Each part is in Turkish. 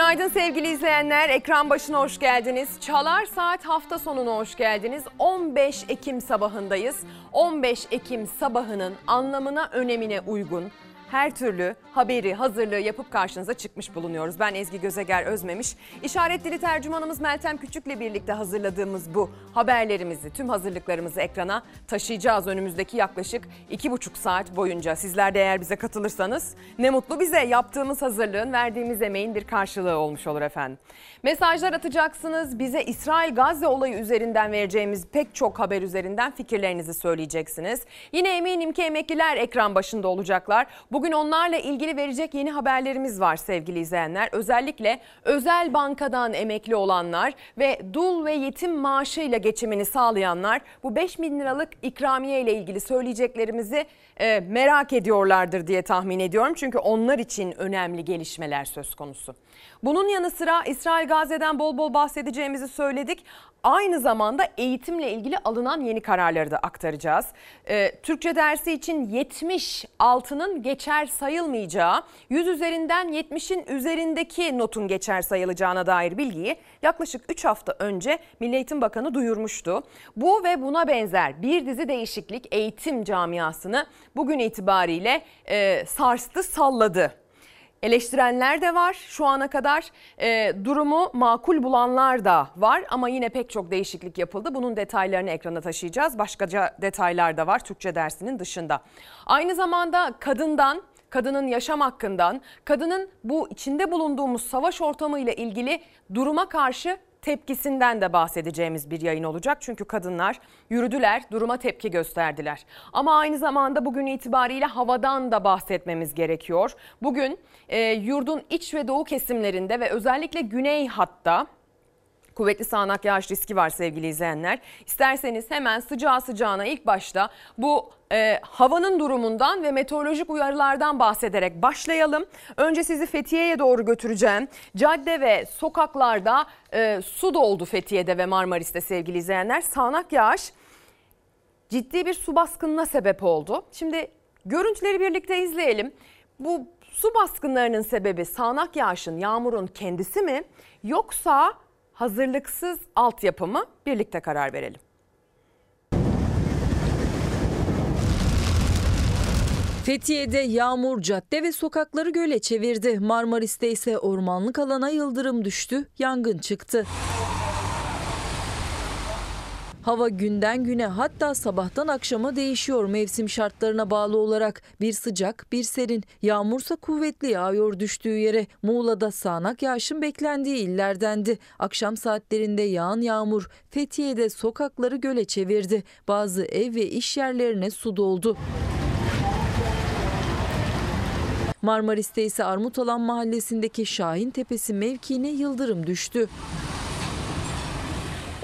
Günaydın sevgili izleyenler. Ekran başına hoş geldiniz. Çalar Saat hafta sonuna hoş geldiniz. 15 Ekim sabahındayız. 15 Ekim sabahının anlamına, önemine uygun her türlü haberi, hazırlığı yapıp karşınıza çıkmış bulunuyoruz. Ben Ezgi Gözeger Özmemiş. İşaret dili tercümanımız Meltem Küçük'le birlikte hazırladığımız bu haberlerimizi, tüm hazırlıklarımızı ekrana taşıyacağız önümüzdeki yaklaşık iki buçuk saat boyunca. Sizler de eğer bize katılırsanız ne mutlu bize. Yaptığımız hazırlığın, verdiğimiz emeğin bir karşılığı olmuş olur efendim. Mesajlar atacaksınız. Bize İsrail-Gazze olayı üzerinden vereceğimiz pek çok haber üzerinden fikirlerinizi söyleyeceksiniz. Yine eminim ki emekliler ekran başında olacaklar. Bugün onlarla ilgili verecek yeni haberlerimiz var sevgili izleyenler. Özellikle özel bankadan emekli olanlar ve dul ve yetim maaşıyla geçimini sağlayanlar bu 5 bin liralık ikramiye ile ilgili söyleyeceklerimizi e, merak ediyorlardır diye tahmin ediyorum. Çünkü onlar için önemli gelişmeler söz konusu. Bunun yanı sıra İsrail Gazze'den bol bol bahsedeceğimizi söyledik. Aynı zamanda eğitimle ilgili alınan yeni kararları da aktaracağız. Ee, Türkçe dersi için 70 altının geçer sayılmayacağı, 100 üzerinden 70'in üzerindeki notun geçer sayılacağına dair bilgiyi yaklaşık 3 hafta önce Milli Eğitim Bakanı duyurmuştu. Bu ve buna benzer bir dizi değişiklik eğitim camiasını bugün itibariyle e, sarstı, salladı. Eleştirenler de var şu ana kadar e, durumu makul bulanlar da var ama yine pek çok değişiklik yapıldı. Bunun detaylarını ekrana taşıyacağız. Başkaca detaylar da var Türkçe dersinin dışında. Aynı zamanda kadından kadının yaşam hakkından, kadının bu içinde bulunduğumuz savaş ortamı ile ilgili duruma karşı tepkisinden de bahsedeceğimiz bir yayın olacak. Çünkü kadınlar yürüdüler, duruma tepki gösterdiler. Ama aynı zamanda bugün itibariyle havadan da bahsetmemiz gerekiyor. Bugün e, yurdun iç ve doğu kesimlerinde ve özellikle güney hatta kuvvetli sağanak yağış riski var sevgili izleyenler. İsterseniz hemen sıcağı sıcağına ilk başta bu e, havanın durumundan ve meteorolojik uyarılardan bahsederek başlayalım. Önce sizi Fethiye'ye doğru götüreceğim. Cadde ve sokaklarda e, su doldu Fethiye'de ve Marmaris'te sevgili izleyenler. Sağanak yağış ciddi bir su baskınına sebep oldu. Şimdi görüntüleri birlikte izleyelim. Bu su baskınlarının sebebi sağanak yağışın, yağmurun kendisi mi yoksa hazırlıksız altyapı mı? Birlikte karar verelim. Fethiye'de yağmur cadde ve sokakları göle çevirdi. Marmaris'te ise ormanlık alana yıldırım düştü, yangın çıktı. Hava günden güne hatta sabahtan akşama değişiyor mevsim şartlarına bağlı olarak. Bir sıcak, bir serin, yağmursa kuvvetli yağıyor düştüğü yere. Muğla'da sağanak yağışın beklendiği illerdendi. Akşam saatlerinde yağan yağmur Fethiye'de sokakları göle çevirdi. Bazı ev ve iş yerlerine su doldu. Marmaris'te ise Armutalan mahallesindeki Şahin Tepesi mevkiine yıldırım düştü.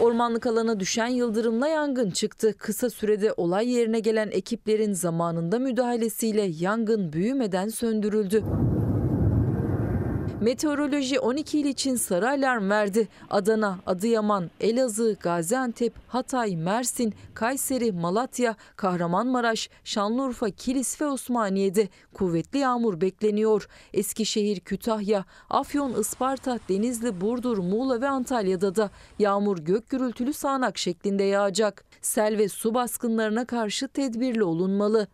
Ormanlık alana düşen yıldırımla yangın çıktı. Kısa sürede olay yerine gelen ekiplerin zamanında müdahalesiyle yangın büyümeden söndürüldü. Meteoroloji 12 il için sarı alarm verdi. Adana, Adıyaman, Elazığ, Gaziantep, Hatay, Mersin, Kayseri, Malatya, Kahramanmaraş, Şanlıurfa, Kilis ve Osmaniye'de kuvvetli yağmur bekleniyor. Eskişehir, Kütahya, Afyon, Isparta, Denizli, Burdur, Muğla ve Antalya'da da yağmur gök gürültülü sağanak şeklinde yağacak. Sel ve su baskınlarına karşı tedbirli olunmalı.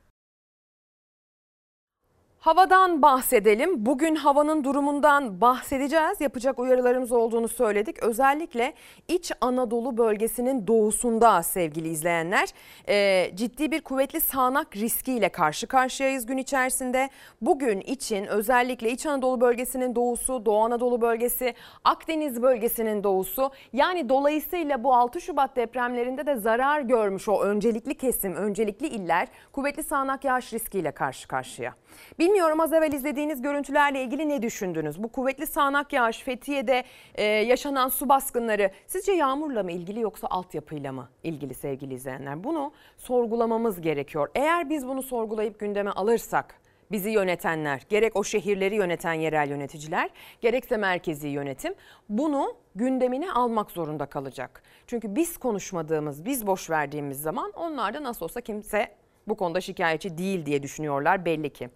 Havadan bahsedelim. Bugün havanın durumundan bahsedeceğiz. Yapacak uyarılarımız olduğunu söyledik. Özellikle İç Anadolu bölgesinin doğusunda sevgili izleyenler e, ciddi bir kuvvetli sağanak riskiyle karşı karşıyayız gün içerisinde. Bugün için özellikle İç Anadolu bölgesinin doğusu, Doğu Anadolu bölgesi, Akdeniz bölgesinin doğusu yani dolayısıyla bu 6 Şubat depremlerinde de zarar görmüş o öncelikli kesim, öncelikli iller kuvvetli sağanak yağış riskiyle karşı karşıya. Bilmiyorum az evvel izlediğiniz görüntülerle ilgili ne düşündünüz? Bu kuvvetli sağanak yağış Fethiye'de e, yaşanan su baskınları sizce yağmurla mı ilgili yoksa altyapıyla mı ilgili sevgili izleyenler? Bunu sorgulamamız gerekiyor. Eğer biz bunu sorgulayıp gündeme alırsak bizi yönetenler, gerek o şehirleri yöneten yerel yöneticiler, gerekse merkezi yönetim bunu gündemine almak zorunda kalacak. Çünkü biz konuşmadığımız, biz boş verdiğimiz zaman onlar da nasıl olsa kimse bu konuda şikayetçi değil diye düşünüyorlar belli ki.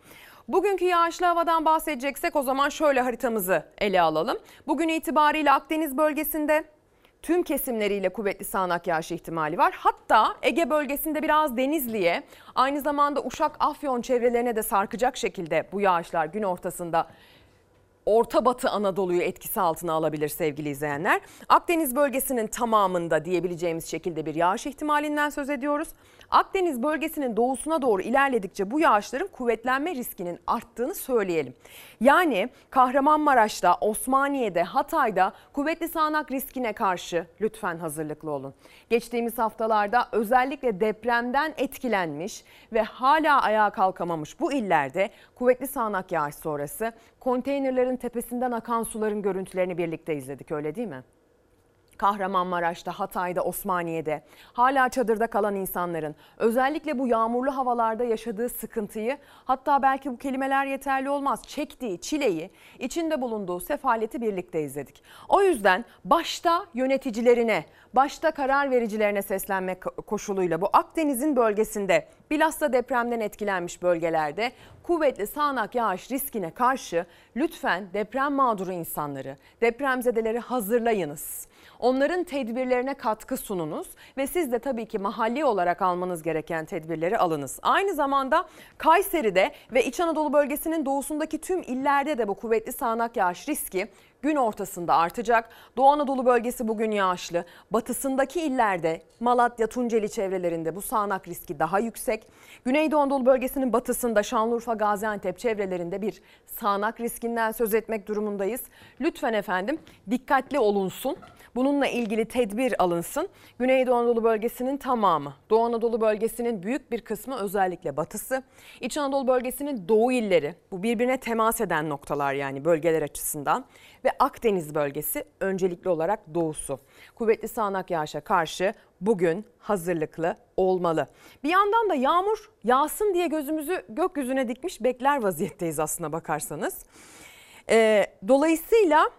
Bugünkü yağışlı havadan bahsedeceksek o zaman şöyle haritamızı ele alalım. Bugün itibariyle Akdeniz bölgesinde tüm kesimleriyle kuvvetli sağanak yağış ihtimali var. Hatta Ege bölgesinde biraz Denizli'ye aynı zamanda Uşak Afyon çevrelerine de sarkacak şekilde bu yağışlar gün ortasında Orta Batı Anadolu'yu etkisi altına alabilir sevgili izleyenler. Akdeniz bölgesinin tamamında diyebileceğimiz şekilde bir yağış ihtimalinden söz ediyoruz. Akdeniz bölgesinin doğusuna doğru ilerledikçe bu yağışların kuvvetlenme riskinin arttığını söyleyelim. Yani Kahramanmaraş'ta, Osmaniye'de, Hatay'da kuvvetli sağanak riskine karşı lütfen hazırlıklı olun. Geçtiğimiz haftalarda özellikle depremden etkilenmiş ve hala ayağa kalkamamış bu illerde kuvvetli sağanak yağış sonrası konteynerlerin tepesinden akan suların görüntülerini birlikte izledik öyle değil mi? Kahramanmaraş'ta, Hatay'da, Osmaniye'de hala çadırda kalan insanların özellikle bu yağmurlu havalarda yaşadığı sıkıntıyı hatta belki bu kelimeler yeterli olmaz çektiği çileyi içinde bulunduğu sefaleti birlikte izledik. O yüzden başta yöneticilerine, başta karar vericilerine seslenmek koşuluyla bu Akdeniz'in bölgesinde bilhassa depremden etkilenmiş bölgelerde kuvvetli sağanak yağış riskine karşı lütfen deprem mağduru insanları, depremzedeleri hazırlayınız. Onların tedbirlerine katkı sununuz ve siz de tabii ki mahalli olarak almanız gereken tedbirleri alınız. Aynı zamanda Kayseri'de ve İç Anadolu bölgesinin doğusundaki tüm illerde de bu kuvvetli sağanak yağış riski gün ortasında artacak. Doğu Anadolu bölgesi bugün yağışlı. Batısındaki illerde Malatya, Tunceli çevrelerinde bu sağanak riski daha yüksek. Güneydoğu Anadolu bölgesinin batısında Şanlıurfa, Gaziantep çevrelerinde bir sağanak riskinden söz etmek durumundayız. Lütfen efendim dikkatli olunsun. Bununla ilgili tedbir alınsın. Güneydoğu Anadolu bölgesinin tamamı, Doğu Anadolu bölgesinin büyük bir kısmı özellikle batısı, İç Anadolu bölgesinin doğu illeri bu birbirine temas eden noktalar yani bölgeler açısından ve Akdeniz bölgesi öncelikli olarak doğusu. Kuvvetli sağanak yağışa karşı bugün hazırlıklı olmalı. Bir yandan da yağmur yağsın diye gözümüzü gökyüzüne dikmiş bekler vaziyetteyiz aslına bakarsanız. Ee, dolayısıyla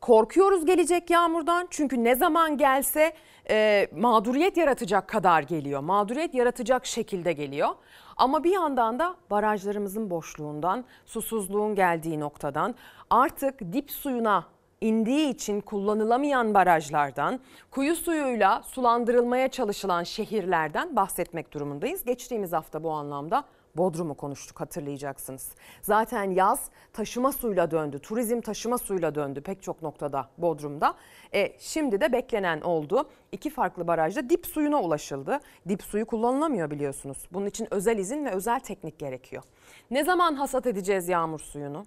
korkuyoruz gelecek yağmurdan çünkü ne zaman gelse e, mağduriyet yaratacak kadar geliyor. Mağduriyet yaratacak şekilde geliyor. Ama bir yandan da barajlarımızın boşluğundan, susuzluğun geldiği noktadan artık dip suyuna indiği için kullanılamayan barajlardan, kuyu suyuyla sulandırılmaya çalışılan şehirlerden bahsetmek durumundayız. Geçtiğimiz hafta bu anlamda Bodrum'u konuştuk hatırlayacaksınız. Zaten yaz taşıma suyla döndü. Turizm taşıma suyla döndü pek çok noktada Bodrum'da. E, şimdi de beklenen oldu. İki farklı barajda dip suyuna ulaşıldı. Dip suyu kullanılamıyor biliyorsunuz. Bunun için özel izin ve özel teknik gerekiyor. Ne zaman hasat edeceğiz yağmur suyunu?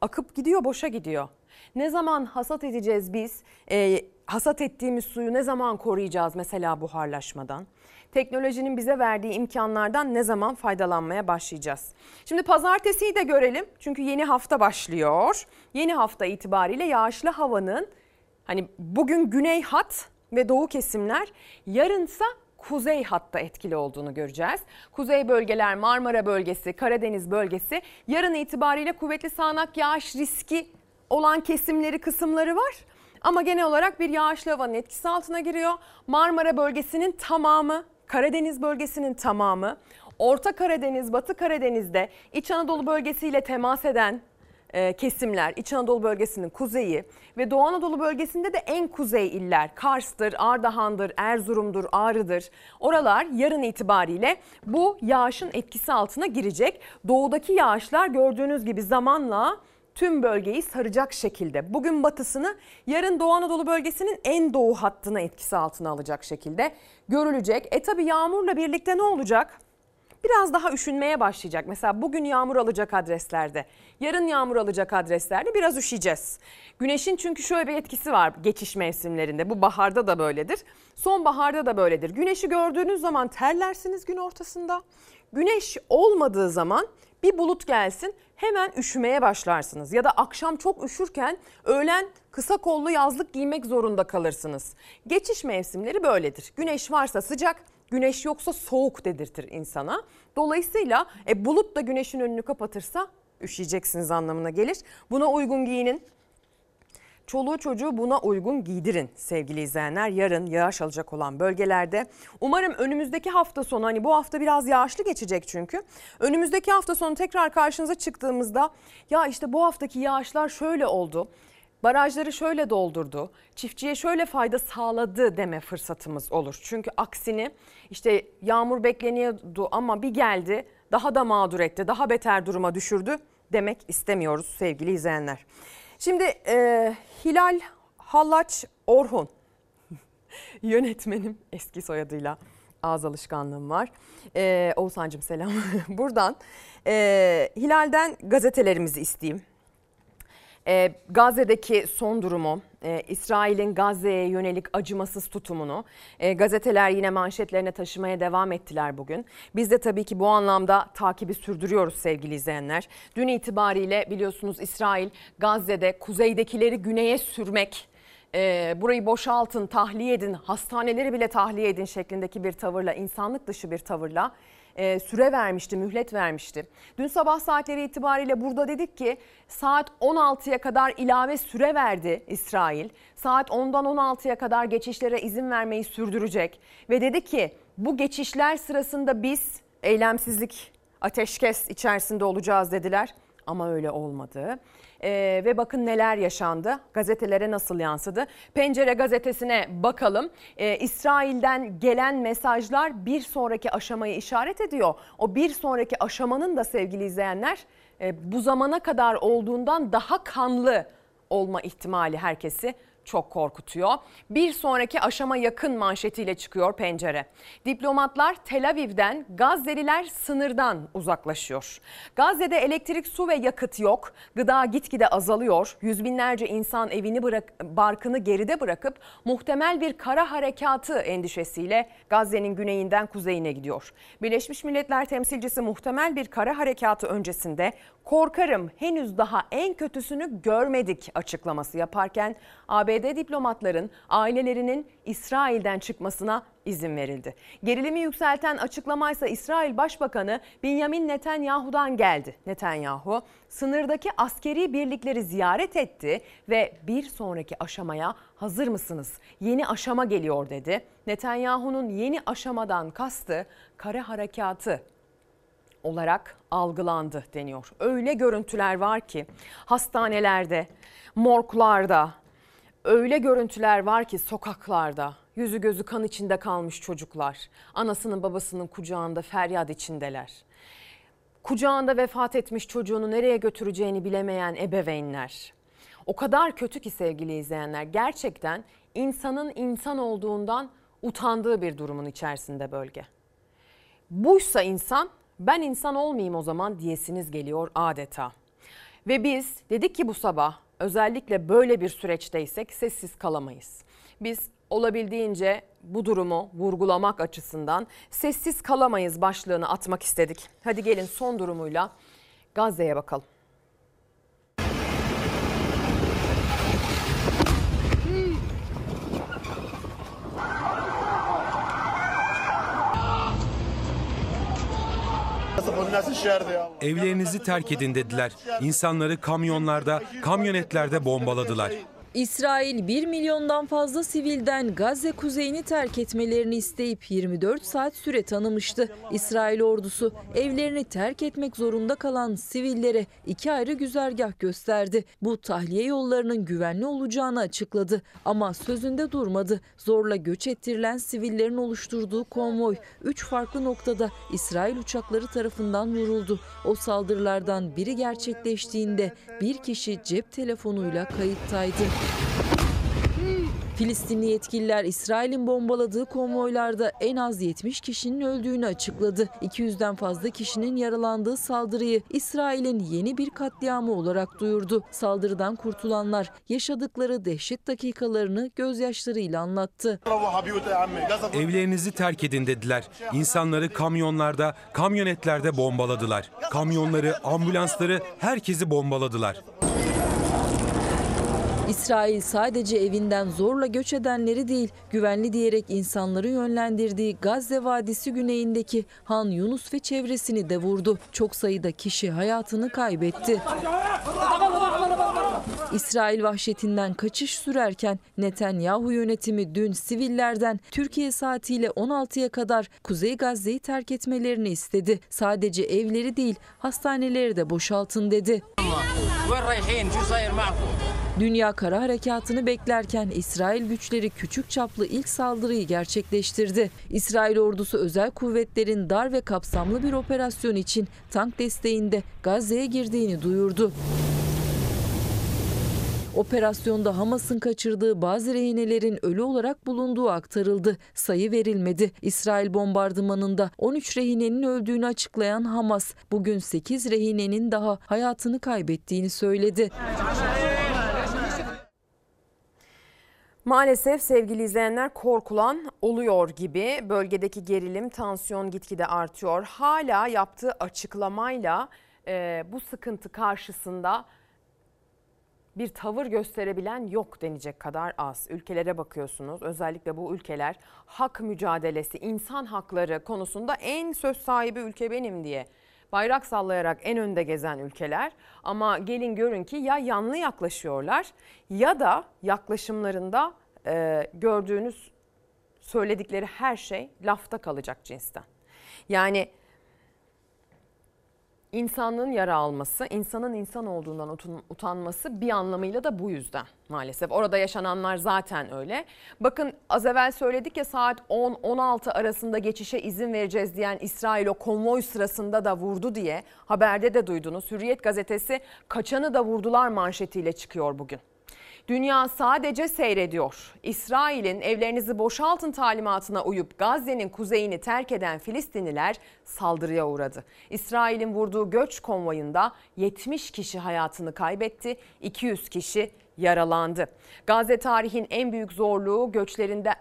Akıp gidiyor, boşa gidiyor. Ne zaman hasat edeceğiz biz? E, hasat ettiğimiz suyu ne zaman koruyacağız mesela buharlaşmadan? teknolojinin bize verdiği imkanlardan ne zaman faydalanmaya başlayacağız? Şimdi pazartesiyi de görelim çünkü yeni hafta başlıyor. Yeni hafta itibariyle yağışlı havanın hani bugün güney hat ve doğu kesimler yarınsa kuzey hatta etkili olduğunu göreceğiz. Kuzey bölgeler Marmara bölgesi, Karadeniz bölgesi yarın itibariyle kuvvetli sağanak yağış riski olan kesimleri kısımları var. Ama genel olarak bir yağışlı havanın etkisi altına giriyor. Marmara bölgesinin tamamı Karadeniz bölgesinin tamamı, Orta Karadeniz, Batı Karadeniz'de İç Anadolu bölgesiyle temas eden e, kesimler, İç Anadolu bölgesinin kuzeyi ve Doğu Anadolu bölgesinde de en kuzey iller Kars'tır, Ardahan'dır, Erzurum'dur, Ağrı'dır. Oralar yarın itibariyle bu yağışın etkisi altına girecek. Doğudaki yağışlar gördüğünüz gibi zamanla tüm bölgeyi saracak şekilde bugün batısını yarın Doğu Anadolu bölgesinin en doğu hattına etkisi altına alacak şekilde görülecek. E tabi yağmurla birlikte ne olacak? Biraz daha üşünmeye başlayacak. Mesela bugün yağmur alacak adreslerde, yarın yağmur alacak adreslerde biraz üşüyeceğiz. Güneşin çünkü şöyle bir etkisi var geçiş mevsimlerinde. Bu baharda da böyledir. Sonbaharda da böyledir. Güneşi gördüğünüz zaman terlersiniz gün ortasında. Güneş olmadığı zaman bir bulut gelsin hemen üşümeye başlarsınız. Ya da akşam çok üşürken öğlen kısa kollu yazlık giymek zorunda kalırsınız. Geçiş mevsimleri böyledir. Güneş varsa sıcak, güneş yoksa soğuk dedirtir insana. Dolayısıyla e, bulut da güneşin önünü kapatırsa üşüyeceksiniz anlamına gelir. Buna uygun giyinin. Çoluğu çocuğu buna uygun giydirin sevgili izleyenler. Yarın yağış alacak olan bölgelerde. Umarım önümüzdeki hafta sonu hani bu hafta biraz yağışlı geçecek çünkü. Önümüzdeki hafta sonu tekrar karşınıza çıktığımızda ya işte bu haftaki yağışlar şöyle oldu. Barajları şöyle doldurdu, çiftçiye şöyle fayda sağladı deme fırsatımız olur. Çünkü aksini işte yağmur bekleniyordu ama bir geldi daha da mağdur etti, daha beter duruma düşürdü demek istemiyoruz sevgili izleyenler. Şimdi e, Hilal Hallaç Orhun yönetmenim eski soyadıyla ağız alışkanlığım var. Ee, Oğuzhan'cığım selam. Buradan e, Hilal'den gazetelerimizi isteyeyim. Ee, Gazze'deki son durumu, e, İsrail'in Gazze'ye yönelik acımasız tutumunu e, gazeteler yine manşetlerine taşımaya devam ettiler bugün. Biz de tabii ki bu anlamda takibi sürdürüyoruz sevgili izleyenler. Dün itibariyle biliyorsunuz İsrail Gazze'de kuzeydekileri güneye sürmek e, burayı boşaltın, tahliye edin, hastaneleri bile tahliye edin şeklindeki bir tavırla, insanlık dışı bir tavırla e, süre vermişti, mühlet vermişti. Dün sabah saatleri itibariyle burada dedik ki saat 16'ya kadar ilave süre verdi İsrail. Saat 10'dan 16'ya kadar geçişlere izin vermeyi sürdürecek ve dedi ki bu geçişler sırasında biz eylemsizlik, ateşkes içerisinde olacağız dediler ama öyle olmadı. Ee, ve bakın neler yaşandı. Gazetelere nasıl yansıdı? Pencere gazetesine bakalım. Ee, İsrail'den gelen mesajlar bir sonraki aşamayı işaret ediyor. O bir sonraki aşamanın da sevgili izleyenler e, bu zamana kadar olduğundan daha kanlı olma ihtimali herkesi çok korkutuyor. Bir sonraki aşama yakın manşetiyle çıkıyor pencere. Diplomatlar Tel Aviv'den Gazze'liler sınırdan uzaklaşıyor. Gazze'de elektrik, su ve yakıt yok. Gıda gitgide azalıyor. Yüz binlerce insan evini bırak, barkını geride bırakıp muhtemel bir kara harekatı endişesiyle Gazze'nin güneyinden kuzeyine gidiyor. Birleşmiş Milletler temsilcisi muhtemel bir kara harekatı öncesinde korkarım henüz daha en kötüsünü görmedik açıklaması yaparken ABD diplomatların ailelerinin İsrail'den çıkmasına izin verildi. Gerilimi yükselten açıklamaysa İsrail Başbakanı Benjamin Netanyahu'dan geldi. Netanyahu sınırdaki askeri birlikleri ziyaret etti ve bir sonraki aşamaya hazır mısınız? Yeni aşama geliyor dedi. Netanyahu'nun yeni aşamadan kastı kara harekatı olarak algılandı deniyor. Öyle görüntüler var ki hastanelerde, morglarda, öyle görüntüler var ki sokaklarda yüzü gözü kan içinde kalmış çocuklar anasının babasının kucağında feryat içindeler. Kucağında vefat etmiş çocuğunu nereye götüreceğini bilemeyen ebeveynler. O kadar kötü ki sevgili izleyenler gerçekten insanın insan olduğundan utandığı bir durumun içerisinde bölge. Buysa insan ben insan olmayayım o zaman diyesiniz geliyor adeta. Ve biz dedik ki bu sabah özellikle böyle bir süreçteysek sessiz kalamayız. Biz olabildiğince bu durumu vurgulamak açısından sessiz kalamayız başlığını atmak istedik. Hadi gelin son durumuyla Gazze'ye bakalım. Evlerinizi terk edin dediler. İnsanları kamyonlarda, kamyonetlerde bombaladılar. İsrail 1 milyondan fazla sivilden Gazze kuzeyini terk etmelerini isteyip 24 saat süre tanımıştı. İsrail ordusu evlerini terk etmek zorunda kalan sivillere iki ayrı güzergah gösterdi. Bu tahliye yollarının güvenli olacağını açıkladı ama sözünde durmadı. Zorla göç ettirilen sivillerin oluşturduğu konvoy 3 farklı noktada İsrail uçakları tarafından vuruldu. O saldırılardan biri gerçekleştiğinde bir kişi cep telefonuyla kayıttaydı. Filistinli yetkililer İsrail'in bombaladığı konvoylarda en az 70 kişinin öldüğünü açıkladı. 200'den fazla kişinin yaralandığı saldırıyı İsrail'in yeni bir katliamı olarak duyurdu. Saldırıdan kurtulanlar yaşadıkları dehşet dakikalarını gözyaşlarıyla anlattı. Evlerinizi terk edin dediler. İnsanları kamyonlarda, kamyonetlerde bombaladılar. Kamyonları, ambulansları, herkesi bombaladılar. İsrail sadece evinden zorla göç edenleri değil, güvenli diyerek insanları yönlendirdiği Gazze Vadisi güneyindeki Han Yunus ve çevresini de vurdu. Çok sayıda kişi hayatını kaybetti. İsrail vahşetinden kaçış sürerken Netanyahu yönetimi dün sivillerden Türkiye saatiyle 16'ya kadar Kuzey Gazze'yi terk etmelerini istedi. Sadece evleri değil hastaneleri de boşaltın dedi. Dünya kara harekatını beklerken İsrail güçleri küçük çaplı ilk saldırıyı gerçekleştirdi. İsrail ordusu özel kuvvetlerin dar ve kapsamlı bir operasyon için tank desteğinde Gazze'ye girdiğini duyurdu. Operasyonda Hamas'ın kaçırdığı bazı rehinelerin ölü olarak bulunduğu aktarıldı. Sayı verilmedi. İsrail bombardımanında 13 rehinenin öldüğünü açıklayan Hamas bugün 8 rehinenin daha hayatını kaybettiğini söyledi. Maalesef sevgili izleyenler korkulan oluyor gibi bölgedeki gerilim, tansiyon gitgide artıyor. Hala yaptığı açıklamayla e, bu sıkıntı karşısında bir tavır gösterebilen yok denecek kadar az. Ülkelere bakıyorsunuz özellikle bu ülkeler hak mücadelesi, insan hakları konusunda en söz sahibi ülke benim diye bayrak sallayarak en önde gezen ülkeler ama gelin görün ki ya yanlı yaklaşıyorlar ya da yaklaşımlarında e, gördüğünüz söyledikleri her şey lafta kalacak cinsten. Yani insanlığın yara alması, insanın insan olduğundan utanması bir anlamıyla da bu yüzden maalesef. Orada yaşananlar zaten öyle. Bakın az evvel söyledik ya saat 10-16 arasında geçişe izin vereceğiz diyen İsrail o konvoy sırasında da vurdu diye haberde de duydunuz. Hürriyet gazetesi kaçanı da vurdular manşetiyle çıkıyor bugün. Dünya sadece seyrediyor. İsrail'in evlerinizi boşaltın talimatına uyup Gazze'nin kuzeyini terk eden Filistinliler saldırıya uğradı. İsrail'in vurduğu göç konvoyunda 70 kişi hayatını kaybetti, 200 kişi yaralandı. Gazze tarihin en büyük zorluğu göçlerinde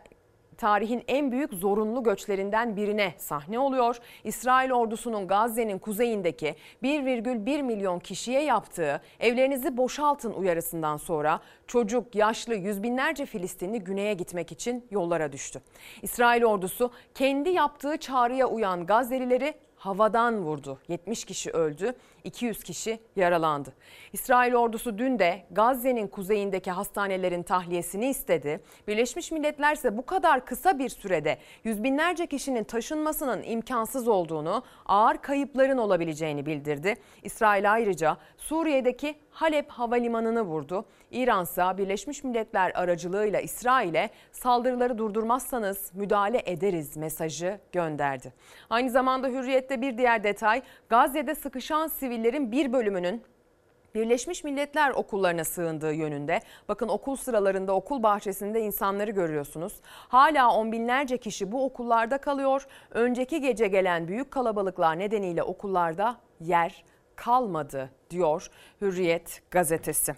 tarihin en büyük zorunlu göçlerinden birine sahne oluyor. İsrail ordusunun Gazze'nin kuzeyindeki 1,1 milyon kişiye yaptığı evlerinizi boşaltın uyarısından sonra çocuk, yaşlı, yüz binlerce Filistinli güneye gitmek için yollara düştü. İsrail ordusu kendi yaptığı çağrıya uyan Gazze'lileri havadan vurdu. 70 kişi öldü, 200 kişi yaralandı. İsrail ordusu dün de Gazze'nin kuzeyindeki hastanelerin tahliyesini istedi. Birleşmiş Milletler ise bu kadar kısa bir sürede yüz binlerce kişinin taşınmasının imkansız olduğunu, ağır kayıpların olabileceğini bildirdi. İsrail ayrıca Suriye'deki Halep havalimanını vurdu. İran ise Birleşmiş Milletler aracılığıyla İsrail'e saldırıları durdurmazsanız müdahale ederiz mesajı gönderdi. Aynı zamanda Hürriyet'te bir diğer detay Gazze'de sıkışan sivillerin bir bölümünün Birleşmiş Milletler okullarına sığındığı yönünde. Bakın okul sıralarında, okul bahçesinde insanları görüyorsunuz. Hala on binlerce kişi bu okullarda kalıyor. Önceki gece gelen büyük kalabalıklar nedeniyle okullarda yer kalmadı diyor Hürriyet gazetesi.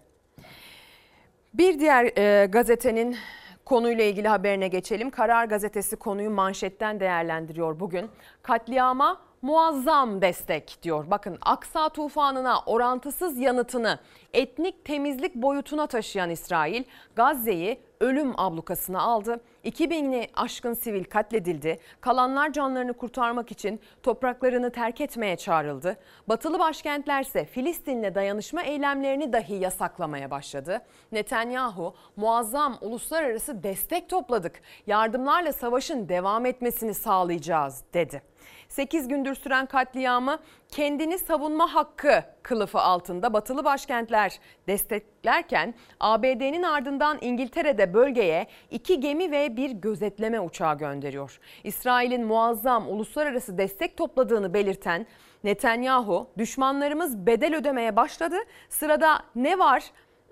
Bir diğer e, gazetenin konuyla ilgili haberine geçelim. Karar gazetesi konuyu manşetten değerlendiriyor bugün. Katliama muazzam destek diyor. Bakın Aksa tufanına orantısız yanıtını etnik temizlik boyutuna taşıyan İsrail Gazze'yi ölüm ablukasına aldı. 2000'i aşkın sivil katledildi. Kalanlar canlarını kurtarmak için topraklarını terk etmeye çağrıldı. Batılı başkentlerse Filistin'le dayanışma eylemlerini dahi yasaklamaya başladı. Netanyahu muazzam uluslararası destek topladık. Yardımlarla savaşın devam etmesini sağlayacağız dedi. 8 gündür süren katliamı kendini savunma hakkı kılıfı altında batılı başkentler desteklerken ABD'nin ardından İngiltere'de bölgeye iki gemi ve bir gözetleme uçağı gönderiyor. İsrail'in muazzam uluslararası destek topladığını belirten Netanyahu düşmanlarımız bedel ödemeye başladı. Sırada ne var?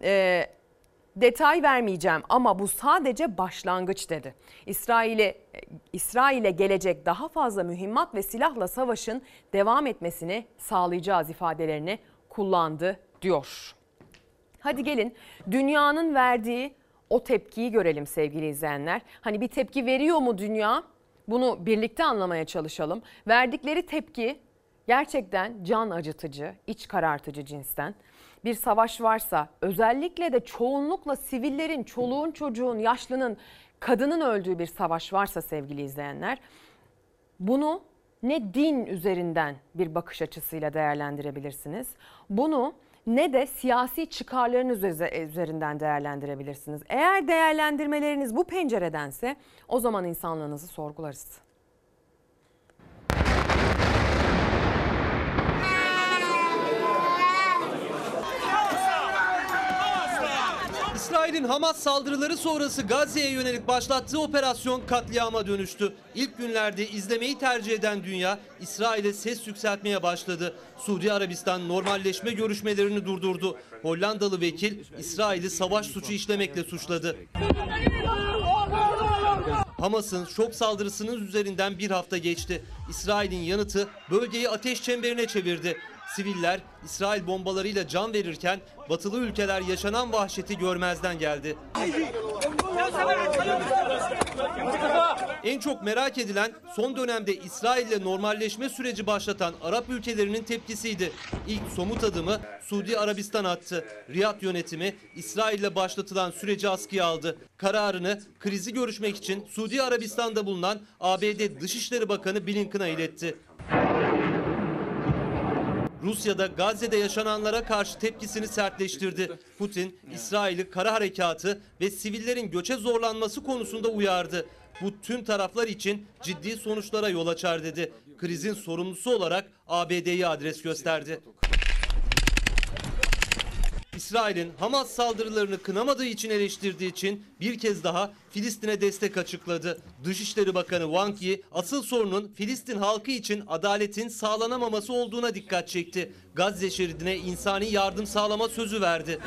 Ee, detay vermeyeceğim ama bu sadece başlangıç dedi. İsrail'e İsrail'e gelecek daha fazla mühimmat ve silahla savaşın devam etmesini sağlayacağız ifadelerini kullandı diyor. Hadi gelin dünyanın verdiği o tepkiyi görelim sevgili izleyenler. Hani bir tepki veriyor mu dünya? Bunu birlikte anlamaya çalışalım. Verdikleri tepki gerçekten can acıtıcı, iç karartıcı cinsten bir savaş varsa özellikle de çoğunlukla sivillerin, çoluğun, çocuğun, yaşlının, kadının öldüğü bir savaş varsa sevgili izleyenler bunu ne din üzerinden bir bakış açısıyla değerlendirebilirsiniz. Bunu ne de siyasi çıkarlarınız üzerinden değerlendirebilirsiniz. Eğer değerlendirmeleriniz bu penceredense o zaman insanlığınızı sorgularız. İsrail'in Hamas saldırıları sonrası Gazze'ye yönelik başlattığı operasyon katliama dönüştü. İlk günlerde izlemeyi tercih eden dünya İsrail'e ses yükseltmeye başladı. Suudi Arabistan normalleşme görüşmelerini durdurdu. Hollandalı vekil İsrail'i savaş suçu işlemekle suçladı. Hamas'ın şok saldırısının üzerinden bir hafta geçti. İsrail'in yanıtı bölgeyi ateş çemberine çevirdi. Siviller İsrail bombalarıyla can verirken batılı ülkeler yaşanan vahşeti görmezden geldi. En çok merak edilen son dönemde İsrail ile normalleşme süreci başlatan Arap ülkelerinin tepkisiydi. İlk somut adımı Suudi Arabistan attı. Riyad yönetimi İsrail ile başlatılan süreci askıya aldı. Kararını krizi görüşmek için Suudi Arabistan'da bulunan ABD Dışişleri Bakanı Blinken'a iletti. Rusya'da Gazze'de yaşananlara karşı tepkisini sertleştirdi. Putin, İsrail'i kara harekatı ve sivillerin göçe zorlanması konusunda uyardı. Bu tüm taraflar için ciddi sonuçlara yol açar dedi. Krizin sorumlusu olarak ABD'yi adres gösterdi. İsrail'in Hamas saldırılarını kınamadığı için eleştirdiği için bir kez daha Filistin'e destek açıkladı. Dışişleri Bakanı Wang Yi asıl sorunun Filistin halkı için adaletin sağlanamaması olduğuna dikkat çekti. Gazze şeridine insani yardım sağlama sözü verdi.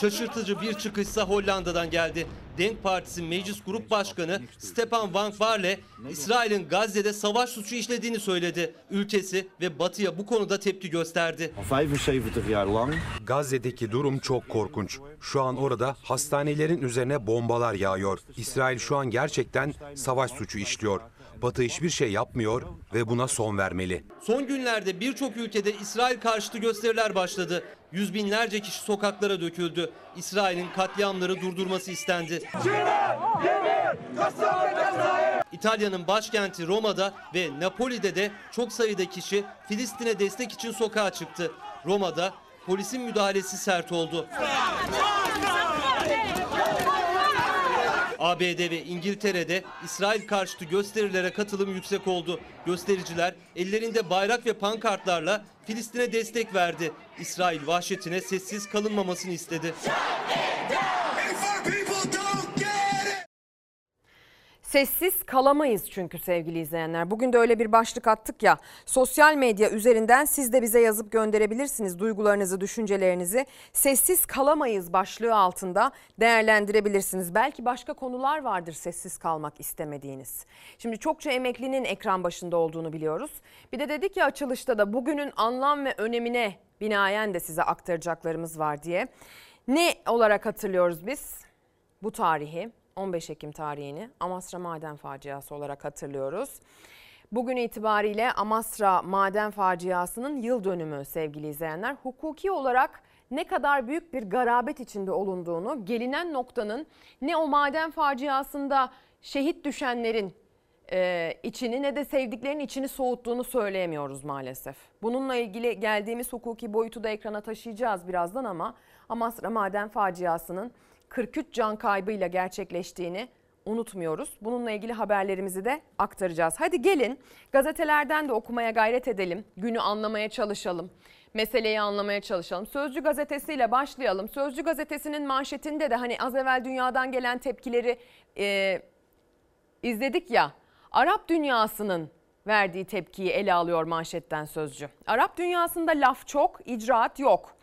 Şaşırtıcı bir çıkışsa Hollanda'dan geldi. Denk Partisi Meclis Grup Başkanı Stepan Van Varle, İsrail'in Gazze'de savaş suçu işlediğini söyledi. Ülkesi ve Batı'ya bu konuda tepki gösterdi. 75 jaar lang. Gazze'deki durum çok korkunç. Şu an orada hastanelerin üzerine bombalar yağıyor. İsrail şu an gerçekten savaş suçu işliyor. Batı hiçbir şey yapmıyor ve buna son vermeli. Son günlerde birçok ülkede İsrail karşıtı gösteriler başladı. Yüz binlerce kişi sokaklara döküldü. İsrail'in katliamları durdurması istendi. İtalya'nın başkenti Roma'da ve Napoli'de de çok sayıda kişi Filistin'e destek için sokağa çıktı. Roma'da polisin müdahalesi sert oldu. ABD ve İngiltere'de İsrail karşıtı gösterilere katılım yüksek oldu. Göstericiler ellerinde bayrak ve pankartlarla Filistin'e destek verdi. İsrail vahşetine sessiz kalınmamasını istedi. Sessiz kalamayız çünkü sevgili izleyenler. Bugün de öyle bir başlık attık ya. Sosyal medya üzerinden siz de bize yazıp gönderebilirsiniz duygularınızı, düşüncelerinizi. Sessiz kalamayız başlığı altında değerlendirebilirsiniz. Belki başka konular vardır sessiz kalmak istemediğiniz. Şimdi çokça emeklinin ekran başında olduğunu biliyoruz. Bir de dedik ya açılışta da bugünün anlam ve önemine binaen de size aktaracaklarımız var diye. Ne olarak hatırlıyoruz biz bu tarihi? 15 Ekim tarihini Amasra Maden Faciası olarak hatırlıyoruz. Bugün itibariyle Amasra Maden Faciası'nın yıl dönümü sevgili izleyenler. Hukuki olarak ne kadar büyük bir garabet içinde olunduğunu, gelinen noktanın ne o maden faciasında şehit düşenlerin e, içini ne de sevdiklerin içini soğuttuğunu söyleyemiyoruz maalesef. Bununla ilgili geldiğimiz hukuki boyutu da ekrana taşıyacağız birazdan ama Amasra Maden Faciası'nın 43 can kaybıyla gerçekleştiğini unutmuyoruz. Bununla ilgili haberlerimizi de aktaracağız. Hadi gelin gazetelerden de okumaya gayret edelim. Günü anlamaya çalışalım. Meseleyi anlamaya çalışalım. Sözcü gazetesiyle başlayalım. Sözcü gazetesinin manşetinde de hani az evvel dünyadan gelen tepkileri e, izledik ya. Arap dünyasının verdiği tepkiyi ele alıyor manşetten sözcü. Arap dünyasında laf çok, icraat yok.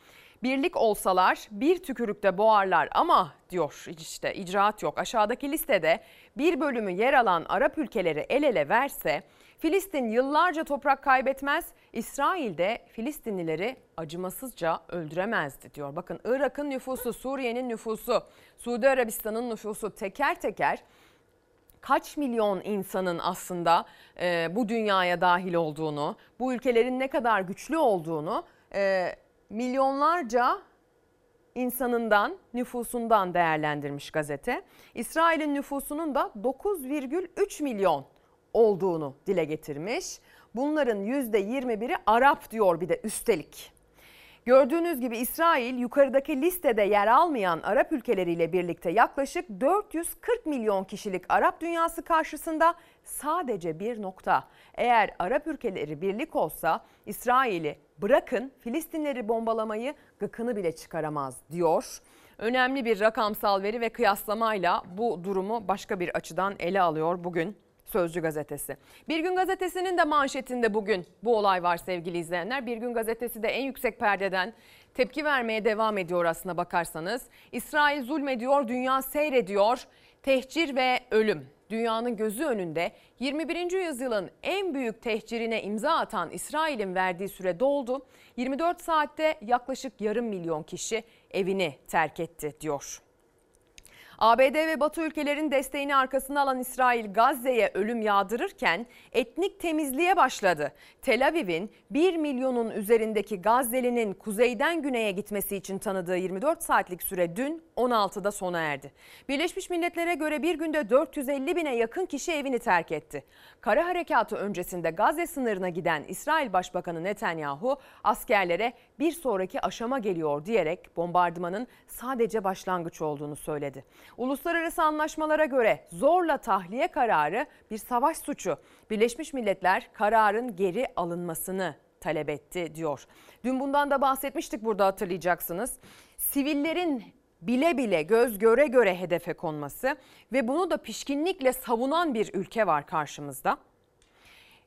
Birlik olsalar bir tükürükte boğarlar ama diyor işte icraat yok. Aşağıdaki listede bir bölümü yer alan Arap ülkeleri el ele verse Filistin yıllarca toprak kaybetmez, İsrail de Filistinlileri acımasızca öldüremezdi diyor. Bakın Irak'ın nüfusu, Suriye'nin nüfusu, Suudi Arabistan'ın nüfusu teker teker kaç milyon insanın aslında e, bu dünyaya dahil olduğunu, bu ülkelerin ne kadar güçlü olduğunu e, milyonlarca insanından, nüfusundan değerlendirmiş gazete. İsrail'in nüfusunun da 9,3 milyon olduğunu dile getirmiş. Bunların %21'i Arap diyor bir de üstelik. Gördüğünüz gibi İsrail yukarıdaki listede yer almayan Arap ülkeleriyle birlikte yaklaşık 440 milyon kişilik Arap dünyası karşısında sadece bir nokta. Eğer Arap ülkeleri birlik olsa İsrail'i bırakın Filistinleri bombalamayı gıkını bile çıkaramaz diyor. Önemli bir rakamsal veri ve kıyaslamayla bu durumu başka bir açıdan ele alıyor bugün Sözcü gazetesi. Bir gün gazetesinin de manşetinde bugün bu olay var sevgili izleyenler. Bir gün gazetesi de en yüksek perdeden tepki vermeye devam ediyor aslına bakarsanız. İsrail zulmediyor, dünya seyrediyor. Tehcir ve ölüm. Dünyanın gözü önünde 21. yüzyılın en büyük tehcirine imza atan İsrail'in verdiği süre doldu. 24 saatte yaklaşık yarım milyon kişi evini terk etti diyor. ABD ve Batı ülkelerin desteğini arkasına alan İsrail Gazze'ye ölüm yağdırırken etnik temizliğe başladı. Tel Aviv'in 1 milyonun üzerindeki Gazze'linin kuzeyden güneye gitmesi için tanıdığı 24 saatlik süre dün 16'da sona erdi. Birleşmiş Milletler'e göre bir günde 450 bine yakın kişi evini terk etti. Kara harekatı öncesinde Gazze sınırına giden İsrail Başbakanı Netanyahu askerlere bir sonraki aşama geliyor diyerek bombardımanın sadece başlangıç olduğunu söyledi. Uluslararası anlaşmalara göre zorla tahliye kararı bir savaş suçu. Birleşmiş Milletler kararın geri alınmasını talep etti diyor. Dün bundan da bahsetmiştik burada hatırlayacaksınız. Sivillerin bile bile göz göre göre hedefe konması ve bunu da pişkinlikle savunan bir ülke var karşımızda.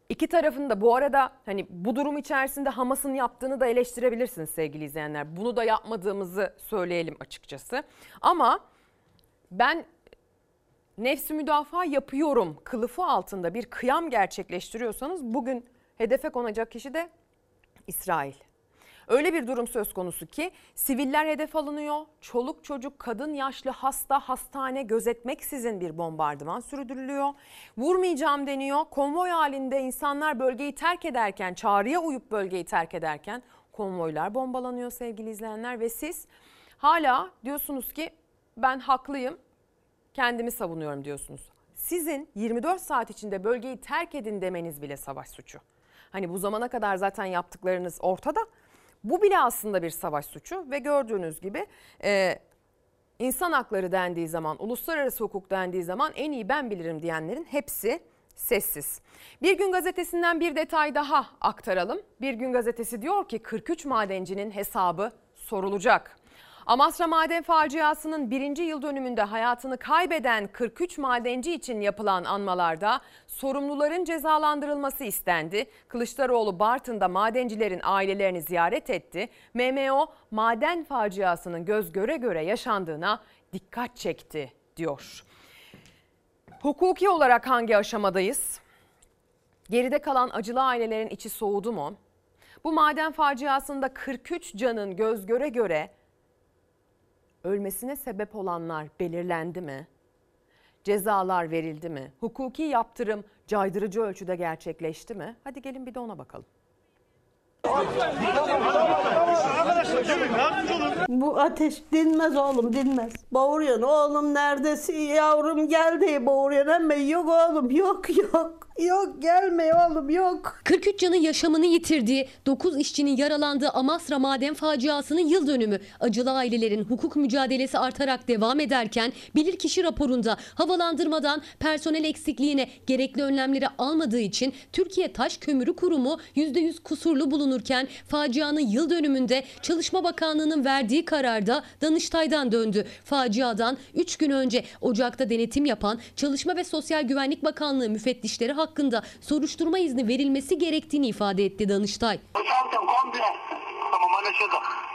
İki tarafın da bu arada hani bu durum içerisinde Hamas'ın yaptığını da eleştirebilirsiniz sevgili izleyenler. Bunu da yapmadığımızı söyleyelim açıkçası. Ama ben nefsi müdafaa yapıyorum kılıfı altında bir kıyam gerçekleştiriyorsanız bugün hedefe konacak kişi de İsrail. Öyle bir durum söz konusu ki siviller hedef alınıyor. Çoluk çocuk, kadın, yaşlı, hasta, hastane gözetmeksizin bir bombardıman sürdürülüyor. Vurmayacağım deniyor. Konvoy halinde insanlar bölgeyi terk ederken, çağrıya uyup bölgeyi terk ederken konvoylar bombalanıyor sevgili izleyenler ve siz hala diyorsunuz ki ben haklıyım, kendimi savunuyorum diyorsunuz. Sizin 24 saat içinde bölgeyi terk edin demeniz bile savaş suçu. Hani bu zamana kadar zaten yaptıklarınız ortada. Bu bile aslında bir savaş suçu ve gördüğünüz gibi e, insan hakları dendiği zaman, uluslararası hukuk dendiği zaman en iyi ben bilirim diyenlerin hepsi sessiz. Bir gün gazetesinden bir detay daha aktaralım. Bir gün gazetesi diyor ki 43 madencinin hesabı sorulacak. Amasra maden faciasının birinci yıl dönümünde hayatını kaybeden 43 madenci için yapılan anmalarda sorumluların cezalandırılması istendi. Kılıçdaroğlu Bartın'da madencilerin ailelerini ziyaret etti. MMO maden faciasının göz göre göre yaşandığına dikkat çekti diyor. Hukuki olarak hangi aşamadayız? Geride kalan acılı ailelerin içi soğudu mu? Bu maden faciasında 43 canın göz göre göre ölmesine sebep olanlar belirlendi mi? Cezalar verildi mi? Hukuki yaptırım caydırıcı ölçüde gerçekleşti mi? Hadi gelin bir de ona bakalım. Bu ateş dinmez oğlum dinmez. Bağırıyorsun oğlum neredesin yavrum gel diye bağırıyorsun ama yok oğlum yok yok. Yok gelme oğlum yok. 43 canın yaşamını yitirdiği, 9 işçinin yaralandığı Amasra maden faciasının yıl dönümü. Acılı ailelerin hukuk mücadelesi artarak devam ederken bilirkişi raporunda havalandırmadan personel eksikliğine gerekli önlemleri almadığı için Türkiye Taş Kömürü Kurumu %100 kusurlu bulunurken facianın yıl dönümünde Çalışma Bakanlığı'nın verdiği kararda Danıştay'dan döndü. Faciadan 3 gün önce Ocak'ta denetim yapan Çalışma ve Sosyal Güvenlik Bakanlığı müfettişleri hakkında soruşturma izni verilmesi gerektiğini ifade etti Danıştay. Komple. Tamam anlaşıldı. Ayağı boşaltın.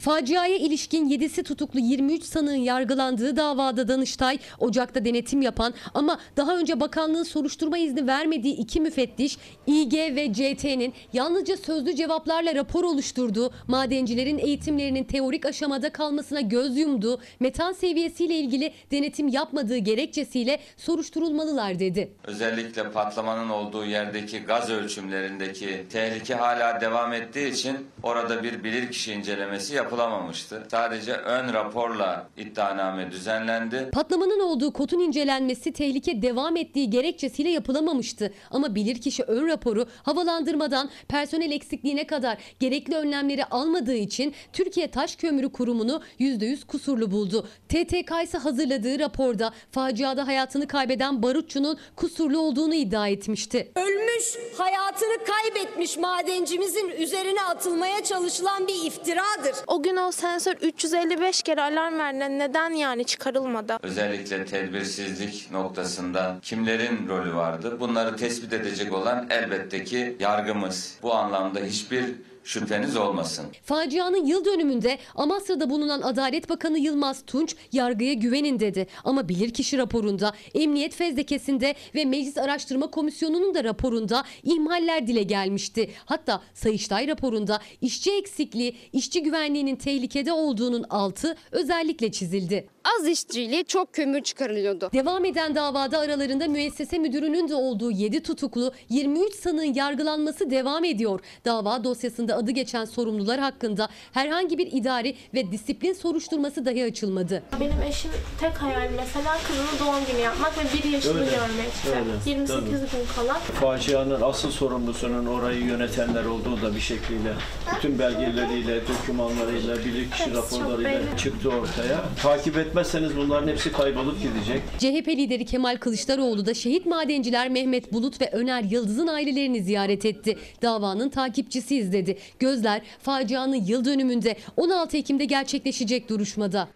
Faciaya ilişkin 7'si tutuklu 23 sanığın yargılandığı davada Danıştay, Ocak'ta denetim yapan ama daha önce bakanlığın soruşturma izni vermediği iki müfettiş İG ve CT'nin yalnızca sözlü cevaplarla rapor oluşturduğu, madencilerin eğitimlerinin teorik aşamada kalmasına göz yumduğu, metan seviyesiyle ilgili denetim yapmadığı gerekçesiyle soruşturulmalılar dedi. Özellikle patlamanın olduğu yerdeki gaz ölçümlerindeki tehlike hala devam ettiği için orada bir bilir bilirkişi incelemesi yapılamamıştı. Sadece ön raporla iddianame düzenlendi. Patlamanın olduğu kotun incelenmesi tehlike devam ettiği gerekçesiyle yapılamamıştı. Ama bilirkişi ön raporu havalandırmadan personel eksikliğine kadar gerekli önlemleri almadığı için Türkiye Taş Kömürü Kurumu'nu %100 kusurlu buldu. TTK ise hazırladığı raporda faciada hayatını kaybeden barutçunun kusurlu olduğunu iddia etmişti. Ölmüş, hayatını kaybetmiş madencimizin üzerine atılmaya çalışılan bir iftiradır. O gün o sensör 355 kere alarm verdi. Neden yani çıkarılmadı? Özellikle tedbirsizlik noktasında kimlerin rolü vardı? Bunları tespit edecek olan elbette ki yargımız. Bu anlamda hiçbir şüpheniz olmasın. Facianın yıl dönümünde Amasra'da bulunan Adalet Bakanı Yılmaz Tunç yargıya güvenin dedi. Ama bilirkişi raporunda, emniyet fezlekesinde ve Meclis Araştırma Komisyonu'nun da raporunda ihmaller dile gelmişti. Hatta Sayıştay raporunda işçi eksikliği, işçi güvenliğinin tehlikede olduğunun altı özellikle çizildi. Az işçiyle çok kömür çıkarılıyordu. Devam eden davada aralarında müessese müdürünün de olduğu 7 tutuklu 23 sanığın yargılanması devam ediyor. Dava dosyasında adı geçen sorumlular hakkında herhangi bir idari ve disiplin soruşturması dahi açılmadı. Benim eşim tek hayal mesela kızının doğum günü yapmak ve bir yaşını Öyle, görmek. öyle, 28 tabii. gün kala. Facianın asıl sorumlusunun orayı yönetenler olduğu da bir şekliyle bütün belgeleriyle, dokümanlarıyla, çok raporlarıyla çıktı ortaya. Takip etmezseniz bunların hepsi kaybolup gidecek. CHP lideri Kemal Kılıçdaroğlu da şehit madenciler Mehmet Bulut ve Öner Yıldız'ın ailelerini ziyaret etti. Davanın takipçisiyiz dedi. Gözler facianın yıl dönümünde 16 Ekim'de gerçekleşecek duruşmada.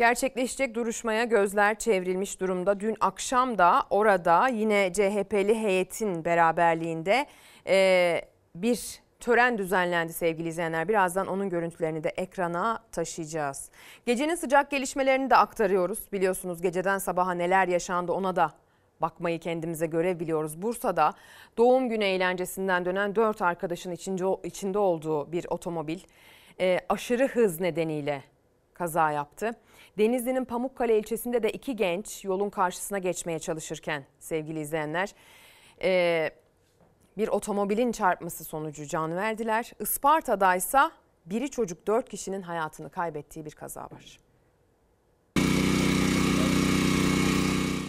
Gerçekleşecek duruşmaya gözler çevrilmiş durumda. Dün akşam da orada yine CHP'li heyetin beraberliğinde e, bir tören düzenlendi sevgili izleyenler. Birazdan onun görüntülerini de ekrana taşıyacağız. Gecenin sıcak gelişmelerini de aktarıyoruz. Biliyorsunuz geceden sabaha neler yaşandı ona da bakmayı kendimize görev biliyoruz. Bursa'da doğum günü eğlencesinden dönen 4 arkadaşın içinde, olduğu bir otomobil e, aşırı hız nedeniyle kaza yaptı. Denizli'nin Pamukkale ilçesinde de iki genç yolun karşısına geçmeye çalışırken sevgili izleyenler e, bir otomobilin çarpması sonucu can verdiler. Isparta'da ise biri çocuk dört kişinin hayatını kaybettiği bir kaza var.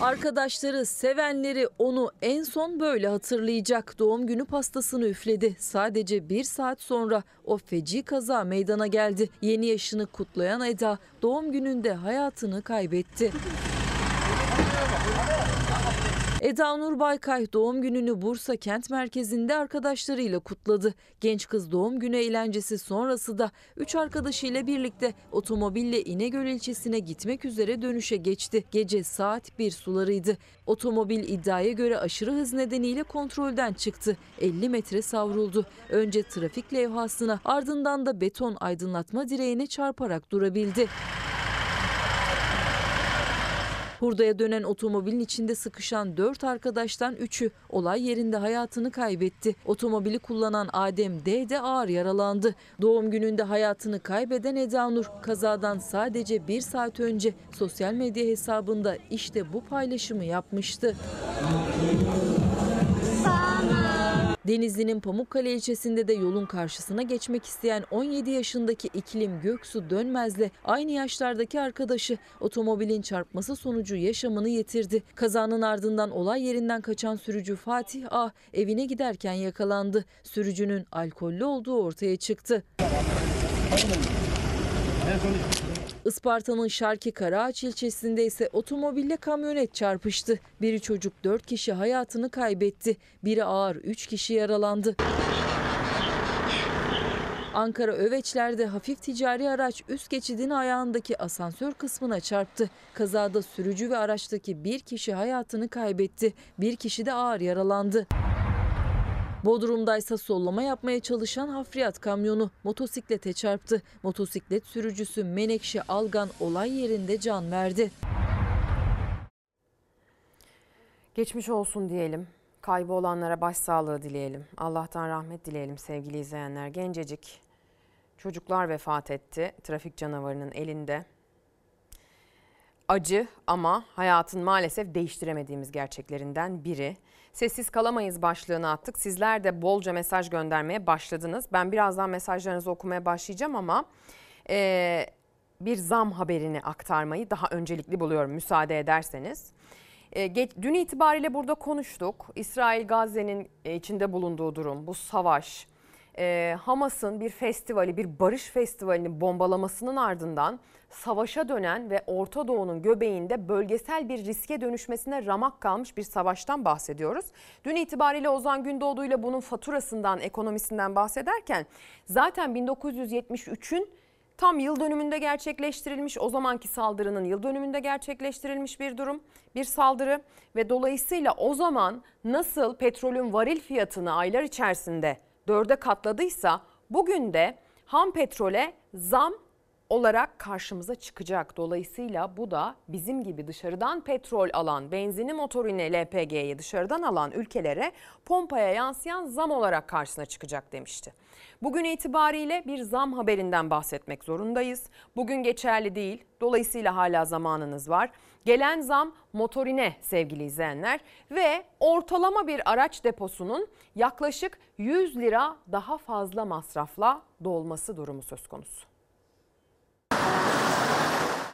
Arkadaşları, sevenleri onu en son böyle hatırlayacak. Doğum günü pastasını üfledi. Sadece bir saat sonra o feci kaza meydana geldi. Yeni yaşını kutlayan Eda doğum gününde hayatını kaybetti. Eda Nur Baykay doğum gününü Bursa kent merkezinde arkadaşlarıyla kutladı. Genç kız doğum günü eğlencesi sonrası da 3 arkadaşıyla birlikte otomobille İnegöl ilçesine gitmek üzere dönüşe geçti. Gece saat 1 sularıydı. Otomobil iddiaya göre aşırı hız nedeniyle kontrolden çıktı. 50 metre savruldu. Önce trafik levhasına ardından da beton aydınlatma direğine çarparak durabildi. Hurdaya dönen otomobilin içinde sıkışan 4 arkadaştan 3'ü olay yerinde hayatını kaybetti. Otomobili kullanan Adem D de ağır yaralandı. Doğum gününde hayatını kaybeden Eda Nur kazadan sadece bir saat önce sosyal medya hesabında işte bu paylaşımı yapmıştı. Denizli'nin Pamukkale ilçesinde de yolun karşısına geçmek isteyen 17 yaşındaki İklim Göksu Dönmez'le aynı yaşlardaki arkadaşı otomobilin çarpması sonucu yaşamını yitirdi. Kazanın ardından olay yerinden kaçan sürücü Fatih A evine giderken yakalandı. Sürücünün alkollü olduğu ortaya çıktı. Isparta'nın Şarki Karaağaç ilçesinde ise otomobille kamyonet çarpıştı. Biri çocuk 4 kişi hayatını kaybetti. Biri ağır 3 kişi yaralandı. Ankara Öveçler'de hafif ticari araç üst geçidin ayağındaki asansör kısmına çarptı. Kazada sürücü ve araçtaki bir kişi hayatını kaybetti. Bir kişi de ağır yaralandı. Bodrum'daysa sollama yapmaya çalışan hafriyat kamyonu motosiklete çarptı. Motosiklet sürücüsü Menekşe Algan olay yerinde can verdi. Geçmiş olsun diyelim. Kaybı olanlara başsağlığı dileyelim. Allah'tan rahmet dileyelim sevgili izleyenler. Gencecik çocuklar vefat etti trafik canavarının elinde. acı ama hayatın maalesef değiştiremediğimiz gerçeklerinden biri. Sessiz kalamayız başlığını attık. Sizler de bolca mesaj göndermeye başladınız. Ben birazdan mesajlarınızı okumaya başlayacağım ama e, bir zam haberini aktarmayı daha öncelikli buluyorum müsaade ederseniz. E, dün itibariyle burada konuştuk. İsrail Gazze'nin e, içinde bulunduğu durum, bu savaş, e, Hamas'ın bir festivali, bir barış festivalini bombalamasının ardından savaşa dönen ve Orta Doğu'nun göbeğinde bölgesel bir riske dönüşmesine ramak kalmış bir savaştan bahsediyoruz. Dün itibariyle Ozan Gündoğdu ile bunun faturasından, ekonomisinden bahsederken zaten 1973'ün tam yıl dönümünde gerçekleştirilmiş o zamanki saldırının yıl dönümünde gerçekleştirilmiş bir durum, bir saldırı ve dolayısıyla o zaman nasıl petrolün varil fiyatını aylar içerisinde dörde katladıysa bugün de ham petrole zam olarak karşımıza çıkacak. Dolayısıyla bu da bizim gibi dışarıdan petrol alan, benzini motorine LPG'yi dışarıdan alan ülkelere pompaya yansıyan zam olarak karşısına çıkacak demişti. Bugün itibariyle bir zam haberinden bahsetmek zorundayız. Bugün geçerli değil. Dolayısıyla hala zamanınız var. Gelen zam motorine sevgili izleyenler ve ortalama bir araç deposunun yaklaşık 100 lira daha fazla masrafla dolması durumu söz konusu.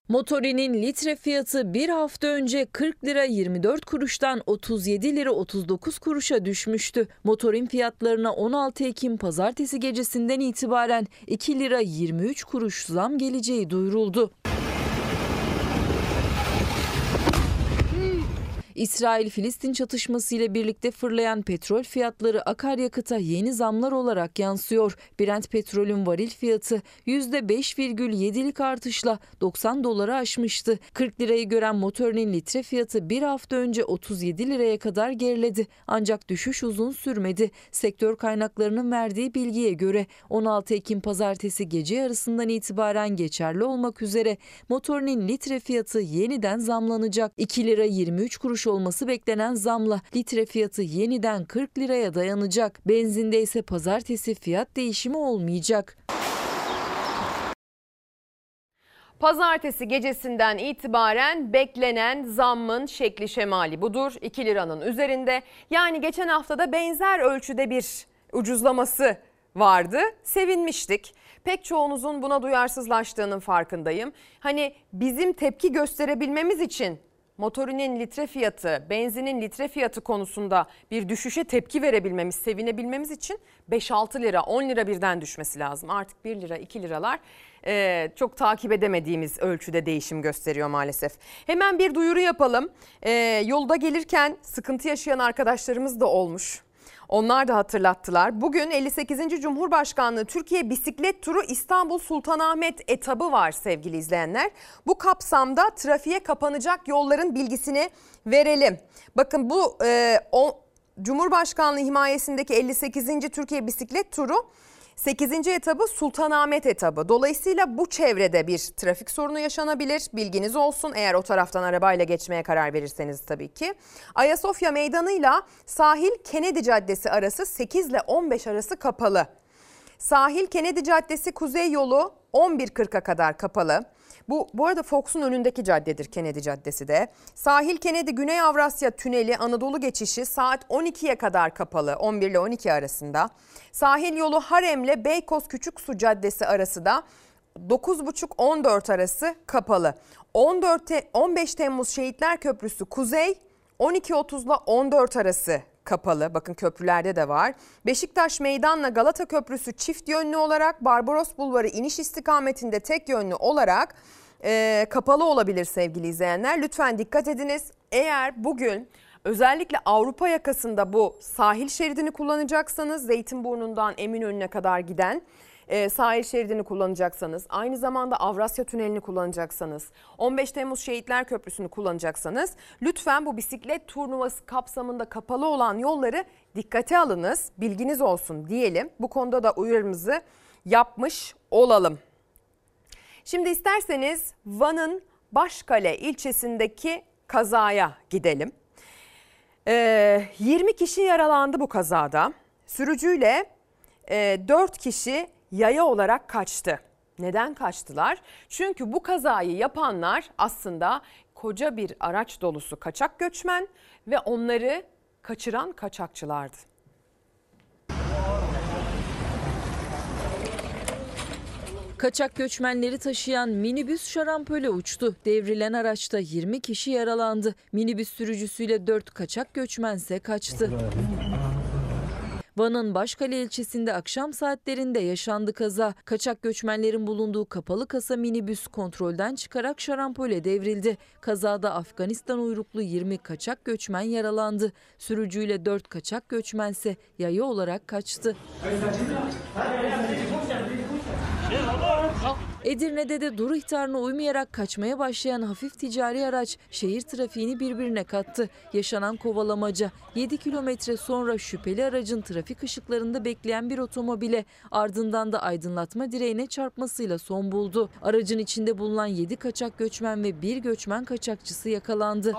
Motorinin litre fiyatı bir hafta önce 40 lira 24 kuruştan 37 lira 39 kuruşa düşmüştü. Motorin fiyatlarına 16 Ekim pazartesi gecesinden itibaren 2 lira 23 kuruş zam geleceği duyuruldu. İsrail-Filistin çatışması ile birlikte fırlayan petrol fiyatları akaryakıta yeni zamlar olarak yansıyor. Brent petrolün varil fiyatı %5,7'lik artışla 90 doları aşmıştı. 40 lirayı gören motorinin litre fiyatı bir hafta önce 37 liraya kadar geriledi. Ancak düşüş uzun sürmedi. Sektör kaynaklarının verdiği bilgiye göre 16 Ekim pazartesi gece yarısından itibaren geçerli olmak üzere motorinin litre fiyatı yeniden zamlanacak. 2 lira 23 kuruş olması beklenen zamla litre fiyatı yeniden 40 liraya dayanacak. Benzinde ise pazartesi fiyat değişimi olmayacak. Pazartesi gecesinden itibaren beklenen zammın şekli şemali budur. 2 liranın üzerinde. Yani geçen haftada benzer ölçüde bir ucuzlaması vardı. Sevinmiştik. Pek çoğunuzun buna duyarsızlaştığının farkındayım. Hani bizim tepki gösterebilmemiz için motorinin litre fiyatı, benzinin litre fiyatı konusunda bir düşüşe tepki verebilmemiz, sevinebilmemiz için 5-6 lira, 10 lira birden düşmesi lazım. Artık 1 lira, 2 liralar e, çok takip edemediğimiz ölçüde değişim gösteriyor maalesef. Hemen bir duyuru yapalım. E, yolda gelirken sıkıntı yaşayan arkadaşlarımız da olmuş. Onlar da hatırlattılar. Bugün 58. Cumhurbaşkanlığı Türkiye Bisiklet Turu İstanbul Sultanahmet etabı var sevgili izleyenler. Bu kapsamda trafiğe kapanacak yolların bilgisini verelim. Bakın bu e, o, Cumhurbaşkanlığı himayesindeki 58. Türkiye Bisiklet Turu 8. etabı Sultanahmet etabı. Dolayısıyla bu çevrede bir trafik sorunu yaşanabilir. Bilginiz olsun eğer o taraftan arabayla geçmeye karar verirseniz tabii ki. Ayasofya Meydanı'yla sahil Kennedy Caddesi arası 8 ile 15 arası kapalı. Sahil Kennedy Caddesi Kuzey Yolu 11.40'a kadar kapalı. Bu bu arada Fox'un önündeki caddedir Kennedy Caddesi de. Sahil Kennedy Güney Avrasya Tüneli Anadolu geçişi saat 12'ye kadar kapalı 11 ile 12 arasında. Sahil yolu Harem'le Beykoz Küçüksu Caddesi arası da 9.30-14 arası kapalı. 14 15 Temmuz Şehitler Köprüsü Kuzey 12.30 ile 14 arası kapalı. Bakın köprülerde de var. Beşiktaş Meydanla Galata Köprüsü çift yönlü olarak Barbaros Bulvarı iniş istikametinde tek yönlü olarak e, kapalı olabilir sevgili izleyenler. Lütfen dikkat ediniz. Eğer bugün özellikle Avrupa yakasında bu sahil şeridini kullanacaksanız Zeytinburnu'ndan Eminönü'ne kadar giden e, sahil şeridini kullanacaksanız, aynı zamanda Avrasya Tüneli'ni kullanacaksanız, 15 Temmuz Şehitler Köprüsü'nü kullanacaksanız lütfen bu bisiklet turnuvası kapsamında kapalı olan yolları dikkate alınız, bilginiz olsun diyelim. Bu konuda da uyarımızı yapmış olalım. Şimdi isterseniz Van'ın Başkale ilçesindeki kazaya gidelim. Ee, 20 kişi yaralandı bu kazada. Sürücüyle e, 4 kişi yaya olarak kaçtı. Neden kaçtılar? Çünkü bu kazayı yapanlar aslında koca bir araç dolusu kaçak göçmen ve onları kaçıran kaçakçılardı. Kaçak göçmenleri taşıyan minibüs şarampole uçtu. Devrilen araçta 20 kişi yaralandı. Minibüs sürücüsüyle 4 kaçak göçmense kaçtı. Van'ın Başkale ilçesinde akşam saatlerinde yaşandı kaza. Kaçak göçmenlerin bulunduğu kapalı kasa minibüs kontrolden çıkarak şarampole devrildi. Kazada Afganistan uyruklu 20 kaçak göçmen yaralandı. Sürücüyle 4 kaçak göçmense yaya olarak kaçtı. Edirne'de de dur ihtarına uymayarak kaçmaya başlayan hafif ticari araç şehir trafiğini birbirine kattı. Yaşanan kovalamaca 7 kilometre sonra şüpheli aracın trafik ışıklarında bekleyen bir otomobile ardından da aydınlatma direğine çarpmasıyla son buldu. Aracın içinde bulunan 7 kaçak göçmen ve bir göçmen kaçakçısı yakalandı.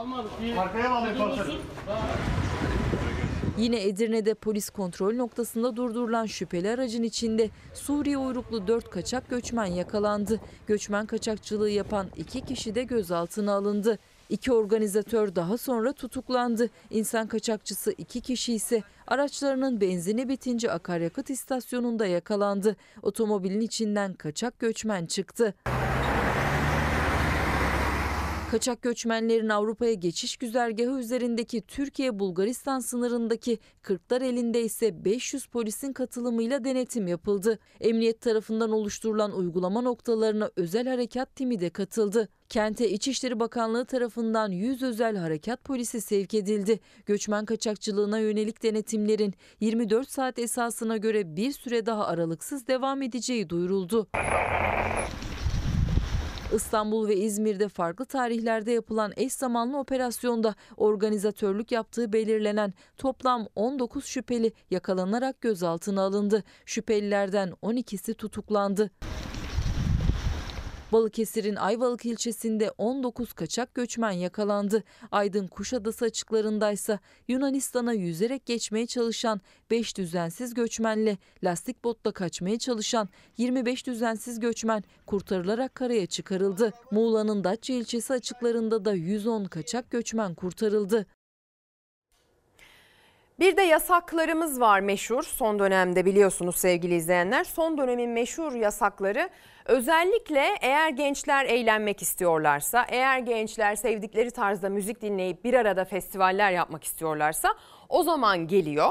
Yine Edirne'de polis kontrol noktasında durdurulan şüpheli aracın içinde Suriye uyruklu 4 kaçak göçmen yakalandı. Göçmen kaçakçılığı yapan 2 kişi de gözaltına alındı. İki organizatör daha sonra tutuklandı. İnsan kaçakçısı iki kişi ise araçlarının benzini bitince akaryakıt istasyonunda yakalandı. Otomobilin içinden kaçak göçmen çıktı. Kaçak göçmenlerin Avrupa'ya geçiş güzergahı üzerindeki Türkiye-Bulgaristan sınırındaki Kırklar elinde ise 500 polisin katılımıyla denetim yapıldı. Emniyet tarafından oluşturulan uygulama noktalarına özel harekat timi de katıldı. Kente İçişleri Bakanlığı tarafından 100 özel harekat polisi sevk edildi. Göçmen kaçakçılığına yönelik denetimlerin 24 saat esasına göre bir süre daha aralıksız devam edeceği duyuruldu. İstanbul ve İzmir'de farklı tarihlerde yapılan eş zamanlı operasyonda organizatörlük yaptığı belirlenen toplam 19 şüpheli yakalanarak gözaltına alındı. Şüphelilerden 12'si tutuklandı. Balıkesir'in Ayvalık ilçesinde 19 kaçak göçmen yakalandı. Aydın Kuşadası açıklarındaysa Yunanistan'a yüzerek geçmeye çalışan 5 düzensiz göçmenle lastik botla kaçmaya çalışan 25 düzensiz göçmen kurtarılarak karaya çıkarıldı. Muğla'nın Datça ilçesi açıklarında da 110 kaçak göçmen kurtarıldı. Bir de yasaklarımız var meşhur son dönemde biliyorsunuz sevgili izleyenler. Son dönemin meşhur yasakları özellikle eğer gençler eğlenmek istiyorlarsa, eğer gençler sevdikleri tarzda müzik dinleyip bir arada festivaller yapmak istiyorlarsa o zaman geliyor.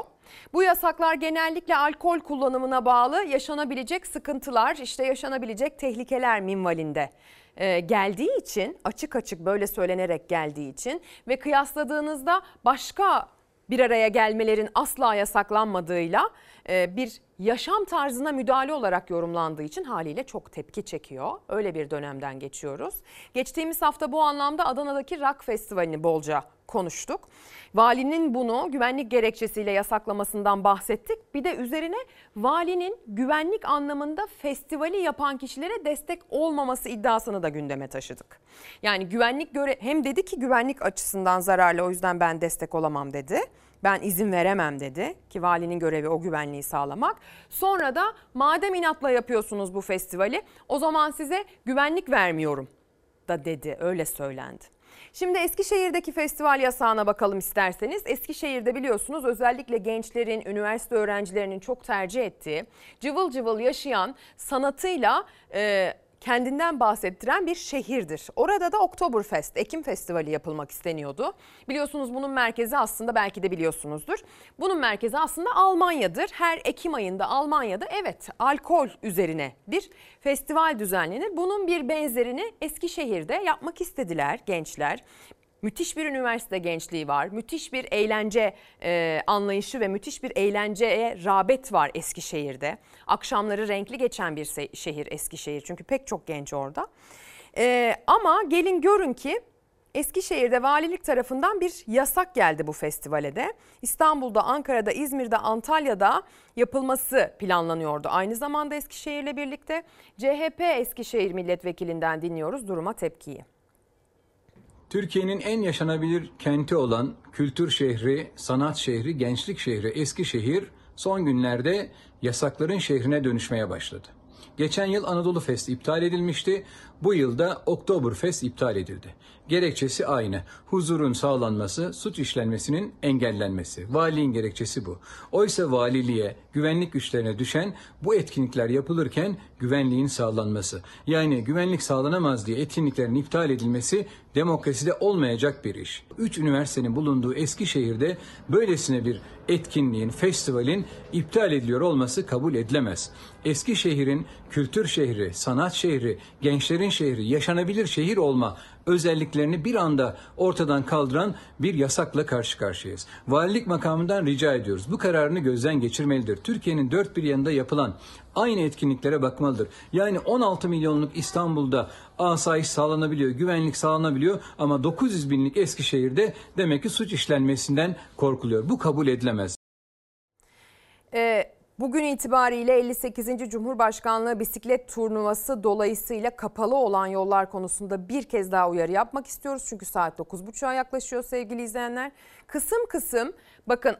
Bu yasaklar genellikle alkol kullanımına bağlı yaşanabilecek sıkıntılar, işte yaşanabilecek tehlikeler minvalinde e, geldiği için açık açık böyle söylenerek geldiği için ve kıyasladığınızda başka bir araya gelmelerin asla yasaklanmadığıyla e, bir yaşam tarzına müdahale olarak yorumlandığı için haliyle çok tepki çekiyor. Öyle bir dönemden geçiyoruz. Geçtiğimiz hafta bu anlamda Adana'daki Rock Festivali'ni bolca konuştuk. Valinin bunu güvenlik gerekçesiyle yasaklamasından bahsettik. Bir de üzerine valinin güvenlik anlamında festivali yapan kişilere destek olmaması iddiasını da gündeme taşıdık. Yani güvenlik göre hem dedi ki güvenlik açısından zararlı o yüzden ben destek olamam dedi. Ben izin veremem dedi ki valinin görevi o güvenliği sağlamak. Sonra da madem inatla yapıyorsunuz bu festivali o zaman size güvenlik vermiyorum da dedi öyle söylendi. Şimdi Eskişehir'deki festival yasağına bakalım isterseniz. Eskişehir'de biliyorsunuz özellikle gençlerin, üniversite öğrencilerinin çok tercih ettiği, cıvıl cıvıl yaşayan sanatıyla e, kendinden bahsettiren bir şehirdir. Orada da Oktoberfest, Ekim Festivali yapılmak isteniyordu. Biliyorsunuz bunun merkezi aslında belki de biliyorsunuzdur. Bunun merkezi aslında Almanya'dır. Her Ekim ayında Almanya'da evet alkol üzerine bir festival düzenlenir. Bunun bir benzerini Eskişehir'de yapmak istediler gençler. Müthiş bir üniversite gençliği var. Müthiş bir eğlence e, anlayışı ve müthiş bir eğlenceye rağbet var Eskişehir'de. Akşamları renkli geçen bir şehir Eskişehir çünkü pek çok genç orada. E, ama gelin görün ki Eskişehir'de valilik tarafından bir yasak geldi bu festivale de. İstanbul'da, Ankara'da, İzmir'de, Antalya'da yapılması planlanıyordu. Aynı zamanda Eskişehir'le birlikte CHP Eskişehir milletvekilinden dinliyoruz duruma tepkiyi. Türkiye'nin en yaşanabilir kenti olan kültür şehri, sanat şehri, gençlik şehri Eskişehir son günlerde yasakların şehrine dönüşmeye başladı. Geçen yıl Anadolu Fest iptal edilmişti. Bu yılda Oktoberfest iptal edildi. Gerekçesi aynı. Huzurun sağlanması, suç işlenmesinin engellenmesi. Valiliğin gerekçesi bu. Oysa valiliğe, güvenlik güçlerine düşen bu etkinlikler yapılırken güvenliğin sağlanması. Yani güvenlik sağlanamaz diye etkinliklerin iptal edilmesi demokraside olmayacak bir iş. Üç üniversitenin bulunduğu Eskişehir'de böylesine bir etkinliğin, festivalin iptal ediliyor olması kabul edilemez. Eskişehir'in kültür şehri, sanat şehri, gençlerin şehri, yaşanabilir şehir olma özelliklerini bir anda ortadan kaldıran bir yasakla karşı karşıyayız. Valilik makamından rica ediyoruz. Bu kararını gözden geçirmelidir. Türkiye'nin dört bir yanında yapılan aynı etkinliklere bakmalıdır. Yani 16 milyonluk İstanbul'da asayiş sağlanabiliyor, güvenlik sağlanabiliyor ama 900 binlik Eskişehir'de demek ki suç işlenmesinden korkuluyor. Bu kabul edilemez. Ee, bugün itibariyle 58. Cumhurbaşkanlığı bisiklet turnuvası dolayısıyla kapalı olan yollar konusunda bir kez daha uyarı yapmak istiyoruz. Çünkü saat 9.30'a yaklaşıyor sevgili izleyenler. Kısım kısım bakın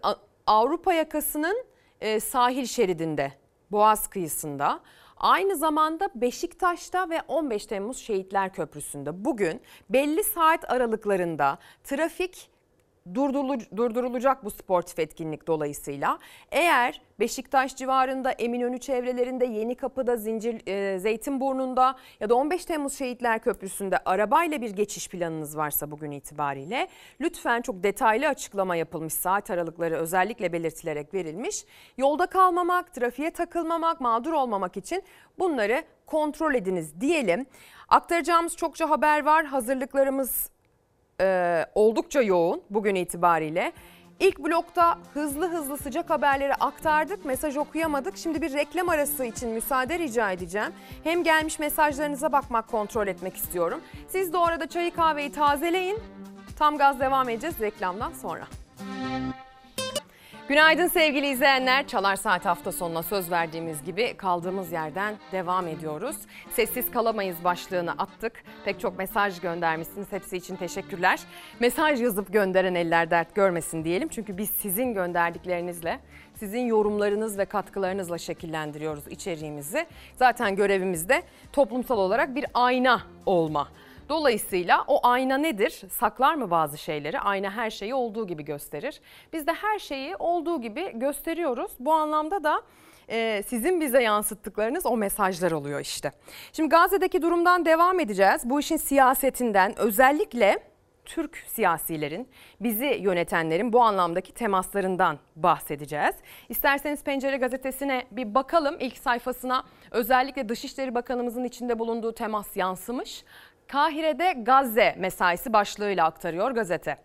Avrupa yakasının e, sahil şeridinde Boğaz kıyısında Aynı zamanda Beşiktaş'ta ve 15 Temmuz Şehitler Köprüsü'nde bugün belli saat aralıklarında trafik durdurulacak bu sportif etkinlik dolayısıyla. Eğer Beşiktaş civarında, Eminönü çevrelerinde, Yeni Kapı'da, Zincir, e, Zeytinburnu'nda ya da 15 Temmuz Şehitler Köprüsü'nde arabayla bir geçiş planınız varsa bugün itibariyle lütfen çok detaylı açıklama yapılmış saat aralıkları özellikle belirtilerek verilmiş. Yolda kalmamak, trafiğe takılmamak, mağdur olmamak için bunları kontrol ediniz diyelim. Aktaracağımız çokça haber var. Hazırlıklarımız e, oldukça yoğun bugün itibariyle. İlk blokta hızlı hızlı sıcak haberleri aktardık. Mesaj okuyamadık. Şimdi bir reklam arası için müsaade rica edeceğim. Hem gelmiş mesajlarınıza bakmak, kontrol etmek istiyorum. Siz de orada çayı kahveyi tazeleyin. Tam gaz devam edeceğiz reklamdan sonra. Günaydın sevgili izleyenler. Çalar Saat hafta sonuna söz verdiğimiz gibi kaldığımız yerden devam ediyoruz. Sessiz kalamayız başlığını attık. Pek çok mesaj göndermişsiniz. Hepsi için teşekkürler. Mesaj yazıp gönderen eller dert görmesin diyelim. Çünkü biz sizin gönderdiklerinizle, sizin yorumlarınız ve katkılarınızla şekillendiriyoruz içeriğimizi. Zaten görevimiz de toplumsal olarak bir ayna olma. Dolayısıyla o ayna nedir? Saklar mı bazı şeyleri? Ayna her şeyi olduğu gibi gösterir. Biz de her şeyi olduğu gibi gösteriyoruz. Bu anlamda da e, sizin bize yansıttıklarınız o mesajlar oluyor işte. Şimdi Gazze'deki durumdan devam edeceğiz. Bu işin siyasetinden özellikle Türk siyasilerin, bizi yönetenlerin bu anlamdaki temaslarından bahsedeceğiz. İsterseniz Pencere Gazetesi'ne bir bakalım. İlk sayfasına özellikle Dışişleri Bakanımızın içinde bulunduğu temas yansımış. Kahire'de Gazze mesaisi başlığıyla aktarıyor gazete.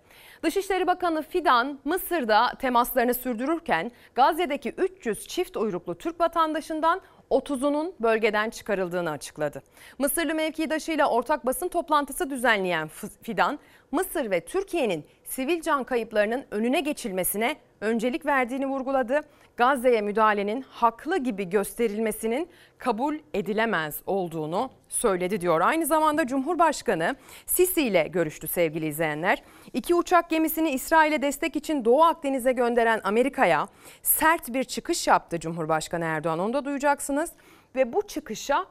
Dışişleri Bakanı Fidan Mısır'da temaslarını sürdürürken Gazze'deki 300 çift uyruklu Türk vatandaşından 30'unun bölgeden çıkarıldığını açıkladı. Mısırlı mevkidaşıyla ortak basın toplantısı düzenleyen Fidan, Mısır ve Türkiye'nin sivil can kayıplarının önüne geçilmesine öncelik verdiğini vurguladı. Gazze'ye müdahalenin haklı gibi gösterilmesinin kabul edilemez olduğunu söyledi diyor. Aynı zamanda Cumhurbaşkanı Sisi ile görüştü sevgili izleyenler. İki uçak gemisini İsrail'e destek için Doğu Akdeniz'e gönderen Amerika'ya sert bir çıkış yaptı Cumhurbaşkanı Erdoğan. Onu da duyacaksınız. Ve bu çıkışa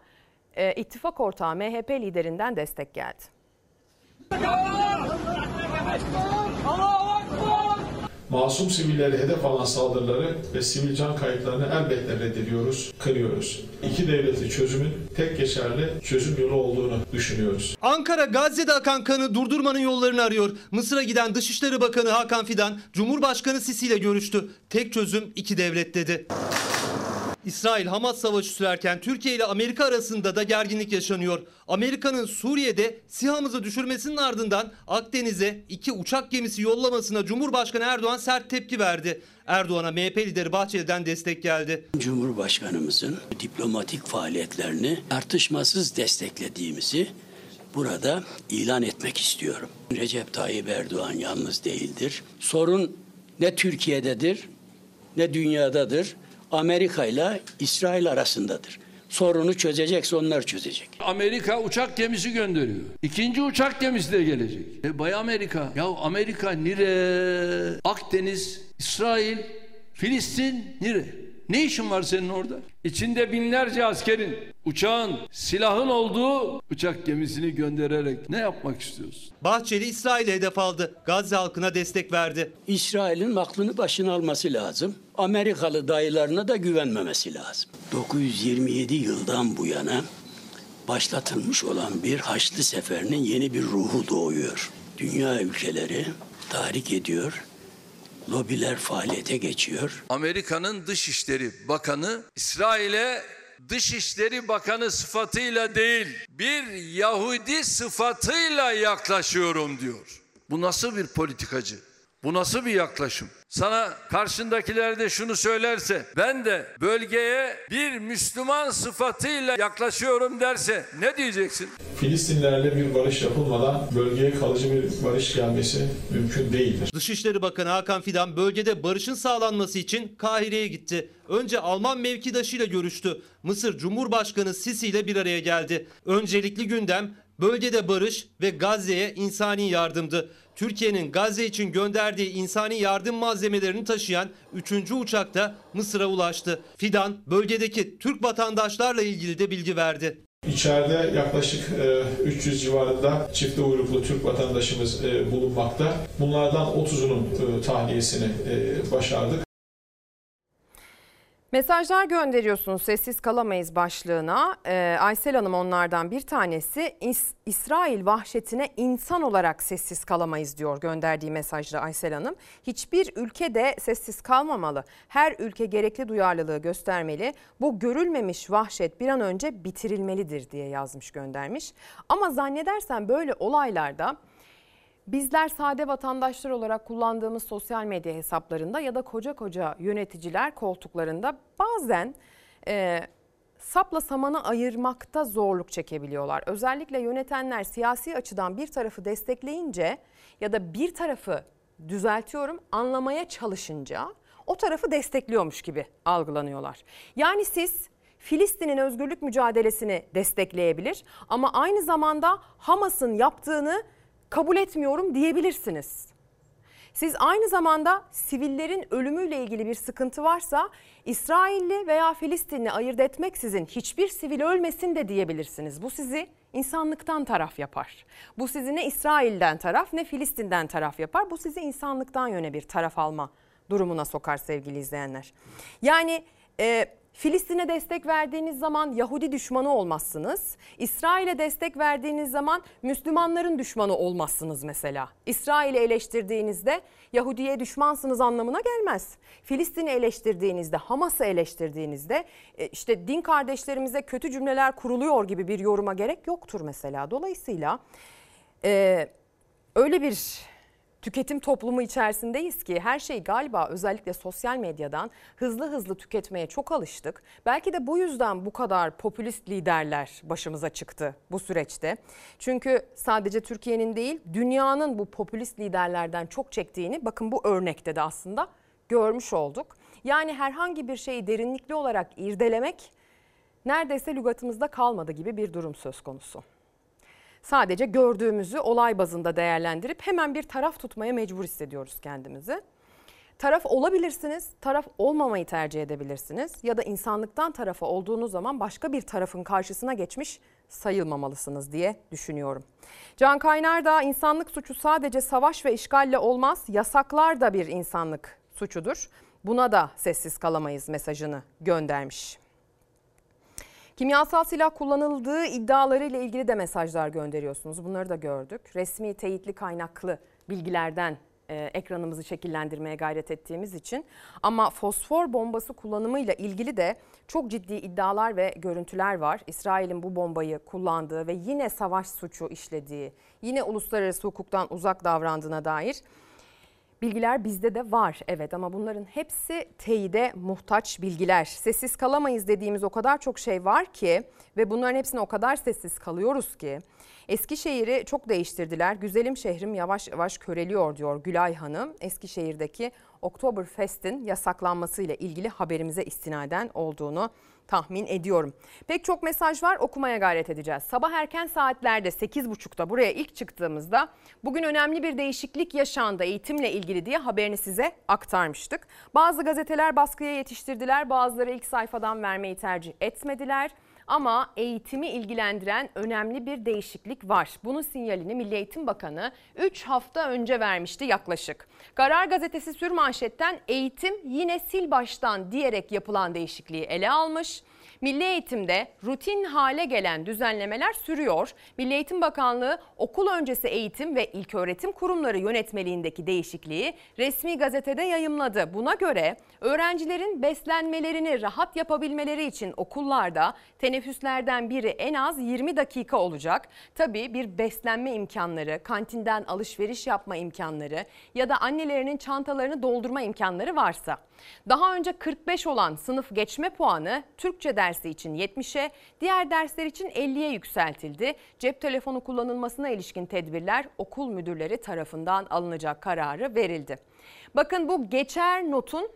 e, ittifak ortağı MHP liderinden destek geldi. Masum sivillere hedef alan saldırıları ve sivil can kayıplarını elbette reddediyoruz, kınıyoruz. İki devletli çözümün tek geçerli çözüm yolu olduğunu düşünüyoruz. Ankara Gazze'de akan kanı durdurmanın yollarını arıyor. Mısır'a giden Dışişleri Bakanı Hakan Fidan, Cumhurbaşkanı Sisi ile görüştü. Tek çözüm iki devlet dedi. İsrail-Hamas savaşı sürerken Türkiye ile Amerika arasında da gerginlik yaşanıyor. Amerika'nın Suriye'de SİHA'mızı düşürmesinin ardından Akdeniz'e iki uçak gemisi yollamasına Cumhurbaşkanı Erdoğan sert tepki verdi. Erdoğan'a MHP lideri Bahçeli'den destek geldi. Cumhurbaşkanımızın diplomatik faaliyetlerini tartışmasız desteklediğimizi burada ilan etmek istiyorum. Recep Tayyip Erdoğan yalnız değildir. Sorun ne Türkiye'dedir ne dünyadadır. Amerika ile İsrail arasındadır. Sorunu çözecekse onlar çözecek. Amerika uçak gemisi gönderiyor. İkinci uçak gemisi de gelecek. E bay Amerika. Ya Amerika nire? Akdeniz, İsrail, Filistin nire? Ne işin var senin orada? İçinde binlerce askerin, uçağın, silahın olduğu uçak gemisini göndererek ne yapmak istiyorsun? Bahçeli İsrail'e hedef aldı. Gazze halkına destek verdi. İsrail'in aklını başına alması lazım. Amerikalı dayılarına da güvenmemesi lazım. 927 yıldan bu yana başlatılmış olan bir Haçlı Seferi'nin yeni bir ruhu doğuyor. Dünya ülkeleri tahrik ediyor. Lobiler faaliyete geçiyor. Amerika'nın Dışişleri Bakanı İsrail'e Dışişleri Bakanı sıfatıyla değil bir Yahudi sıfatıyla yaklaşıyorum diyor. Bu nasıl bir politikacı? Bu nasıl bir yaklaşım? Sana karşındakiler de şunu söylerse ben de bölgeye bir Müslüman sıfatıyla yaklaşıyorum derse ne diyeceksin? Filistinlerle bir barış yapılmadan bölgeye kalıcı bir barış gelmesi mümkün değildir. Dışişleri Bakanı Hakan Fidan bölgede barışın sağlanması için Kahire'ye gitti. Önce Alman mevkidaşıyla görüştü. Mısır Cumhurbaşkanı Sisi ile bir araya geldi. Öncelikli gündem bölgede barış ve Gazze'ye insani yardımdı. Türkiye'nin Gazze için gönderdiği insani yardım malzemelerini taşıyan 3. uçak da Mısır'a ulaştı. Fidan bölgedeki Türk vatandaşlarla ilgili de bilgi verdi. İçeride yaklaşık e, 300 civarında çifte uyruklu Türk vatandaşımız e, bulunmakta. Bunlardan 30'unun e, tahliyesini e, başardık. Mesajlar gönderiyorsunuz sessiz kalamayız başlığına. Ee, Aysel Hanım onlardan bir tanesi İs- İsrail vahşetine insan olarak sessiz kalamayız diyor gönderdiği mesajda Aysel Hanım. Hiçbir ülke de sessiz kalmamalı. Her ülke gerekli duyarlılığı göstermeli. Bu görülmemiş vahşet bir an önce bitirilmelidir diye yazmış göndermiş. Ama zannedersen böyle olaylarda Bizler sade vatandaşlar olarak kullandığımız sosyal medya hesaplarında ya da koca koca yöneticiler koltuklarında bazen e, sapla samanı ayırmakta zorluk çekebiliyorlar. Özellikle yönetenler siyasi açıdan bir tarafı destekleyince ya da bir tarafı düzeltiyorum anlamaya çalışınca o tarafı destekliyormuş gibi algılanıyorlar. Yani siz Filistin'in özgürlük mücadelesini destekleyebilir ama aynı zamanda Hamas'ın yaptığını kabul etmiyorum diyebilirsiniz. Siz aynı zamanda sivillerin ölümüyle ilgili bir sıkıntı varsa İsrailli veya Filistinli ayırt etmeksizin hiçbir sivil ölmesin de diyebilirsiniz. Bu sizi insanlıktan taraf yapar. Bu sizi ne İsrail'den taraf ne Filistin'den taraf yapar. Bu sizi insanlıktan yöne bir taraf alma durumuna sokar sevgili izleyenler. Yani e, Filistin'e destek verdiğiniz zaman Yahudi düşmanı olmazsınız. İsrail'e destek verdiğiniz zaman Müslümanların düşmanı olmazsınız mesela. İsrail'i eleştirdiğinizde Yahudi'ye düşmansınız anlamına gelmez. Filistin'i eleştirdiğinizde, Hamas'ı eleştirdiğinizde e, işte din kardeşlerimize kötü cümleler kuruluyor gibi bir yoruma gerek yoktur mesela. Dolayısıyla e, öyle bir tüketim toplumu içerisindeyiz ki her şeyi galiba özellikle sosyal medyadan hızlı hızlı tüketmeye çok alıştık. Belki de bu yüzden bu kadar popülist liderler başımıza çıktı bu süreçte. Çünkü sadece Türkiye'nin değil dünyanın bu popülist liderlerden çok çektiğini bakın bu örnekte de aslında görmüş olduk. Yani herhangi bir şeyi derinlikli olarak irdelemek neredeyse lügatımızda kalmadı gibi bir durum söz konusu sadece gördüğümüzü olay bazında değerlendirip hemen bir taraf tutmaya mecbur hissediyoruz kendimizi. Taraf olabilirsiniz, taraf olmamayı tercih edebilirsiniz ya da insanlıktan tarafa olduğunuz zaman başka bir tarafın karşısına geçmiş sayılmamalısınız diye düşünüyorum. Can Kaynar da insanlık suçu sadece savaş ve işgalle olmaz, yasaklar da bir insanlık suçudur. Buna da sessiz kalamayız mesajını göndermiş. Kimyasal silah kullanıldığı iddiaları ile ilgili de mesajlar gönderiyorsunuz. Bunları da gördük. Resmi teyitli kaynaklı bilgilerden e, ekranımızı şekillendirmeye gayret ettiğimiz için. Ama fosfor bombası kullanımıyla ilgili de çok ciddi iddialar ve görüntüler var. İsrail'in bu bombayı kullandığı ve yine savaş suçu işlediği, yine uluslararası hukuktan uzak davrandığına dair Bilgiler bizde de var evet ama bunların hepsi teyide muhtaç bilgiler. Sessiz kalamayız dediğimiz o kadar çok şey var ki ve bunların hepsine o kadar sessiz kalıyoruz ki. Eskişehir'i çok değiştirdiler. Güzelim şehrim yavaş yavaş köreliyor diyor Gülay Hanım. Eskişehir'deki Oktoberfest'in yasaklanmasıyla ilgili haberimize istinaden olduğunu tahmin ediyorum. Pek çok mesaj var okumaya gayret edeceğiz. Sabah erken saatlerde 8.30'da buraya ilk çıktığımızda bugün önemli bir değişiklik yaşandı eğitimle ilgili diye haberini size aktarmıştık. Bazı gazeteler baskıya yetiştirdiler bazıları ilk sayfadan vermeyi tercih etmediler. Ama eğitimi ilgilendiren önemli bir değişiklik var. Bunun sinyalini Milli Eğitim Bakanı 3 hafta önce vermişti yaklaşık. Karar Gazetesi sürmanşetten eğitim yine sil baştan diyerek yapılan değişikliği ele almış. Milli eğitimde rutin hale gelen düzenlemeler sürüyor. Milli Eğitim Bakanlığı okul öncesi eğitim ve ilköğretim kurumları yönetmeliğindeki değişikliği resmi gazetede yayımladı. Buna göre öğrencilerin beslenmelerini rahat yapabilmeleri için okullarda teneffüslerden biri en az 20 dakika olacak. Tabii bir beslenme imkanları, kantinden alışveriş yapma imkanları ya da annelerinin çantalarını doldurma imkanları varsa. Daha önce 45 olan sınıf geçme puanı Türkçe dersi için 70'e, diğer dersler için 50'ye yükseltildi. Cep telefonu kullanılmasına ilişkin tedbirler okul müdürleri tarafından alınacak kararı verildi. Bakın bu geçer notun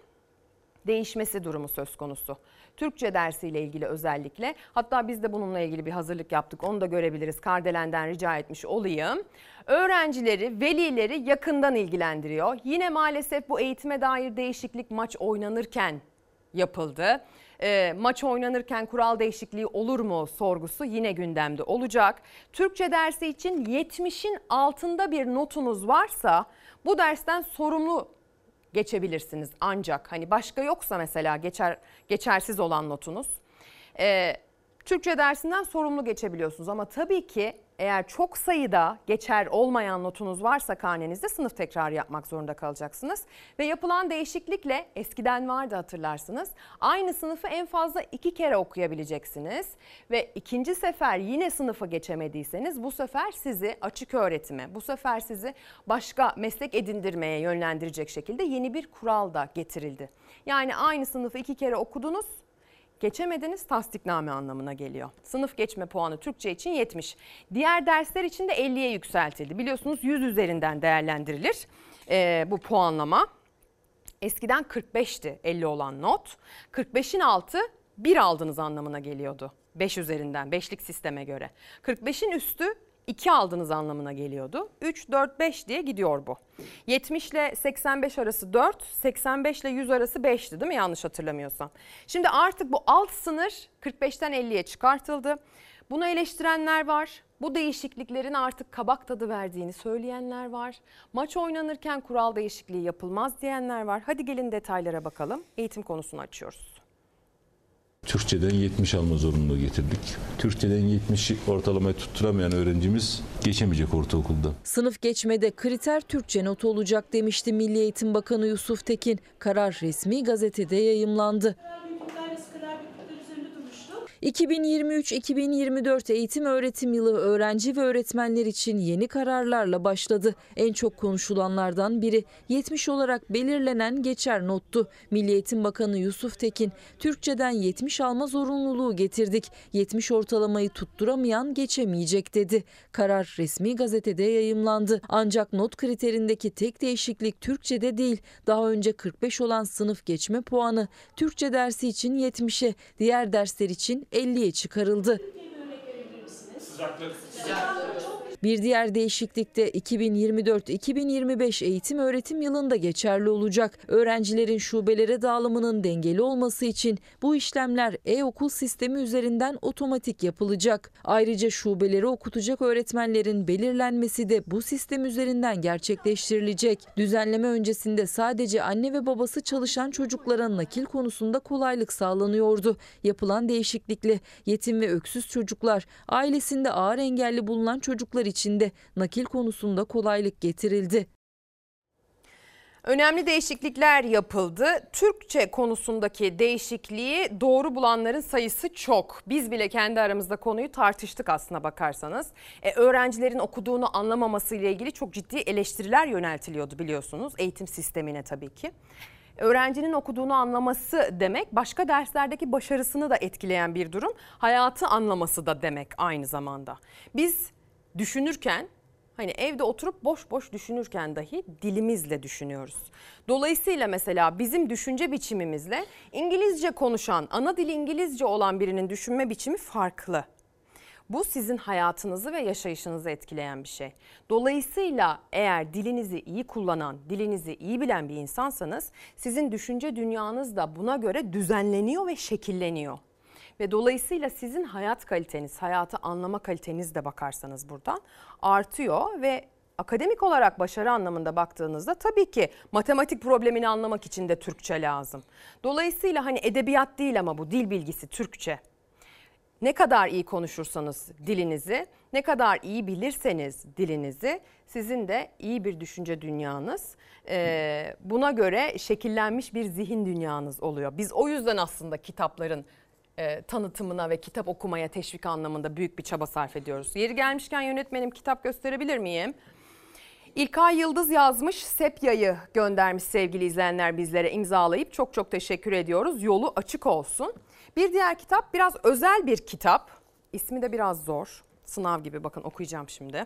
değişmesi durumu söz konusu. Türkçe dersiyle ilgili özellikle. Hatta biz de bununla ilgili bir hazırlık yaptık. Onu da görebiliriz. Kardelen'den rica etmiş olayım. Öğrencileri, velileri yakından ilgilendiriyor. Yine maalesef bu eğitime dair değişiklik maç oynanırken yapıldı. E, maç oynanırken kural değişikliği olur mu sorgusu yine gündemde olacak. Türkçe dersi için 70'in altında bir notunuz varsa bu dersten sorumlu geçebilirsiniz ancak hani başka yoksa mesela geçer geçersiz olan notunuz e, Türkçe dersinden sorumlu geçebiliyorsunuz. Ama tabii ki eğer çok sayıda geçer olmayan notunuz varsa karnenizde sınıf tekrarı yapmak zorunda kalacaksınız. Ve yapılan değişiklikle eskiden vardı hatırlarsınız. Aynı sınıfı en fazla iki kere okuyabileceksiniz. Ve ikinci sefer yine sınıfı geçemediyseniz bu sefer sizi açık öğretime, bu sefer sizi başka meslek edindirmeye yönlendirecek şekilde yeni bir kural da getirildi. Yani aynı sınıfı iki kere okudunuz geçemediniz tasdikname anlamına geliyor. Sınıf geçme puanı Türkçe için 70. Diğer dersler için de 50'ye yükseltildi. Biliyorsunuz 100 üzerinden değerlendirilir e, bu puanlama. Eskiden 45'ti 50 olan not. 45'in altı 1 aldınız anlamına geliyordu. 5 üzerinden 5'lik sisteme göre. 45'in üstü 2 aldınız anlamına geliyordu. 3, 4, 5 diye gidiyor bu. 70 ile 85 arası 4, 85 ile 100 arası 5'ti değil mi yanlış hatırlamıyorsam. Şimdi artık bu alt sınır 45'ten 50'ye çıkartıldı. Bunu eleştirenler var. Bu değişikliklerin artık kabak tadı verdiğini söyleyenler var. Maç oynanırken kural değişikliği yapılmaz diyenler var. Hadi gelin detaylara bakalım. Eğitim konusunu açıyoruz. Türkçeden 70 alma zorunluluğu getirdik. Türkçeden 70 ortalamayı tutturamayan öğrencimiz geçemeyecek ortaokulda. Sınıf geçmede kriter Türkçe not olacak demişti Milli Eğitim Bakanı Yusuf Tekin. Karar resmi gazetede yayımlandı. 2023-2024 eğitim öğretim yılı öğrenci ve öğretmenler için yeni kararlarla başladı. En çok konuşulanlardan biri 70 olarak belirlenen geçer nottu. Milli Eğitim Bakanı Yusuf Tekin, Türkçeden 70 alma zorunluluğu getirdik. 70 ortalamayı tutturamayan geçemeyecek dedi. Karar resmi gazetede yayımlandı. Ancak not kriterindeki tek değişiklik Türkçede değil. Daha önce 45 olan sınıf geçme puanı Türkçe dersi için 70'e, diğer dersler için 50'ye çıkarıldı. Bir diğer değişiklik de 2024-2025 eğitim öğretim yılında geçerli olacak. Öğrencilerin şubelere dağılımının dengeli olması için bu işlemler e-okul sistemi üzerinden otomatik yapılacak. Ayrıca şubeleri okutacak öğretmenlerin belirlenmesi de bu sistem üzerinden gerçekleştirilecek. Düzenleme öncesinde sadece anne ve babası çalışan çocuklara nakil konusunda kolaylık sağlanıyordu. Yapılan değişiklikle yetim ve öksüz çocuklar, ailesinde ağır engelli bulunan çocuklar içinde nakil konusunda kolaylık getirildi. Önemli değişiklikler yapıldı. Türkçe konusundaki değişikliği doğru bulanların sayısı çok. Biz bile kendi aramızda konuyu tartıştık aslına bakarsanız. E, öğrencilerin okuduğunu anlamaması ile ilgili çok ciddi eleştiriler yöneltiliyordu biliyorsunuz eğitim sistemine tabii ki. Öğrencinin okuduğunu anlaması demek başka derslerdeki başarısını da etkileyen bir durum. Hayatı anlaması da demek aynı zamanda. Biz düşünürken Hani evde oturup boş boş düşünürken dahi dilimizle düşünüyoruz. Dolayısıyla mesela bizim düşünce biçimimizle İngilizce konuşan, ana dili İngilizce olan birinin düşünme biçimi farklı. Bu sizin hayatınızı ve yaşayışınızı etkileyen bir şey. Dolayısıyla eğer dilinizi iyi kullanan, dilinizi iyi bilen bir insansanız sizin düşünce dünyanız da buna göre düzenleniyor ve şekilleniyor. Ve dolayısıyla sizin hayat kaliteniz, hayatı anlama kaliteniz de bakarsanız buradan artıyor ve akademik olarak başarı anlamında baktığınızda tabii ki matematik problemini anlamak için de Türkçe lazım. Dolayısıyla hani edebiyat değil ama bu dil bilgisi Türkçe. Ne kadar iyi konuşursanız dilinizi, ne kadar iyi bilirseniz dilinizi, sizin de iyi bir düşünce dünyanız, e, buna göre şekillenmiş bir zihin dünyanız oluyor. Biz o yüzden aslında kitapların e, tanıtımına ve kitap okumaya teşvik anlamında büyük bir çaba sarf ediyoruz. Yeri gelmişken yönetmenim kitap gösterebilir miyim? İlkay Yıldız yazmış, Sepya'yı göndermiş sevgili izleyenler bizlere imzalayıp çok çok teşekkür ediyoruz. Yolu açık olsun. Bir diğer kitap biraz özel bir kitap. İsmi de biraz zor. Sınav gibi bakın okuyacağım şimdi.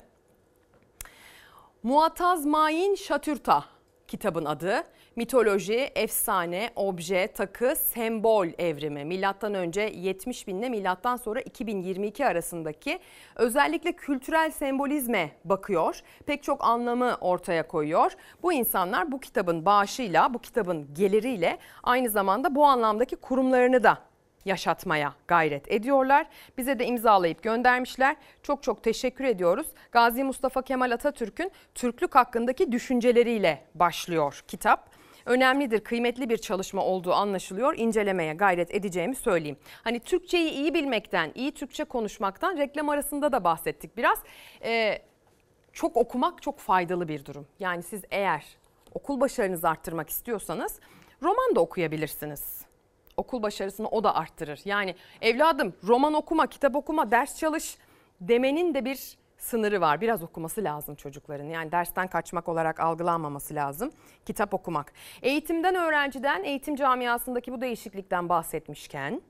Muataz Mayin Şatürta kitabın adı. Mitoloji, efsane, obje, takı, sembol evrimi. Milattan önce 70 binle milattan sonra 2022 arasındaki özellikle kültürel sembolizme bakıyor. Pek çok anlamı ortaya koyuyor. Bu insanlar bu kitabın bağışıyla, bu kitabın geliriyle aynı zamanda bu anlamdaki kurumlarını da yaşatmaya gayret ediyorlar. Bize de imzalayıp göndermişler. Çok çok teşekkür ediyoruz. Gazi Mustafa Kemal Atatürk'ün Türklük hakkındaki düşünceleriyle başlıyor kitap önemlidir, kıymetli bir çalışma olduğu anlaşılıyor. İncelemeye gayret edeceğimi söyleyeyim. Hani Türkçeyi iyi bilmekten, iyi Türkçe konuşmaktan reklam arasında da bahsettik biraz. Ee, çok okumak çok faydalı bir durum. Yani siz eğer okul başarınızı arttırmak istiyorsanız roman da okuyabilirsiniz okul başarısını o da arttırır. Yani evladım roman okuma, kitap okuma, ders çalış demenin de bir sınırı var. Biraz okuması lazım çocukların. Yani dersten kaçmak olarak algılanmaması lazım. Kitap okumak. Eğitimden öğrenciden, eğitim camiasındaki bu değişiklikten bahsetmişken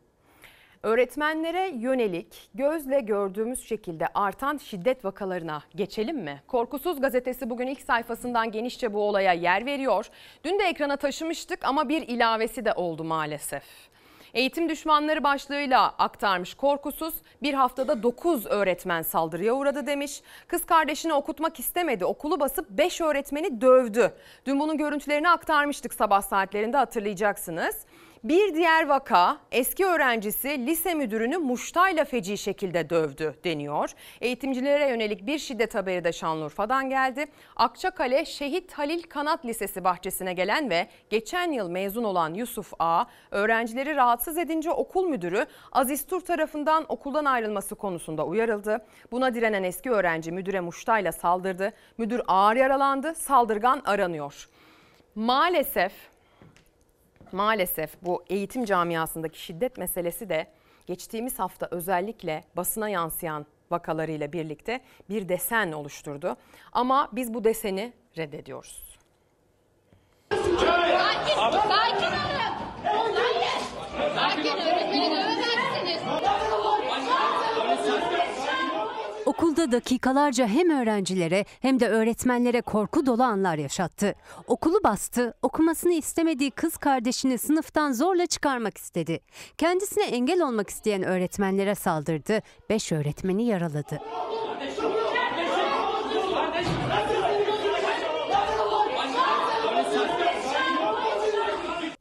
öğretmenlere yönelik gözle gördüğümüz şekilde artan şiddet vakalarına geçelim mi? Korkusuz gazetesi bugün ilk sayfasından genişçe bu olaya yer veriyor. Dün de ekrana taşımıştık ama bir ilavesi de oldu maalesef. Eğitim düşmanları başlığıyla aktarmış korkusuz. Bir haftada 9 öğretmen saldırıya uğradı demiş. Kız kardeşini okutmak istemedi. Okulu basıp 5 öğretmeni dövdü. Dün bunun görüntülerini aktarmıştık sabah saatlerinde hatırlayacaksınız. Bir diğer vaka eski öğrencisi lise müdürünü muştayla feci şekilde dövdü deniyor. Eğitimcilere yönelik bir şiddet haberi de Şanlıurfa'dan geldi. Akçakale Şehit Halil Kanat Lisesi bahçesine gelen ve geçen yıl mezun olan Yusuf A. öğrencileri rahatsız edince okul müdürü Aziz Tur tarafından okuldan ayrılması konusunda uyarıldı. Buna direnen eski öğrenci müdüre muştayla saldırdı. Müdür ağır yaralandı, saldırgan aranıyor. Maalesef maalesef bu eğitim camiasındaki şiddet meselesi de geçtiğimiz hafta özellikle basına yansıyan vakalarıyla birlikte bir desen oluşturdu. Ama biz bu deseni reddediyoruz. Sakin, sakin olun. Sakin, öğretmenin öğrencisiniz. Okulda dakikalarca hem öğrencilere hem de öğretmenlere korku dolu anlar yaşattı. Okulu bastı, okumasını istemediği kız kardeşini sınıftan zorla çıkarmak istedi. Kendisine engel olmak isteyen öğretmenlere saldırdı, beş öğretmeni yaraladı.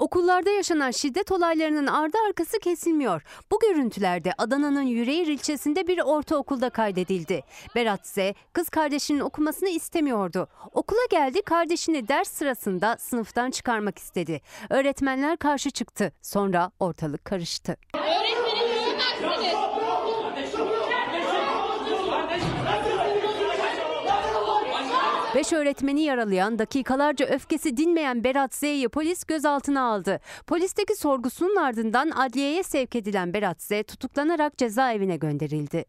Okullarda yaşanan şiddet olaylarının ardı arkası kesilmiyor. Bu görüntülerde Adana'nın Yüreğir ilçesinde bir ortaokulda kaydedildi. Berat Z kız kardeşinin okumasını istemiyordu. Okula geldi kardeşini ders sırasında sınıftan çıkarmak istedi. Öğretmenler karşı çıktı. Sonra ortalık karıştı. Öğretmenim Beş öğretmeni yaralayan, dakikalarca öfkesi dinmeyen Berat Z'yi polis gözaltına aldı. Polisteki sorgusunun ardından adliyeye sevk edilen Berat Z tutuklanarak cezaevine gönderildi.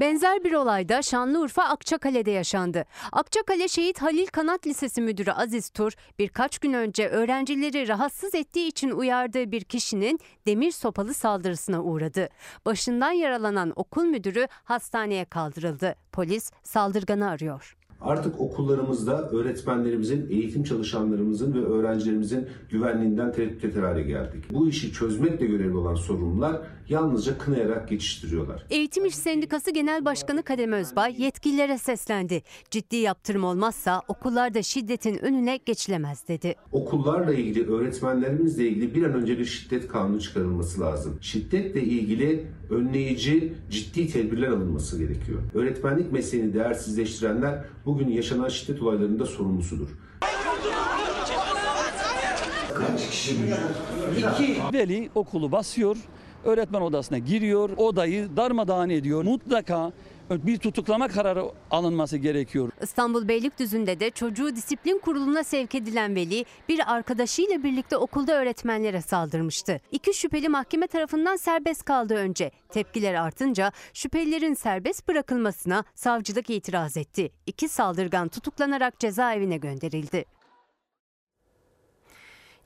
Benzer bir olay da Şanlıurfa Akçakale'de yaşandı. Akçakale Şehit Halil Kanat Lisesi Müdürü Aziz Tur birkaç gün önce öğrencileri rahatsız ettiği için uyardığı bir kişinin demir sopalı saldırısına uğradı. Başından yaralanan okul müdürü hastaneye kaldırıldı. Polis saldırganı arıyor. Artık okullarımızda öğretmenlerimizin, eğitim çalışanlarımızın ve öğrencilerimizin güvenliğinden tereddüt eder hale geldik. Bu işi çözmekle görevli olan sorumlular yalnızca kınayarak geçiştiriyorlar. Eğitim İş Sendikası Genel Başkanı Kadem Özbay yetkililere seslendi. Ciddi yaptırım olmazsa okullarda şiddetin önüne geçilemez dedi. Okullarla ilgili, öğretmenlerimizle ilgili bir an önce bir şiddet kanunu çıkarılması lazım. Şiddetle ilgili önleyici, ciddi tedbirler alınması gerekiyor. Öğretmenlik mesleğini değersizleştirenler bugün yaşanan şiddet olaylarında sorumlusudur. Kaç kişi İki. Veli okulu basıyor, öğretmen odasına giriyor, odayı darmadağın ediyor. Mutlaka bir tutuklama kararı alınması gerekiyor. İstanbul Beylikdüzü'nde de çocuğu disiplin kuruluna sevk edilen veli bir arkadaşıyla birlikte okulda öğretmenlere saldırmıştı. İki şüpheli mahkeme tarafından serbest kaldı önce. Tepkiler artınca şüphelilerin serbest bırakılmasına savcılık itiraz etti. İki saldırgan tutuklanarak cezaevine gönderildi.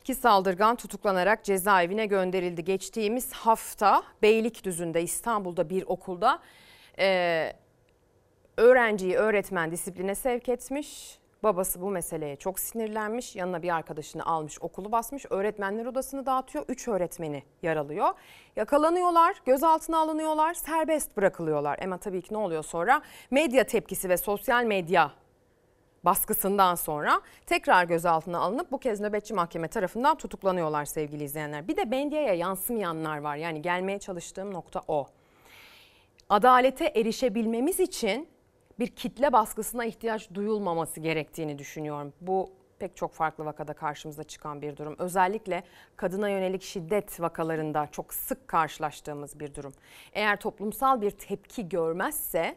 İki saldırgan tutuklanarak cezaevine gönderildi. Geçtiğimiz hafta Beylikdüzü'nde İstanbul'da bir okulda e, öğrenciyi öğretmen disipline sevk etmiş. Babası bu meseleye çok sinirlenmiş. Yanına bir arkadaşını almış, okulu basmış. Öğretmenler odasını dağıtıyor. Üç öğretmeni yaralıyor. Yakalanıyorlar, gözaltına alınıyorlar, serbest bırakılıyorlar. Ama tabii ki ne oluyor sonra? Medya tepkisi ve sosyal medya baskısından sonra tekrar gözaltına alınıp bu kez nöbetçi mahkeme tarafından tutuklanıyorlar sevgili izleyenler. Bir de medyaya yansımayanlar var. Yani gelmeye çalıştığım nokta o. Adalete erişebilmemiz için bir kitle baskısına ihtiyaç duyulmaması gerektiğini düşünüyorum. Bu pek çok farklı vakada karşımıza çıkan bir durum. Özellikle kadına yönelik şiddet vakalarında çok sık karşılaştığımız bir durum. Eğer toplumsal bir tepki görmezse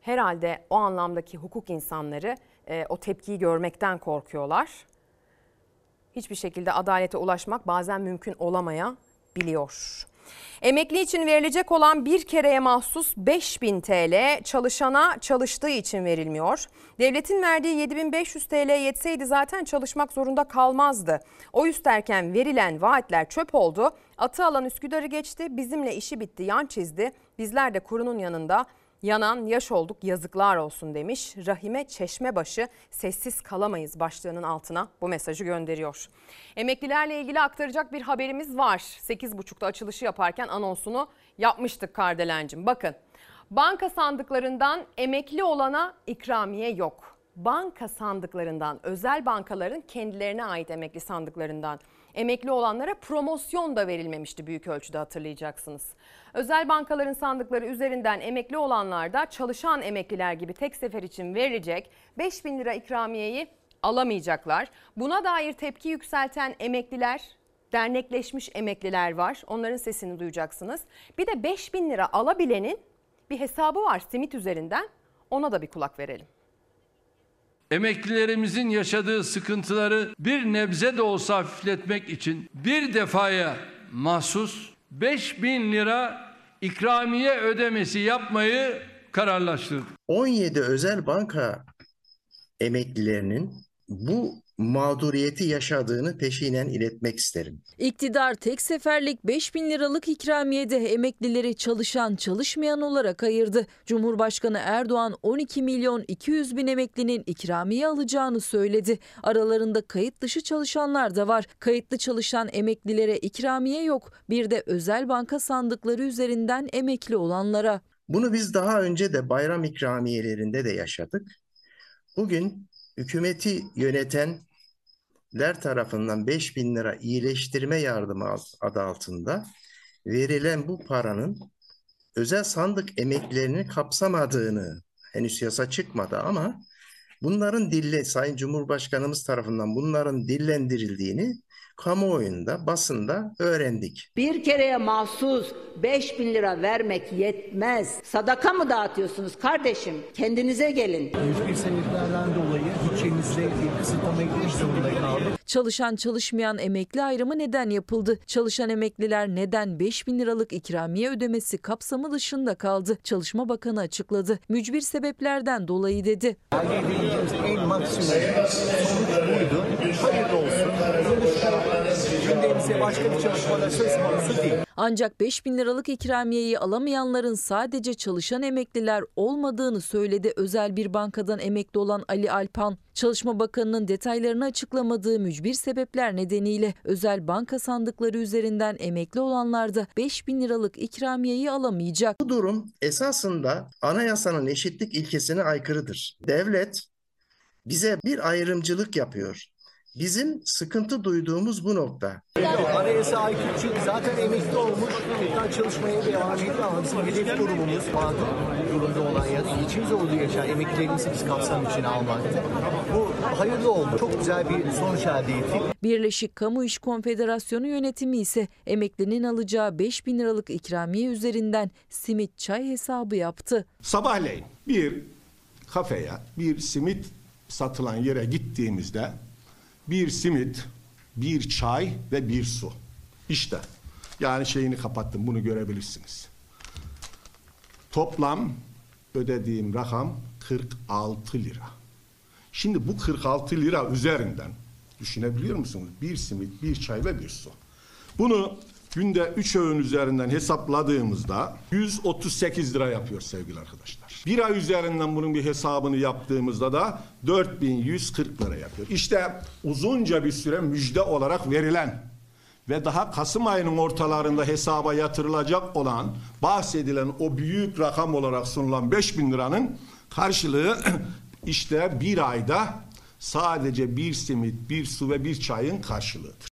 herhalde o anlamdaki hukuk insanları e, o tepkiyi görmekten korkuyorlar. Hiçbir şekilde adalete ulaşmak bazen mümkün olamayabiliyor. Emekli için verilecek olan bir kereye mahsus 5000 TL çalışana çalıştığı için verilmiyor. Devletin verdiği 7500 TL yetseydi zaten çalışmak zorunda kalmazdı. O üsterken verilen vaatler çöp oldu. Atı alan Üsküdar'ı geçti. Bizimle işi bitti, yan çizdi. Bizler de kurunun yanında Yanan yaş olduk yazıklar olsun demiş. Rahime Çeşmebaşı sessiz kalamayız başlığının altına bu mesajı gönderiyor. Emeklilerle ilgili aktaracak bir haberimiz var. 8.30'da açılışı yaparken anonsunu yapmıştık Kardelencim. Bakın banka sandıklarından emekli olana ikramiye yok. Banka sandıklarından özel bankaların kendilerine ait emekli sandıklarından emekli olanlara promosyon da verilmemişti büyük ölçüde hatırlayacaksınız. Özel bankaların sandıkları üzerinden emekli olanlar da çalışan emekliler gibi tek sefer için verilecek 5 bin lira ikramiyeyi alamayacaklar. Buna dair tepki yükselten emekliler dernekleşmiş emekliler var. Onların sesini duyacaksınız. Bir de 5 bin lira alabilenin bir hesabı var simit üzerinden. Ona da bir kulak verelim emeklilerimizin yaşadığı sıkıntıları bir nebze de olsa hafifletmek için bir defaya mahsus 5 bin lira ikramiye ödemesi yapmayı kararlaştırdı. 17 özel banka emeklilerinin bu mağduriyeti yaşadığını peşinen iletmek isterim. İktidar tek seferlik 5 bin liralık ikramiyede emeklileri çalışan çalışmayan olarak ayırdı. Cumhurbaşkanı Erdoğan 12 milyon 200 bin emeklinin ikramiye alacağını söyledi. Aralarında kayıt dışı çalışanlar da var. Kayıtlı çalışan emeklilere ikramiye yok. Bir de özel banka sandıkları üzerinden emekli olanlara. Bunu biz daha önce de bayram ikramiyelerinde de yaşadık. Bugün hükümeti yöneten ler tarafından 5 bin lira iyileştirme yardımı adı altında verilen bu paranın özel sandık emeklerini kapsamadığını henüz yasa çıkmadı ama bunların dille Sayın Cumhurbaşkanımız tarafından bunların dillendirildiğini kamuoyunda, basında öğrendik. Bir kereye mahsus 5 bin lira vermek yetmez. Sadaka mı dağıtıyorsunuz kardeşim? Kendinize gelin. 101 sebeplerden dolayı bütçemizde bir kısıtlama gitmek zorunda kaldık. Çalışan çalışmayan emekli ayrımı neden yapıldı? Çalışan emekliler neden 5 bin liralık ikramiye ödemesi kapsamı dışında kaldı? Çalışma Bakanı açıkladı. Mücbir sebeplerden dolayı dedi. Elde edebileceğimiz en maksimum sonuç buydu. Hayırlı olsun. Gündemimize başka bir çalışmada söz konusu değil. Ancak 5 bin liralık ikramiyeyi alamayanların sadece çalışan emekliler olmadığını söyledi özel bir bankadan emekli olan Ali Alpan. Çalışma Bakanı'nın detaylarını açıklamadığı mücbir sebepler nedeniyle özel banka sandıkları üzerinden emekli olanlar da 5 bin liralık ikramiyeyi alamayacak. Bu durum esasında anayasanın eşitlik ilkesine aykırıdır. Devlet bize bir ayrımcılık yapıyor. Bizim sıkıntı duyduğumuz bu nokta. Anayasa aykırı çünkü zaten emekli olmuş, tekrar çalışmaya devam ediyor ama bizim hedef grubumuz mağdur durumda olan ya da geçim zorluğu yaşayan emeklilerimizi biz kapsam içine almakta. Bu hayırlı oldu. Çok güzel bir sonuç elde ettik. Birleşik Kamu İş Konfederasyonu yönetimi ise emeklinin alacağı 5 bin liralık ikramiye üzerinden simit çay hesabı yaptı. Sabahleyin bir kafeye, bir simit satılan yere gittiğimizde bir simit, bir çay ve bir su. İşte yani şeyini kapattım bunu görebilirsiniz. Toplam ödediğim rakam 46 lira. Şimdi bu 46 lira üzerinden düşünebiliyor musunuz? Bir simit, bir çay ve bir su. Bunu günde 3 öğün üzerinden hesapladığımızda 138 lira yapıyor sevgili arkadaşlar. Bir ay üzerinden bunun bir hesabını yaptığımızda da 4140 lira yapıyor. İşte uzunca bir süre müjde olarak verilen ve daha Kasım ayının ortalarında hesaba yatırılacak olan bahsedilen o büyük rakam olarak sunulan 5000 liranın karşılığı işte bir ayda sadece bir simit, bir su ve bir çayın karşılığıdır.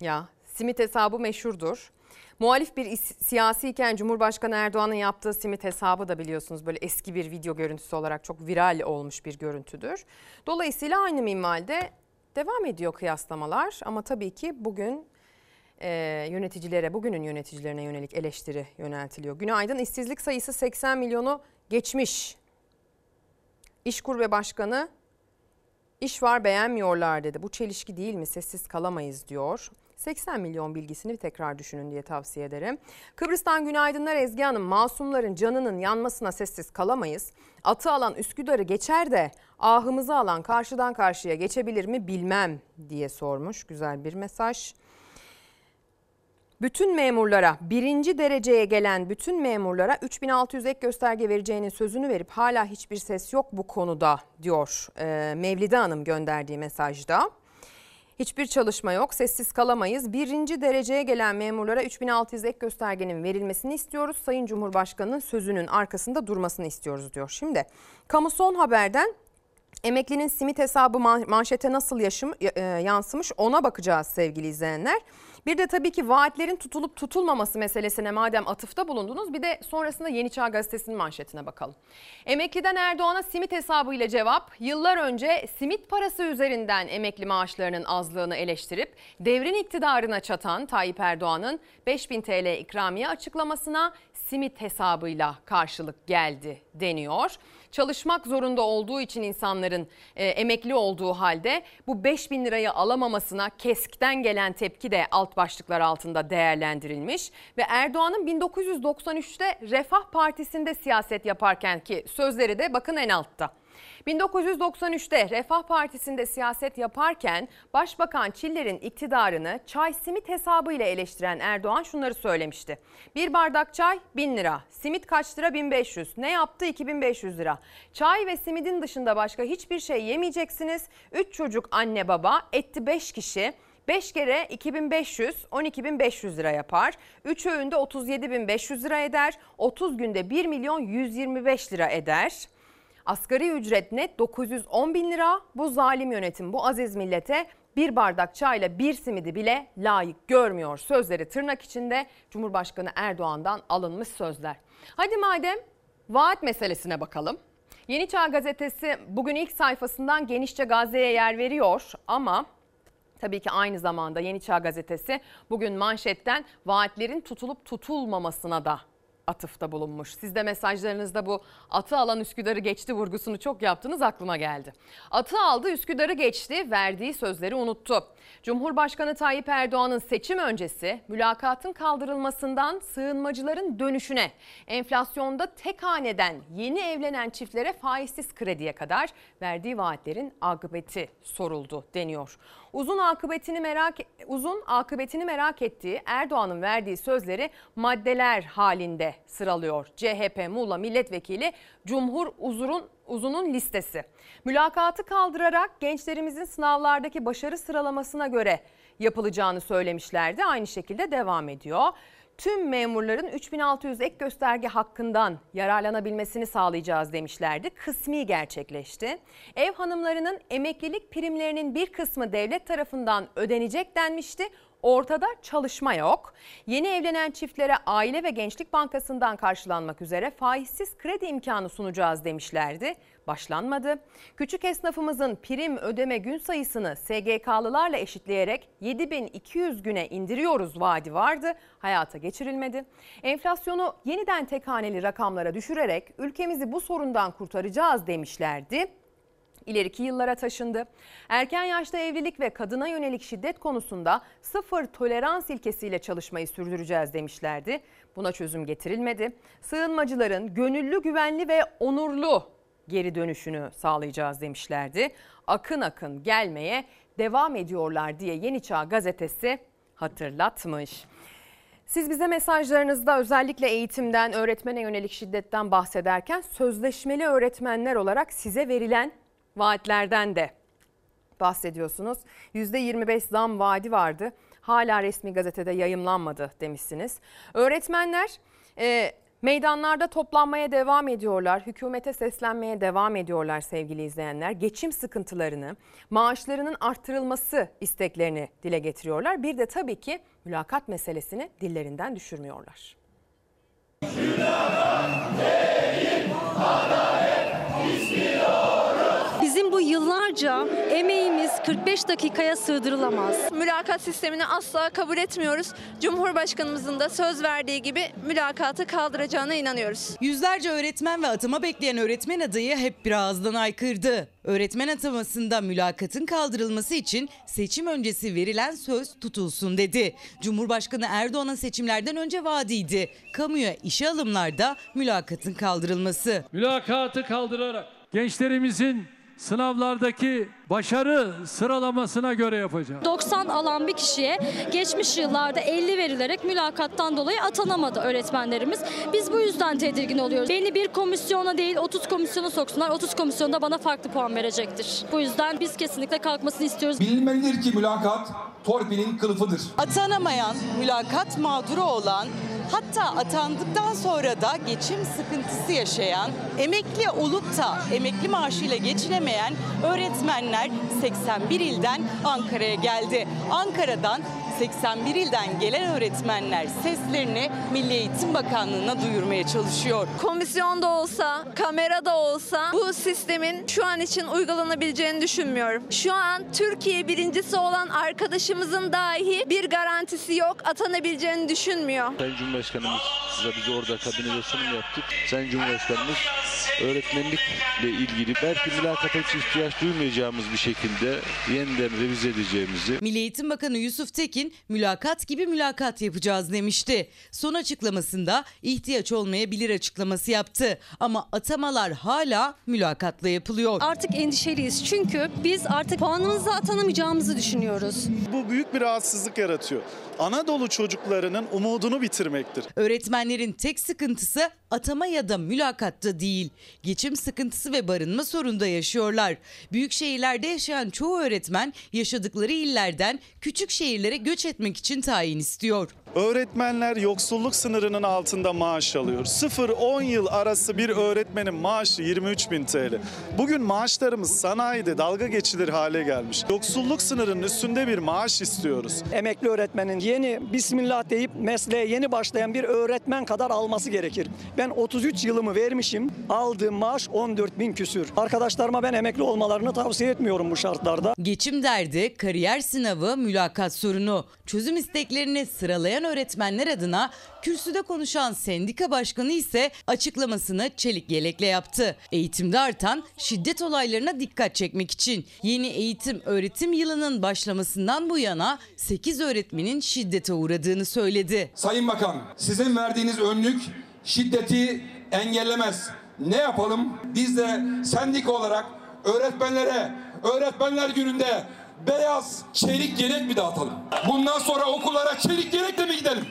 Ya simit hesabı meşhurdur. Muhalif bir siyasiyken Cumhurbaşkanı Erdoğan'ın yaptığı simit hesabı da biliyorsunuz böyle eski bir video görüntüsü olarak çok viral olmuş bir görüntüdür. Dolayısıyla aynı minvalde devam ediyor kıyaslamalar ama tabii ki bugün e, yöneticilere, bugünün yöneticilerine yönelik eleştiri yöneltiliyor. Günaydın işsizlik sayısı 80 milyonu geçmiş. İşkur ve Başkanı iş var beğenmiyorlar dedi. Bu çelişki değil mi? Sessiz kalamayız diyor. 80 milyon bilgisini tekrar düşünün diye tavsiye ederim. Kıbrıs'tan günaydınlar Ezgi Hanım. Masumların canının yanmasına sessiz kalamayız. Atı alan Üsküdar'ı geçer de ahımızı alan karşıdan karşıya geçebilir mi bilmem diye sormuş. Güzel bir mesaj. Bütün memurlara birinci dereceye gelen bütün memurlara 3600 ek gösterge vereceğinin sözünü verip hala hiçbir ses yok bu konuda diyor Mevlide Hanım gönderdiği mesajda. Hiçbir çalışma yok, sessiz kalamayız. Birinci dereceye gelen memurlara 3600 ek göstergenin verilmesini istiyoruz. Sayın Cumhurbaşkanı'nın sözünün arkasında durmasını istiyoruz diyor. Şimdi kamu son haberden emeklinin simit hesabı manşete nasıl yaşım, e, yansımış ona bakacağız sevgili izleyenler. Bir de tabii ki vaatlerin tutulup tutulmaması meselesine madem atıfta bulundunuz bir de sonrasında Yeni Çağ Gazetesi'nin manşetine bakalım. Emekliden Erdoğan'a simit hesabıyla cevap yıllar önce simit parası üzerinden emekli maaşlarının azlığını eleştirip devrin iktidarına çatan Tayyip Erdoğan'ın 5000 TL ikramiye açıklamasına simit hesabıyla karşılık geldi deniyor çalışmak zorunda olduğu için insanların e, emekli olduğu halde bu 5 bin lirayı alamamasına KESK'ten gelen tepki de alt başlıklar altında değerlendirilmiş. Ve Erdoğan'ın 1993'te Refah Partisi'nde siyaset yaparken ki sözleri de bakın en altta. 1993'te Refah Partisi'nde siyaset yaparken Başbakan Çiller'in iktidarını çay simit hesabıyla eleştiren Erdoğan şunları söylemişti. Bir bardak çay 1000 lira, simit kaç lira 1500, ne yaptı 2500 lira. Çay ve simidin dışında başka hiçbir şey yemeyeceksiniz. 3 çocuk anne baba, etti 5 kişi. 5 kere 2500, 12500 lira yapar. 3 öğünde 37500 lira eder. 30 günde 1 milyon 125 lira eder. Asgari ücret net 910 bin lira. Bu zalim yönetim bu aziz millete bir bardak çayla bir simidi bile layık görmüyor. Sözleri tırnak içinde Cumhurbaşkanı Erdoğan'dan alınmış sözler. Hadi madem vaat meselesine bakalım. Yeni Çağ Gazetesi bugün ilk sayfasından genişçe Gazze'ye yer veriyor ama Tabii ki aynı zamanda Yeni Çağ Gazetesi bugün manşetten vaatlerin tutulup tutulmamasına da atıfta bulunmuş. Siz de mesajlarınızda bu atı alan Üsküdar'ı geçti vurgusunu çok yaptınız aklıma geldi. Atı aldı Üsküdar'ı geçti verdiği sözleri unuttu. Cumhurbaşkanı Tayyip Erdoğan'ın seçim öncesi mülakatın kaldırılmasından sığınmacıların dönüşüne, enflasyonda tek haneden yeni evlenen çiftlere faizsiz krediye kadar verdiği vaatlerin akıbeti soruldu deniyor. Uzun akıbetini merak uzun akıbetini merak ettiği Erdoğan'ın verdiği sözleri maddeler halinde sıralıyor. CHP Muğla Milletvekili Cumhur Uzur'un uzunun listesi. Mülakatı kaldırarak gençlerimizin sınavlardaki başarı sıralamasına göre yapılacağını söylemişlerdi. Aynı şekilde devam ediyor. Tüm memurların 3600 ek gösterge hakkından yararlanabilmesini sağlayacağız demişlerdi. Kısmi gerçekleşti. Ev hanımlarının emeklilik primlerinin bir kısmı devlet tarafından ödenecek denmişti. Ortada çalışma yok. Yeni evlenen çiftlere Aile ve Gençlik Bankası'ndan karşılanmak üzere faizsiz kredi imkanı sunacağız demişlerdi. Başlanmadı. Küçük esnafımızın prim ödeme gün sayısını SGK'lılarla eşitleyerek 7200 güne indiriyoruz vaadi vardı. Hayata geçirilmedi. Enflasyonu yeniden tek haneli rakamlara düşürerek ülkemizi bu sorundan kurtaracağız demişlerdi ileriki yıllara taşındı. Erken yaşta evlilik ve kadına yönelik şiddet konusunda sıfır tolerans ilkesiyle çalışmayı sürdüreceğiz demişlerdi. Buna çözüm getirilmedi. Sığınmacıların gönüllü, güvenli ve onurlu geri dönüşünü sağlayacağız demişlerdi. Akın akın gelmeye devam ediyorlar diye Yeni Çağ gazetesi hatırlatmış. Siz bize mesajlarınızda özellikle eğitimden, öğretmene yönelik şiddetten bahsederken sözleşmeli öğretmenler olarak size verilen vaatlerden de bahsediyorsunuz. %25 zam vaadi vardı. Hala resmi gazetede yayımlanmadı demişsiniz. Öğretmenler e, meydanlarda toplanmaya devam ediyorlar. Hükümete seslenmeye devam ediyorlar sevgili izleyenler. Geçim sıkıntılarını, maaşlarının arttırılması isteklerini dile getiriyorlar. Bir de tabii ki mülakat meselesini dillerinden düşürmüyorlar. Mülakat değil, Bizim bu yıllarca emeğimiz 45 dakikaya sığdırılamaz. Mülakat sistemini asla kabul etmiyoruz. Cumhurbaşkanımızın da söz verdiği gibi mülakatı kaldıracağına inanıyoruz. Yüzlerce öğretmen ve atama bekleyen öğretmen adayı hep bir ağızdan aykırdı. Öğretmen atamasında mülakatın kaldırılması için seçim öncesi verilen söz tutulsun dedi. Cumhurbaşkanı Erdoğan'ın seçimlerden önce vaadiydi. Kamuya işe alımlarda mülakatın kaldırılması. Mülakatı kaldırarak gençlerimizin sınavlardaki başarı sıralamasına göre yapacağız. 90 alan bir kişiye geçmiş yıllarda 50 verilerek mülakattan dolayı atanamadı öğretmenlerimiz. Biz bu yüzden tedirgin oluyoruz. Beni bir komisyona değil 30 komisyona soksunlar. 30 komisyonda bana farklı puan verecektir. Bu yüzden biz kesinlikle kalkmasını istiyoruz. Bilinmelidir ki mülakat torpilin kılıfıdır. Atanamayan, mülakat mağduru olan Hatta atandıktan sonra da geçim sıkıntısı yaşayan, emekli olup da emekli maaşıyla geçinemeyen öğretmenler 81 ilden Ankara'ya geldi. Ankara'dan 81 ilden gelen öğretmenler seslerini Milli Eğitim Bakanlığı'na duyurmaya çalışıyor. Komisyonda olsa, kamerada olsa bu sistemin şu an için uygulanabileceğini düşünmüyorum. Şu an Türkiye birincisi olan arkadaşımızın dahi bir garantisi yok, atanabileceğini düşünmüyor. Sayın Cumhurbaşkanımız biz orada kabinede sunum yaptık. Sayın Cumhurbaşkanımız öğretmenlikle ilgili belki mülakata hiç ihtiyaç duymayacağımız bir şekilde yeniden revize edeceğimizi. Milli Eğitim Bakanı Yusuf Tekin mülakat gibi mülakat yapacağız demişti. Son açıklamasında ihtiyaç olmayabilir açıklaması yaptı. Ama atamalar hala mülakatla yapılıyor. Artık endişeliyiz çünkü biz artık puanımızla atanamayacağımızı düşünüyoruz. Bu büyük bir rahatsızlık yaratıyor. Anadolu çocuklarının umudunu bitirmektir. Öğretmenlerin tek sıkıntısı atama ya da mülakatta değil. Geçim sıkıntısı ve barınma sorunda yaşıyorlar. Büyük şehirlerde yaşayan çoğu öğretmen yaşadıkları illerden küçük şehirlere göç etmek için tayin istiyor. Öğretmenler yoksulluk sınırının altında maaş alıyor. 0-10 yıl arası bir öğretmenin maaşı 23 bin TL. Bugün maaşlarımız sanayide dalga geçilir hale gelmiş. Yoksulluk sınırının üstünde bir maaş istiyoruz. Emekli öğretmenin yeni bismillah deyip mesleğe yeni başlayan bir öğretmen kadar alması gerekir. Ben 33 yılımı vermişim. Aldığım maaş 14 bin küsür. Arkadaşlarıma ben emekli olmalarını tavsiye etmiyorum bu şartlarda. Geçim derdi, kariyer sınavı, mülakat sorunu. Çözüm isteklerini sıralayan gelen öğretmenler adına kürsüde konuşan sendika başkanı ise açıklamasını çelik yelekle yaptı. Eğitimde artan şiddet olaylarına dikkat çekmek için yeni eğitim öğretim yılının başlamasından bu yana 8 öğretmenin şiddete uğradığını söyledi. Sayın Bakan sizin verdiğiniz önlük şiddeti engellemez. Ne yapalım? Biz de sendika olarak öğretmenlere öğretmenler gününde beyaz çelik yelek mi dağıtalım? Bundan sonra okullara çelik yelekle mi gidelim?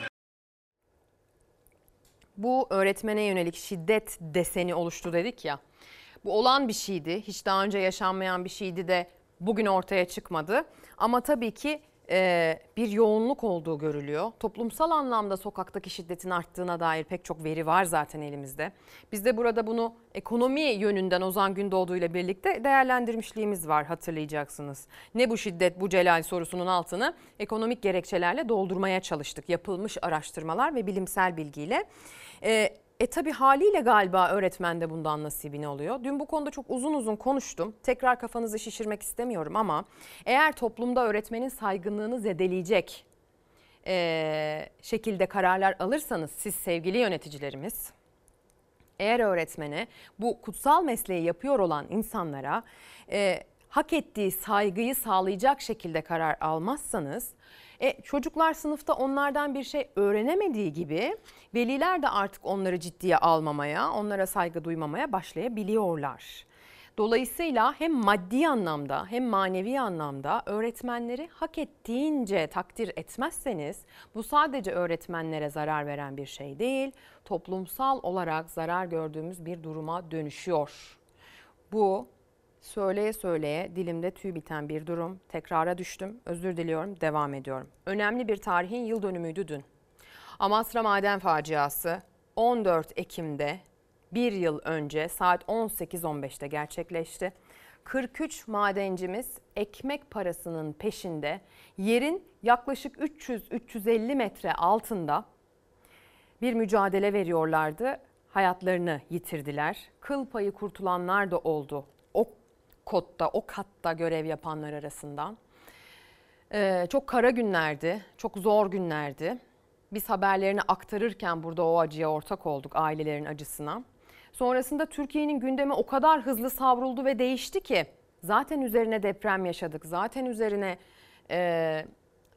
Bu öğretmene yönelik şiddet deseni oluştu dedik ya. Bu olan bir şeydi. Hiç daha önce yaşanmayan bir şeydi de bugün ortaya çıkmadı. Ama tabii ki e, bir yoğunluk olduğu görülüyor. Toplumsal anlamda sokaktaki şiddetin arttığına dair pek çok veri var zaten elimizde. Biz de burada bunu ekonomi yönünden Ozan Gündoğdu ile birlikte değerlendirmişliğimiz var hatırlayacaksınız. Ne bu şiddet bu celal sorusunun altını ekonomik gerekçelerle doldurmaya çalıştık. Yapılmış araştırmalar ve bilimsel bilgiyle. E, e tabi haliyle galiba öğretmen de bundan nasibini alıyor. Dün bu konuda çok uzun uzun konuştum. Tekrar kafanızı şişirmek istemiyorum ama eğer toplumda öğretmenin saygınlığını zedeleyecek e, şekilde kararlar alırsanız siz sevgili yöneticilerimiz eğer öğretmene bu kutsal mesleği yapıyor olan insanlara e, hak ettiği saygıyı sağlayacak şekilde karar almazsanız e, çocuklar sınıfta onlardan bir şey öğrenemediği gibi veliler de artık onları ciddiye almamaya, onlara saygı duymamaya başlayabiliyorlar. Dolayısıyla hem maddi anlamda hem manevi anlamda öğretmenleri hak ettiğince takdir etmezseniz bu sadece öğretmenlere zarar veren bir şey değil, toplumsal olarak zarar gördüğümüz bir duruma dönüşüyor. Bu söyleye söyleye dilimde tüy biten bir durum. Tekrara düştüm. Özür diliyorum. Devam ediyorum. Önemli bir tarihin yıl dönümüydü dün. Amasra Maden Faciası 14 Ekim'de bir yıl önce saat 18.15'te gerçekleşti. 43 madencimiz ekmek parasının peşinde yerin yaklaşık 300-350 metre altında bir mücadele veriyorlardı. Hayatlarını yitirdiler. Kıl payı kurtulanlar da oldu kodda, o katta görev yapanlar arasından. Ee, çok kara günlerdi, çok zor günlerdi. Biz haberlerini aktarırken burada o acıya ortak olduk, ailelerin acısına. Sonrasında Türkiye'nin gündemi o kadar hızlı savruldu ve değişti ki zaten üzerine deprem yaşadık, zaten üzerine e,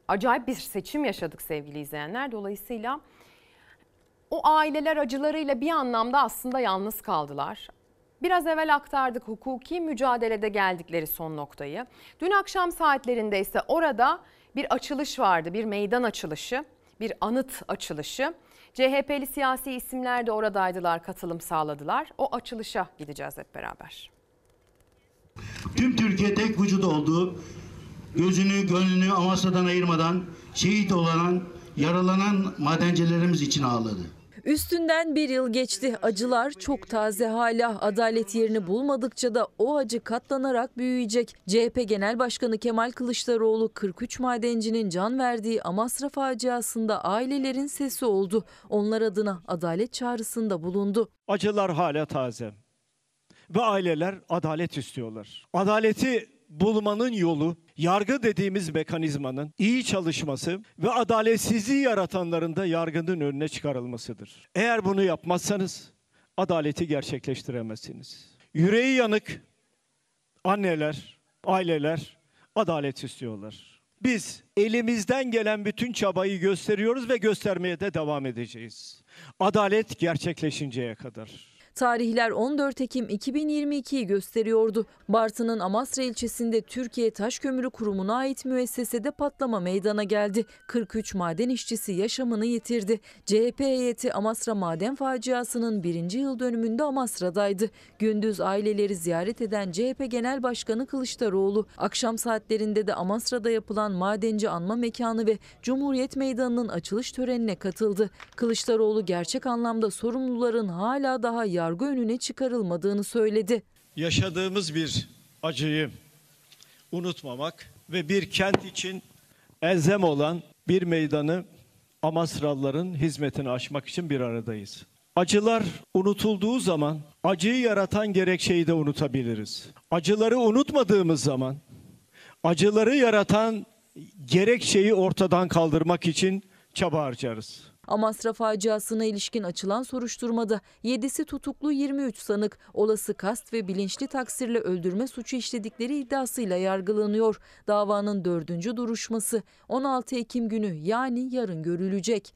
acayip bir seçim yaşadık sevgili izleyenler. Dolayısıyla o aileler acılarıyla bir anlamda aslında yalnız kaldılar. Biraz evvel aktardık hukuki mücadelede geldikleri son noktayı. Dün akşam saatlerinde ise orada bir açılış vardı, bir meydan açılışı, bir anıt açılışı. CHP'li siyasi isimler de oradaydılar, katılım sağladılar. O açılışa gideceğiz hep beraber. Tüm Türkiye tek vücut oldu. Gözünü, gönlünü Amasya'dan ayırmadan şehit olan, yaralanan madencilerimiz için ağladı. Üstünden bir yıl geçti. Acılar çok taze hala. Adalet yerini bulmadıkça da o acı katlanarak büyüyecek. CHP Genel Başkanı Kemal Kılıçdaroğlu 43 madencinin can verdiği Amasra faciasında ailelerin sesi oldu. Onlar adına adalet çağrısında bulundu. Acılar hala taze. Ve aileler adalet istiyorlar. Adaleti bulmanın yolu yargı dediğimiz mekanizmanın iyi çalışması ve adaletsizliği yaratanların da yargının önüne çıkarılmasıdır. Eğer bunu yapmazsanız adaleti gerçekleştiremezsiniz. Yüreği yanık anneler, aileler adalet istiyorlar. Biz elimizden gelen bütün çabayı gösteriyoruz ve göstermeye de devam edeceğiz. Adalet gerçekleşinceye kadar. Tarihler 14 Ekim 2022'yi gösteriyordu. Bartın'ın Amasra ilçesinde Türkiye Taş Kömürü Kurumu'na ait müessesede patlama meydana geldi. 43 maden işçisi yaşamını yitirdi. CHP heyeti Amasra maden faciasının birinci yıl dönümünde Amasra'daydı. Gündüz aileleri ziyaret eden CHP Genel Başkanı Kılıçdaroğlu, akşam saatlerinde de Amasra'da yapılan madenci anma mekanı ve Cumhuriyet Meydanı'nın açılış törenine katıldı. Kılıçdaroğlu gerçek anlamda sorumluların hala daha yargı önüne çıkarılmadığını söyledi. Yaşadığımız bir acıyı unutmamak ve bir kent için elzem olan bir meydanı Amasralıların hizmetine açmak için bir aradayız. Acılar unutulduğu zaman acıyı yaratan gerekçeyi de unutabiliriz. Acıları unutmadığımız zaman acıları yaratan gerekçeyi ortadan kaldırmak için çaba harcarız. Amasra faciasına ilişkin açılan soruşturmada 7'si tutuklu 23 sanık olası kast ve bilinçli taksirle öldürme suçu işledikleri iddiasıyla yargılanıyor. Davanın dördüncü duruşması 16 Ekim günü yani yarın görülecek.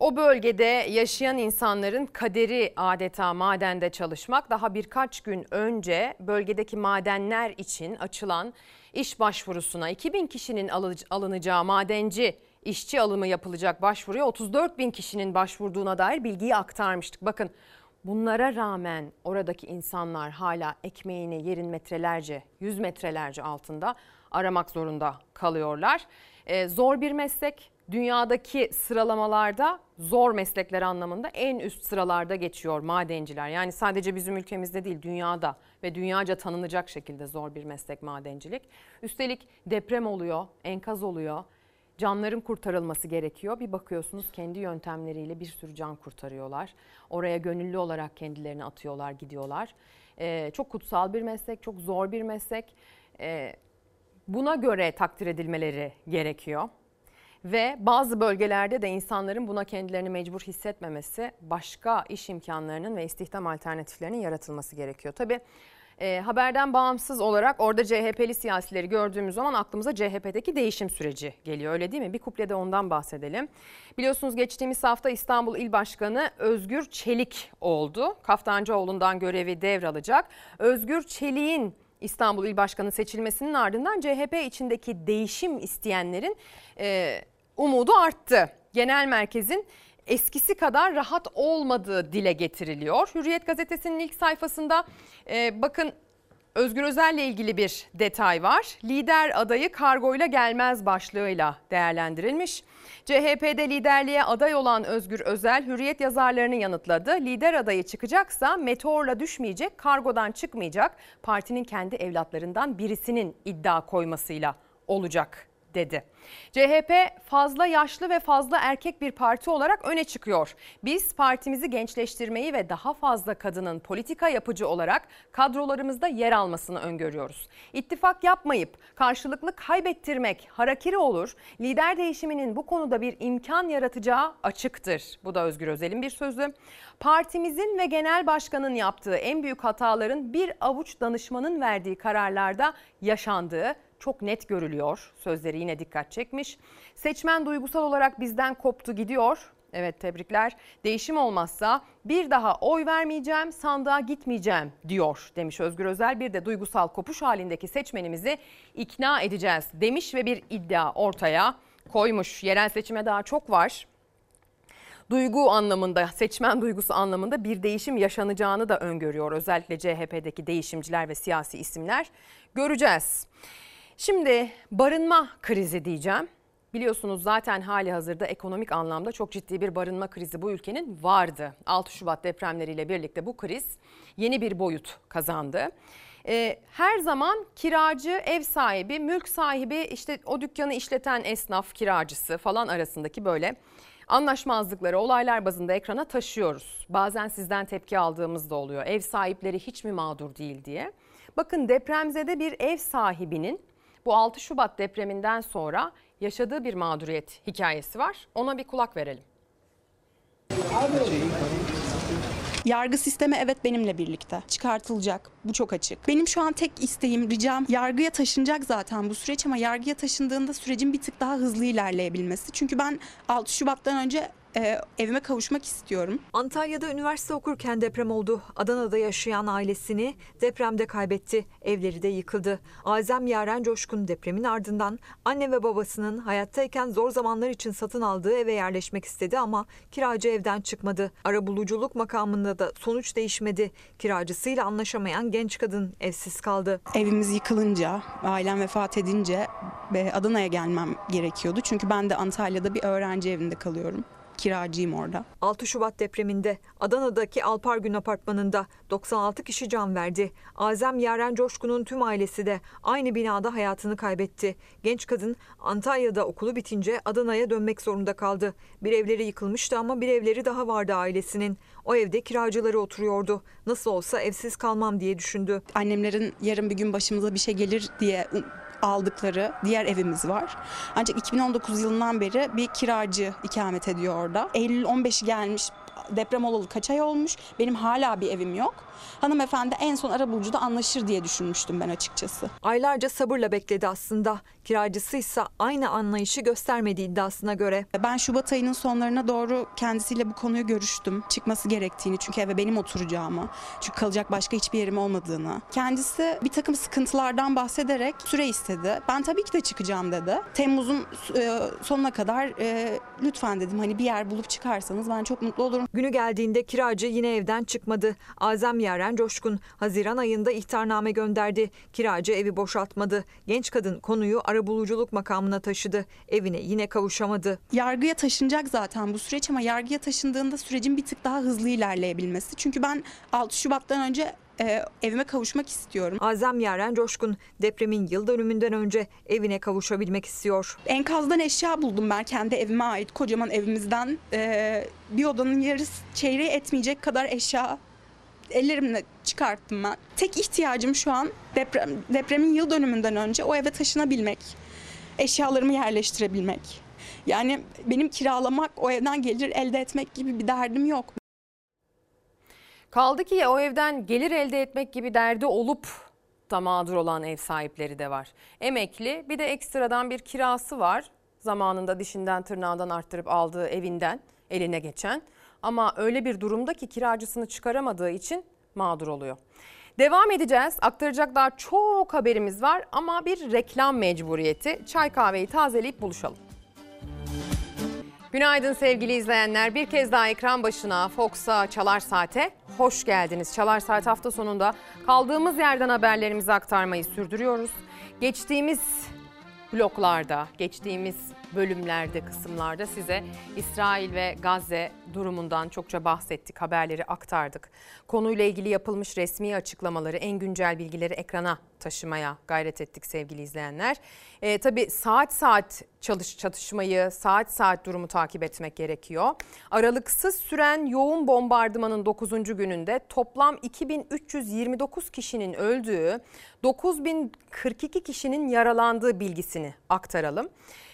O bölgede yaşayan insanların kaderi adeta madende çalışmak. Daha birkaç gün önce bölgedeki madenler için açılan iş başvurusuna 2000 kişinin alınacağı madenci işçi alımı yapılacak başvuruya 34 bin kişinin başvurduğuna dair bilgiyi aktarmıştık. Bakın bunlara rağmen oradaki insanlar hala ekmeğini yerin metrelerce, yüz metrelerce altında aramak zorunda kalıyorlar. Ee, zor bir meslek. Dünyadaki sıralamalarda zor meslekler anlamında en üst sıralarda geçiyor madenciler. Yani sadece bizim ülkemizde değil dünyada ve dünyaca tanınacak şekilde zor bir meslek madencilik. Üstelik deprem oluyor, enkaz oluyor canların kurtarılması gerekiyor. Bir bakıyorsunuz kendi yöntemleriyle bir sürü can kurtarıyorlar. Oraya gönüllü olarak kendilerini atıyorlar, gidiyorlar. Ee, çok kutsal bir meslek, çok zor bir meslek. Ee, buna göre takdir edilmeleri gerekiyor. Ve bazı bölgelerde de insanların buna kendilerini mecbur hissetmemesi, başka iş imkanlarının ve istihdam alternatiflerinin yaratılması gerekiyor. Tabii e, haberden bağımsız olarak orada CHP'li siyasileri gördüğümüz zaman aklımıza CHP'deki değişim süreci geliyor öyle değil mi? Bir kuplede ondan bahsedelim. Biliyorsunuz geçtiğimiz hafta İstanbul İl Başkanı Özgür Çelik oldu. Kaftancıoğlu'ndan görevi devralacak. Özgür Çelik'in İstanbul İl Başkanı seçilmesinin ardından CHP içindeki değişim isteyenlerin e, umudu arttı. Genel merkezin eskisi kadar rahat olmadığı dile getiriliyor. Hürriyet gazetesinin ilk sayfasında e, bakın Özgür Özel'le ilgili bir detay var. Lider adayı kargoyla gelmez başlığıyla değerlendirilmiş. CHP'de liderliğe aday olan Özgür Özel Hürriyet yazarlarını yanıtladı. Lider adayı çıkacaksa meteorla düşmeyecek, kargodan çıkmayacak. Partinin kendi evlatlarından birisinin iddia koymasıyla olacak dedi. CHP fazla yaşlı ve fazla erkek bir parti olarak öne çıkıyor. Biz partimizi gençleştirmeyi ve daha fazla kadının politika yapıcı olarak kadrolarımızda yer almasını öngörüyoruz. İttifak yapmayıp karşılıklı kaybettirmek harakiri olur. Lider değişiminin bu konuda bir imkan yaratacağı açıktır. Bu da Özgür Özel'in bir sözü. Partimizin ve genel başkanın yaptığı en büyük hataların bir avuç danışmanın verdiği kararlarda yaşandığı çok net görülüyor. Sözleri yine dikkat çekmiş. Seçmen duygusal olarak bizden koptu gidiyor. Evet tebrikler. Değişim olmazsa bir daha oy vermeyeceğim, sandığa gitmeyeceğim diyor demiş Özgür Özel. Bir de duygusal kopuş halindeki seçmenimizi ikna edeceğiz demiş ve bir iddia ortaya koymuş. Yerel seçime daha çok var. Duygu anlamında, seçmen duygusu anlamında bir değişim yaşanacağını da öngörüyor. Özellikle CHP'deki değişimciler ve siyasi isimler göreceğiz. Şimdi barınma krizi diyeceğim. Biliyorsunuz zaten hali hazırda ekonomik anlamda çok ciddi bir barınma krizi bu ülkenin vardı. 6 Şubat depremleriyle birlikte bu kriz yeni bir boyut kazandı. Ee, her zaman kiracı, ev sahibi, mülk sahibi, işte o dükkanı işleten esnaf, kiracısı falan arasındaki böyle anlaşmazlıkları olaylar bazında ekrana taşıyoruz. Bazen sizden tepki aldığımız da oluyor. Ev sahipleri hiç mi mağdur değil diye. Bakın depremzede bir ev sahibinin bu 6 Şubat depreminden sonra yaşadığı bir mağduriyet hikayesi var. Ona bir kulak verelim. Yargı sistemi evet benimle birlikte çıkartılacak. Bu çok açık. Benim şu an tek isteğim, ricam yargıya taşınacak zaten bu süreç ama yargıya taşındığında sürecin bir tık daha hızlı ilerleyebilmesi. Çünkü ben 6 Şubat'tan önce e, evime kavuşmak istiyorum. Antalya'da üniversite okurken deprem oldu. Adana'da yaşayan ailesini depremde kaybetti. Evleri de yıkıldı. Azem Yaren Coşkun depremin ardından anne ve babasının hayattayken zor zamanlar için satın aldığı eve yerleşmek istedi ama kiracı evden çıkmadı. Arabuluculuk makamında da sonuç değişmedi. Kiracısıyla anlaşamayan genç kadın evsiz kaldı. Evimiz yıkılınca, ailem vefat edince Adana'ya gelmem gerekiyordu. Çünkü ben de Antalya'da bir öğrenci evinde kalıyorum kiracıyım orada. 6 Şubat depreminde Adana'daki Alpargün apartmanında 96 kişi can verdi. Azem Yaren Coşkun'un tüm ailesi de aynı binada hayatını kaybetti. Genç kadın Antalya'da okulu bitince Adana'ya dönmek zorunda kaldı. Bir evleri yıkılmıştı ama bir evleri daha vardı ailesinin. O evde kiracıları oturuyordu. Nasıl olsa evsiz kalmam diye düşündü. Annemlerin yarın bir gün başımıza bir şey gelir diye aldıkları diğer evimiz var. Ancak 2019 yılından beri bir kiracı ikamet ediyor orada. Eylül 15'i gelmiş deprem olalı kaç ay olmuş. Benim hala bir evim yok. Hanımefendi en son arabulucuda anlaşır diye düşünmüştüm ben açıkçası. Aylarca sabırla bekledi aslında. Kiracısı ise aynı anlayışı göstermedi iddiasına göre. Ben Şubat ayının sonlarına doğru kendisiyle bu konuyu görüştüm. Çıkması gerektiğini çünkü eve benim oturacağımı, çünkü kalacak başka hiçbir yerim olmadığını. Kendisi bir takım sıkıntılardan bahsederek süre istedi. Ben tabii ki de çıkacağım dedi. Temmuz'un e, sonuna kadar e, lütfen dedim hani bir yer bulup çıkarsanız ben çok mutlu olurum. Günü geldiğinde kiracı yine evden çıkmadı. Azem Yaren Coşkun Haziran ayında ihtarname gönderdi. Kiracı evi boşaltmadı. Genç kadın konuyu arabuluculuk makamına taşıdı. Evine yine kavuşamadı. Yargıya taşınacak zaten bu süreç ama yargıya taşındığında sürecin bir tık daha hızlı ilerleyebilmesi. Çünkü ben 6 Şubat'tan önce e, evime kavuşmak istiyorum. Azem Yaren Coşkun depremin yıl dönümünden önce evine kavuşabilmek istiyor. Enkazdan eşya buldum ben kendi evime ait kocaman evimizden. E, bir odanın yarısı çeyreği etmeyecek kadar eşya ellerimle çıkarttım ben. Tek ihtiyacım şu an deprem, depremin yıl dönümünden önce o eve taşınabilmek. Eşyalarımı yerleştirebilmek. Yani benim kiralamak, o evden gelir elde etmek gibi bir derdim yok. Kaldı ki o evden gelir elde etmek gibi derdi olup da mağdur olan ev sahipleri de var. Emekli bir de ekstradan bir kirası var. Zamanında dişinden tırnağından arttırıp aldığı evinden eline geçen. Ama öyle bir durumda ki kiracısını çıkaramadığı için mağdur oluyor. Devam edeceğiz. Aktaracak daha çok haberimiz var ama bir reklam mecburiyeti. Çay kahveyi tazeleyip buluşalım. Günaydın sevgili izleyenler. Bir kez daha ekran başına Fox'a Çalar Saat'e hoş geldiniz. Çalar Saat hafta sonunda kaldığımız yerden haberlerimizi aktarmayı sürdürüyoruz. Geçtiğimiz bloklarda, geçtiğimiz bölümlerde, kısımlarda size İsrail ve Gazze durumundan çokça bahsettik, haberleri aktardık. Konuyla ilgili yapılmış resmi açıklamaları, en güncel bilgileri ekrana taşımaya gayret ettik sevgili izleyenler. E, tabii saat saat çalış çatışmayı, saat saat durumu takip etmek gerekiyor. Aralıksız süren yoğun bombardımanın 9. gününde toplam 2329 kişinin öldüğü, 9042 kişinin yaralandığı bilgisini aktaralım.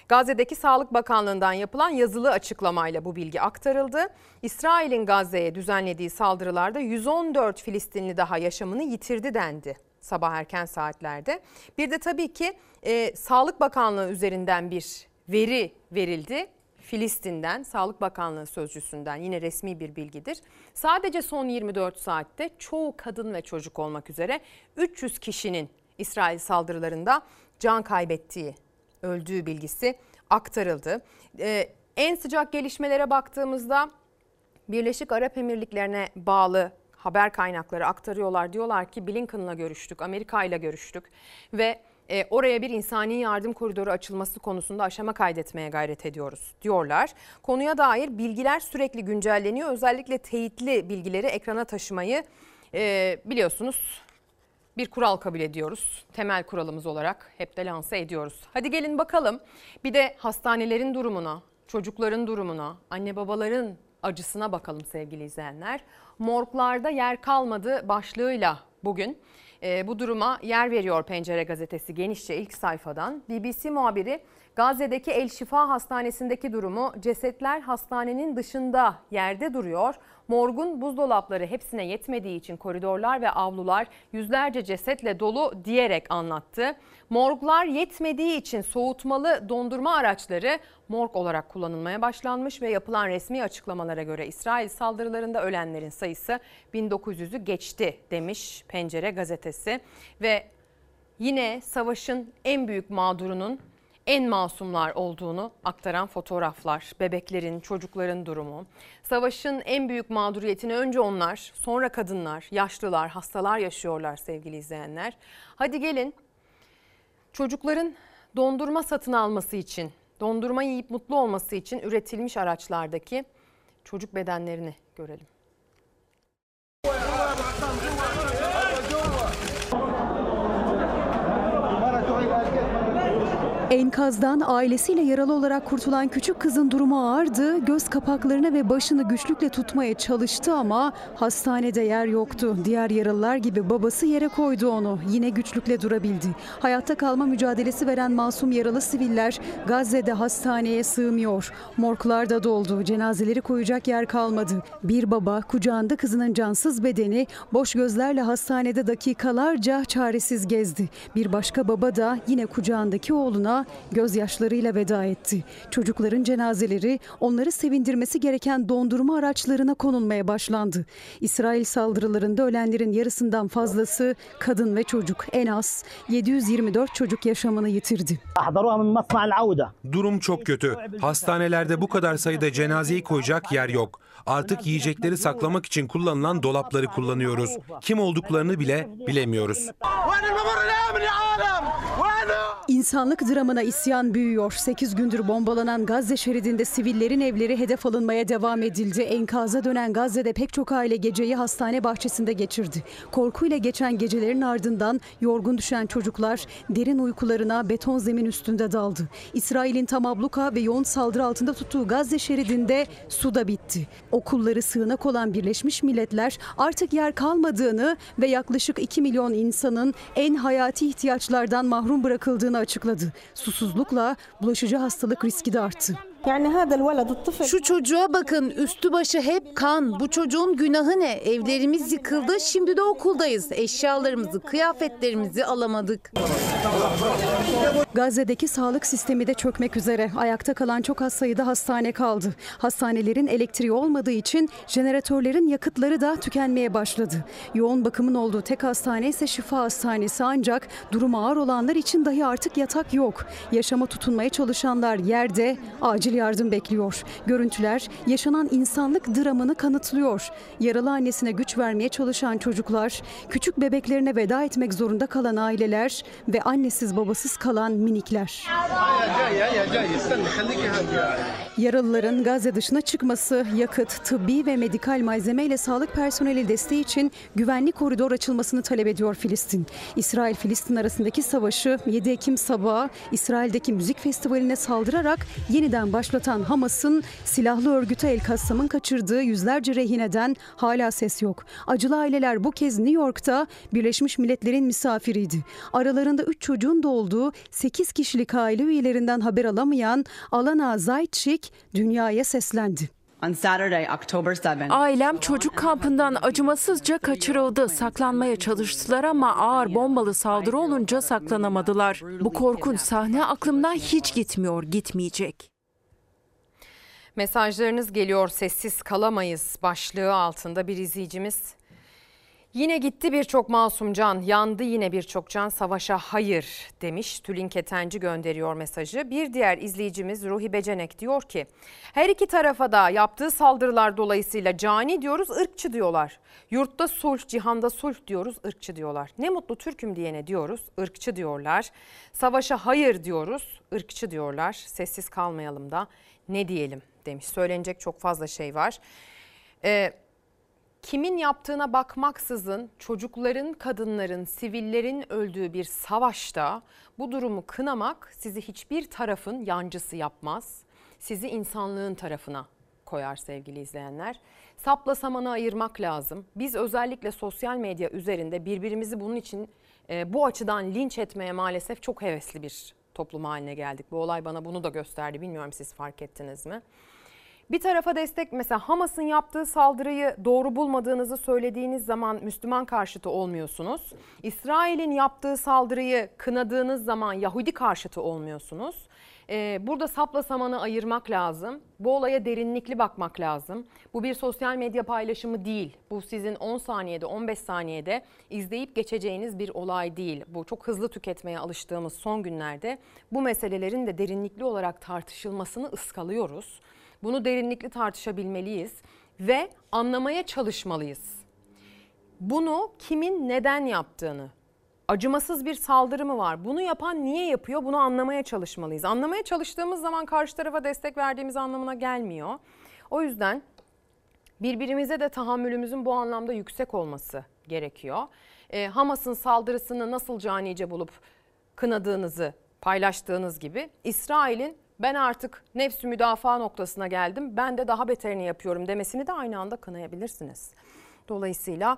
Gazze'deki Sağlık Bakanlığı'ndan yapılan yazılı açıklamayla bu bilgi aktarıldı. İsrail'in Gazze'ye düzenlediği saldırılarda 114 Filistinli daha yaşamını yitirdi dendi sabah erken saatlerde. Bir de tabii ki e, Sağlık Bakanlığı üzerinden bir veri verildi. Filistin'den, Sağlık Bakanlığı sözcüsünden yine resmi bir bilgidir. Sadece son 24 saatte çoğu kadın ve çocuk olmak üzere 300 kişinin İsrail saldırılarında can kaybettiği öldüğü bilgisi aktarıldı. Ee, en sıcak gelişmelere baktığımızda Birleşik Arap Emirlikleri'ne bağlı haber kaynakları aktarıyorlar. Diyorlar ki Blinken'la görüştük, Amerika ile görüştük ve e, oraya bir insani yardım koridoru açılması konusunda aşama kaydetmeye gayret ediyoruz diyorlar. Konuya dair bilgiler sürekli güncelleniyor. Özellikle teyitli bilgileri ekrana taşımayı e, biliyorsunuz bir kural kabul ediyoruz. Temel kuralımız olarak hep de lanse ediyoruz. Hadi gelin bakalım bir de hastanelerin durumuna, çocukların durumuna, anne babaların acısına bakalım sevgili izleyenler. Morglarda yer kalmadı başlığıyla bugün e, bu duruma yer veriyor Pencere Gazetesi genişçe ilk sayfadan. BBC muhabiri Gazze'deki El Şifa Hastanesi'ndeki durumu cesetler hastanenin dışında yerde duruyor. Morgun buzdolapları hepsine yetmediği için koridorlar ve avlular yüzlerce cesetle dolu diyerek anlattı. Morglar yetmediği için soğutmalı dondurma araçları morg olarak kullanılmaya başlanmış ve yapılan resmi açıklamalara göre İsrail saldırılarında ölenlerin sayısı 1900'ü geçti demiş Pencere gazetesi ve yine savaşın en büyük mağdurunun en masumlar olduğunu aktaran fotoğraflar, bebeklerin, çocukların durumu. Savaşın en büyük mağduriyetini önce onlar, sonra kadınlar, yaşlılar, hastalar yaşıyorlar sevgili izleyenler. Hadi gelin çocukların dondurma satın alması için, dondurma yiyip mutlu olması için üretilmiş araçlardaki çocuk bedenlerini görelim. Enkazdan ailesiyle yaralı olarak kurtulan küçük kızın durumu ağırdı. Göz kapaklarını ve başını güçlükle tutmaya çalıştı ama hastanede yer yoktu. Diğer yaralılar gibi babası yere koydu onu. Yine güçlükle durabildi. Hayatta kalma mücadelesi veren masum yaralı siviller Gazze'de hastaneye sığmıyor. Morglar da doldu. Cenazeleri koyacak yer kalmadı. Bir baba kucağında kızının cansız bedeni boş gözlerle hastanede dakikalarca çaresiz gezdi. Bir başka baba da yine kucağındaki oğluna gözyaşlarıyla veda etti. Çocukların cenazeleri onları sevindirmesi gereken dondurma araçlarına konulmaya başlandı. İsrail saldırılarında ölenlerin yarısından fazlası kadın ve çocuk. En az 724 çocuk yaşamını yitirdi. Durum çok kötü. Hastanelerde bu kadar sayıda cenazeyi koyacak yer yok. Artık yiyecekleri saklamak için kullanılan dolapları kullanıyoruz. Kim olduklarını bile bilemiyoruz. İnsanlık dramına isyan büyüyor. 8 gündür bombalanan Gazze şeridinde sivillerin evleri hedef alınmaya devam edildi. Enkaza dönen Gazze'de pek çok aile geceyi hastane bahçesinde geçirdi. Korkuyla geçen gecelerin ardından yorgun düşen çocuklar derin uykularına beton zemin üstünde daldı. İsrail'in tam abluka ve yoğun saldırı altında tuttuğu Gazze şeridinde su da bitti. Okulları sığınak olan Birleşmiş Milletler artık yer kalmadığını ve yaklaşık 2 milyon insanın en hayati ihtiyaçlardan mahrum bırakıldığını açıkladı. Susuzlukla bulaşıcı hastalık riski de arttı. Şu çocuğa bakın üstü başı hep kan. Bu çocuğun günahı ne? Evlerimiz yıkıldı şimdi de okuldayız. Eşyalarımızı, kıyafetlerimizi alamadık. Gazze'deki sağlık sistemi de çökmek üzere. Ayakta kalan çok az sayıda hastane kaldı. Hastanelerin elektriği olmadığı için jeneratörlerin yakıtları da tükenmeye başladı. Yoğun bakımın olduğu tek hastane ise şifa hastanesi ancak durumu ağır olanlar için dahi artık yatak yok. Yaşama tutunmaya çalışanlar yerde acil yardım bekliyor. Görüntüler yaşanan insanlık dramını kanıtlıyor. Yaralı annesine güç vermeye çalışan çocuklar, küçük bebeklerine veda etmek zorunda kalan aileler ve annesiz babasız kalan minikler. Yaralıların Gazze dışına çıkması, yakıt, tıbbi ve medikal malzeme ile sağlık personeli desteği için güvenli koridor açılmasını talep ediyor Filistin. İsrail-Filistin arasındaki savaşı 7 Ekim sabahı İsrail'deki müzik festivaline saldırarak yeniden başlatan Hamas'ın silahlı örgüte El Kassam'ın kaçırdığı yüzlerce rehineden hala ses yok. Acılı aileler bu kez New York'ta Birleşmiş Milletler'in misafiriydi. Aralarında 3 çocuğun da olduğu 8 kişilik aile üyelerinden haber alamayan Alana Zaytçik dünyaya seslendi. Ailem çocuk kampından acımasızca kaçırıldı. Saklanmaya çalıştılar ama ağır bombalı saldırı olunca saklanamadılar. Bu korkunç sahne aklımdan hiç gitmiyor, gitmeyecek. Mesajlarınız geliyor sessiz kalamayız başlığı altında bir izleyicimiz. Yine gitti birçok masum can, yandı yine birçok can, savaşa hayır demiş. Tülin Ketenci gönderiyor mesajı. Bir diğer izleyicimiz Ruhi Becenek diyor ki, her iki tarafa da yaptığı saldırılar dolayısıyla cani diyoruz, ırkçı diyorlar. Yurtta sulh, cihanda sulh diyoruz, ırkçı diyorlar. Ne mutlu Türk'üm diyene diyoruz, ırkçı diyorlar. Savaşa hayır diyoruz, ırkçı diyorlar. Sessiz kalmayalım da ne diyelim demiş. Söylenecek çok fazla şey var. Ee, kimin yaptığına bakmaksızın çocukların, kadınların, sivillerin öldüğü bir savaşta bu durumu kınamak sizi hiçbir tarafın yancısı yapmaz. Sizi insanlığın tarafına koyar sevgili izleyenler. Sapla samanı ayırmak lazım. Biz özellikle sosyal medya üzerinde birbirimizi bunun için e, bu açıdan linç etmeye maalesef çok hevesli bir toplum haline geldik. Bu olay bana bunu da gösterdi. Bilmiyorum siz fark ettiniz mi? Bir tarafa destek mesela Hamas'ın yaptığı saldırıyı doğru bulmadığınızı söylediğiniz zaman Müslüman karşıtı olmuyorsunuz. İsrail'in yaptığı saldırıyı kınadığınız zaman Yahudi karşıtı olmuyorsunuz. Ee, burada sapla samanı ayırmak lazım. Bu olaya derinlikli bakmak lazım. Bu bir sosyal medya paylaşımı değil. Bu sizin 10 saniyede 15 saniyede izleyip geçeceğiniz bir olay değil. Bu çok hızlı tüketmeye alıştığımız son günlerde bu meselelerin de derinlikli olarak tartışılmasını ıskalıyoruz. Bunu derinlikli tartışabilmeliyiz ve anlamaya çalışmalıyız. Bunu kimin neden yaptığını, acımasız bir saldırı mı var? Bunu yapan niye yapıyor? Bunu anlamaya çalışmalıyız. Anlamaya çalıştığımız zaman karşı tarafa destek verdiğimiz anlamına gelmiyor. O yüzden birbirimize de tahammülümüzün bu anlamda yüksek olması gerekiyor. E, Hamas'ın saldırısını nasıl canice bulup kınadığınızı paylaştığınız gibi İsrail'in ben artık nefsü müdafaa noktasına geldim ben de daha beterini yapıyorum demesini de aynı anda kınayabilirsiniz. Dolayısıyla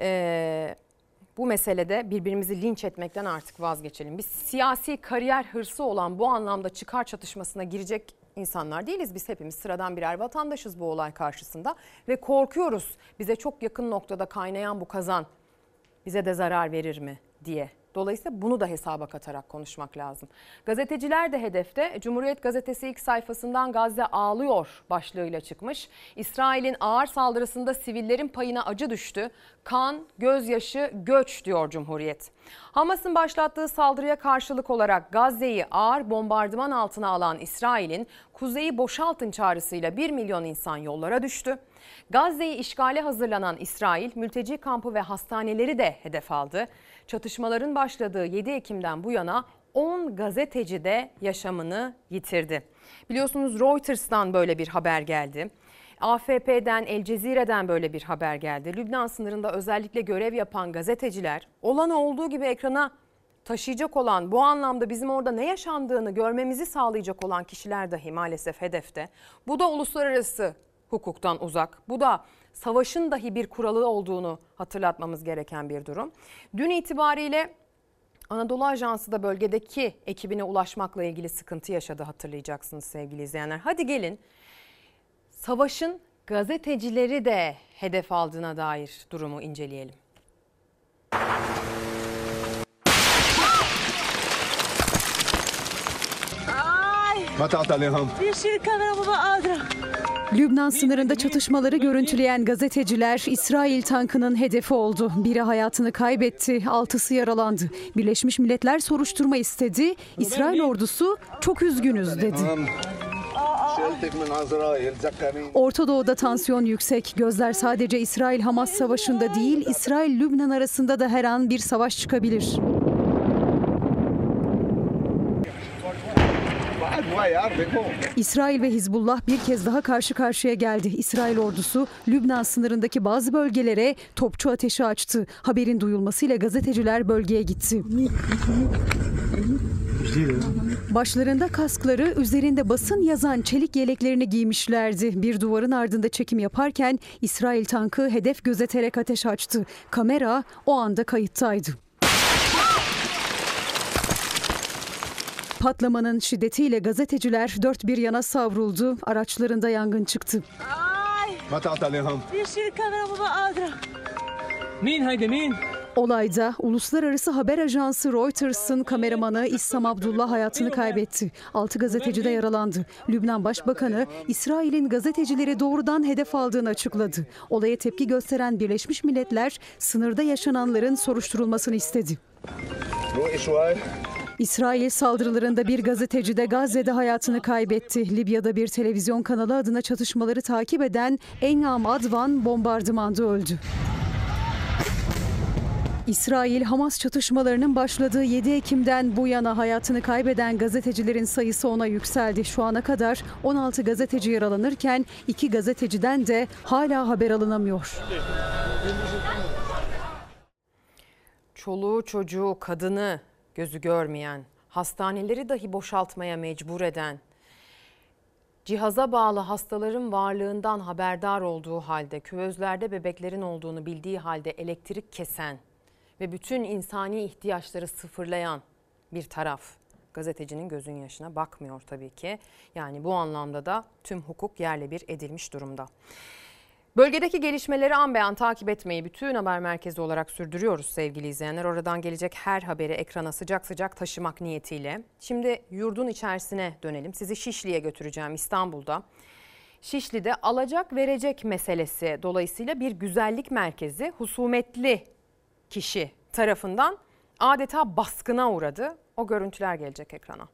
e, bu meselede birbirimizi linç etmekten artık vazgeçelim. Biz siyasi kariyer hırsı olan bu anlamda çıkar çatışmasına girecek insanlar değiliz. Biz hepimiz sıradan birer vatandaşız bu olay karşısında ve korkuyoruz. Bize çok yakın noktada kaynayan bu kazan bize de zarar verir mi diye. Dolayısıyla bunu da hesaba katarak konuşmak lazım. Gazeteciler de hedefte. Cumhuriyet Gazetesi ilk sayfasından Gazze ağlıyor başlığıyla çıkmış. İsrail'in ağır saldırısında sivillerin payına acı düştü. Kan, gözyaşı, göç diyor Cumhuriyet. Hamas'ın başlattığı saldırıya karşılık olarak Gazze'yi ağır bombardıman altına alan İsrail'in kuzeyi boşaltın çağrısıyla 1 milyon insan yollara düştü. Gazze'yi işgale hazırlanan İsrail mülteci kampı ve hastaneleri de hedef aldı. Çatışmaların başladığı 7 Ekim'den bu yana 10 gazeteci de yaşamını yitirdi. Biliyorsunuz Reuters'tan böyle bir haber geldi. AFP'den, El Cezire'den böyle bir haber geldi. Lübnan sınırında özellikle görev yapan gazeteciler olanı olduğu gibi ekrana taşıyacak olan bu anlamda bizim orada ne yaşandığını görmemizi sağlayacak olan kişiler dahi maalesef hedefte. Bu da uluslararası hukuktan uzak. Bu da savaşın dahi bir kuralı olduğunu hatırlatmamız gereken bir durum. Dün itibariyle Anadolu Ajansı da bölgedeki ekibine ulaşmakla ilgili sıkıntı yaşadı hatırlayacaksınız sevgili izleyenler. Hadi gelin savaşın gazetecileri de hedef aldığına dair durumu inceleyelim. Lübnan sınırında çatışmaları görüntüleyen gazeteciler İsrail tankının hedefi oldu. Biri hayatını kaybetti, altısı yaralandı. Birleşmiş Milletler soruşturma istedi. İsrail ordusu çok üzgünüz dedi. Orta Doğu'da tansiyon yüksek. Gözler sadece İsrail-Hamas savaşında değil, İsrail-Lübnan arasında da her an bir savaş çıkabilir. İsrail ve Hizbullah bir kez daha karşı karşıya geldi. İsrail ordusu Lübnan sınırındaki bazı bölgelere topçu ateşi açtı. Haberin duyulmasıyla gazeteciler bölgeye gitti. Başlarında kaskları, üzerinde basın yazan çelik yeleklerini giymişlerdi. Bir duvarın ardında çekim yaparken İsrail tankı hedef gözeterek ateş açtı. Kamera o anda kayıttaydı. Patlamanın şiddetiyle gazeteciler dört bir yana savruldu. Araçlarında yangın çıktı. Olayda uluslararası haber ajansı Reuters'ın kameramanı İssam Abdullah hayatını kaybetti. Altı gazeteci de yaralandı. Lübnan Başbakanı İsrail'in gazetecileri doğrudan hedef aldığını açıkladı. Olaya tepki gösteren Birleşmiş Milletler sınırda yaşananların soruşturulmasını istedi. İsrail saldırılarında bir gazeteci de Gazze'de hayatını kaybetti. Libya'da bir televizyon kanalı adına çatışmaları takip eden Enam Advan bombardımanda öldü. İsrail Hamas çatışmalarının başladığı 7 Ekim'den bu yana hayatını kaybeden gazetecilerin sayısı ona yükseldi. Şu ana kadar 16 gazeteci yaralanırken 2 gazeteciden de hala haber alınamıyor. Çoluğu, çocuğu, kadını gözü görmeyen, hastaneleri dahi boşaltmaya mecbur eden, cihaza bağlı hastaların varlığından haberdar olduğu halde, küvezlerde bebeklerin olduğunu bildiği halde elektrik kesen ve bütün insani ihtiyaçları sıfırlayan bir taraf gazetecinin gözün yaşına bakmıyor tabii ki. Yani bu anlamda da tüm hukuk yerle bir edilmiş durumda. Bölgedeki gelişmeleri an be an takip etmeyi bütün haber merkezi olarak sürdürüyoruz sevgili izleyenler. Oradan gelecek her haberi ekrana sıcak sıcak taşımak niyetiyle. Şimdi yurdun içerisine dönelim. Sizi Şişli'ye götüreceğim İstanbul'da. Şişli'de alacak verecek meselesi dolayısıyla bir güzellik merkezi husumetli kişi tarafından adeta baskına uğradı. O görüntüler gelecek ekrana.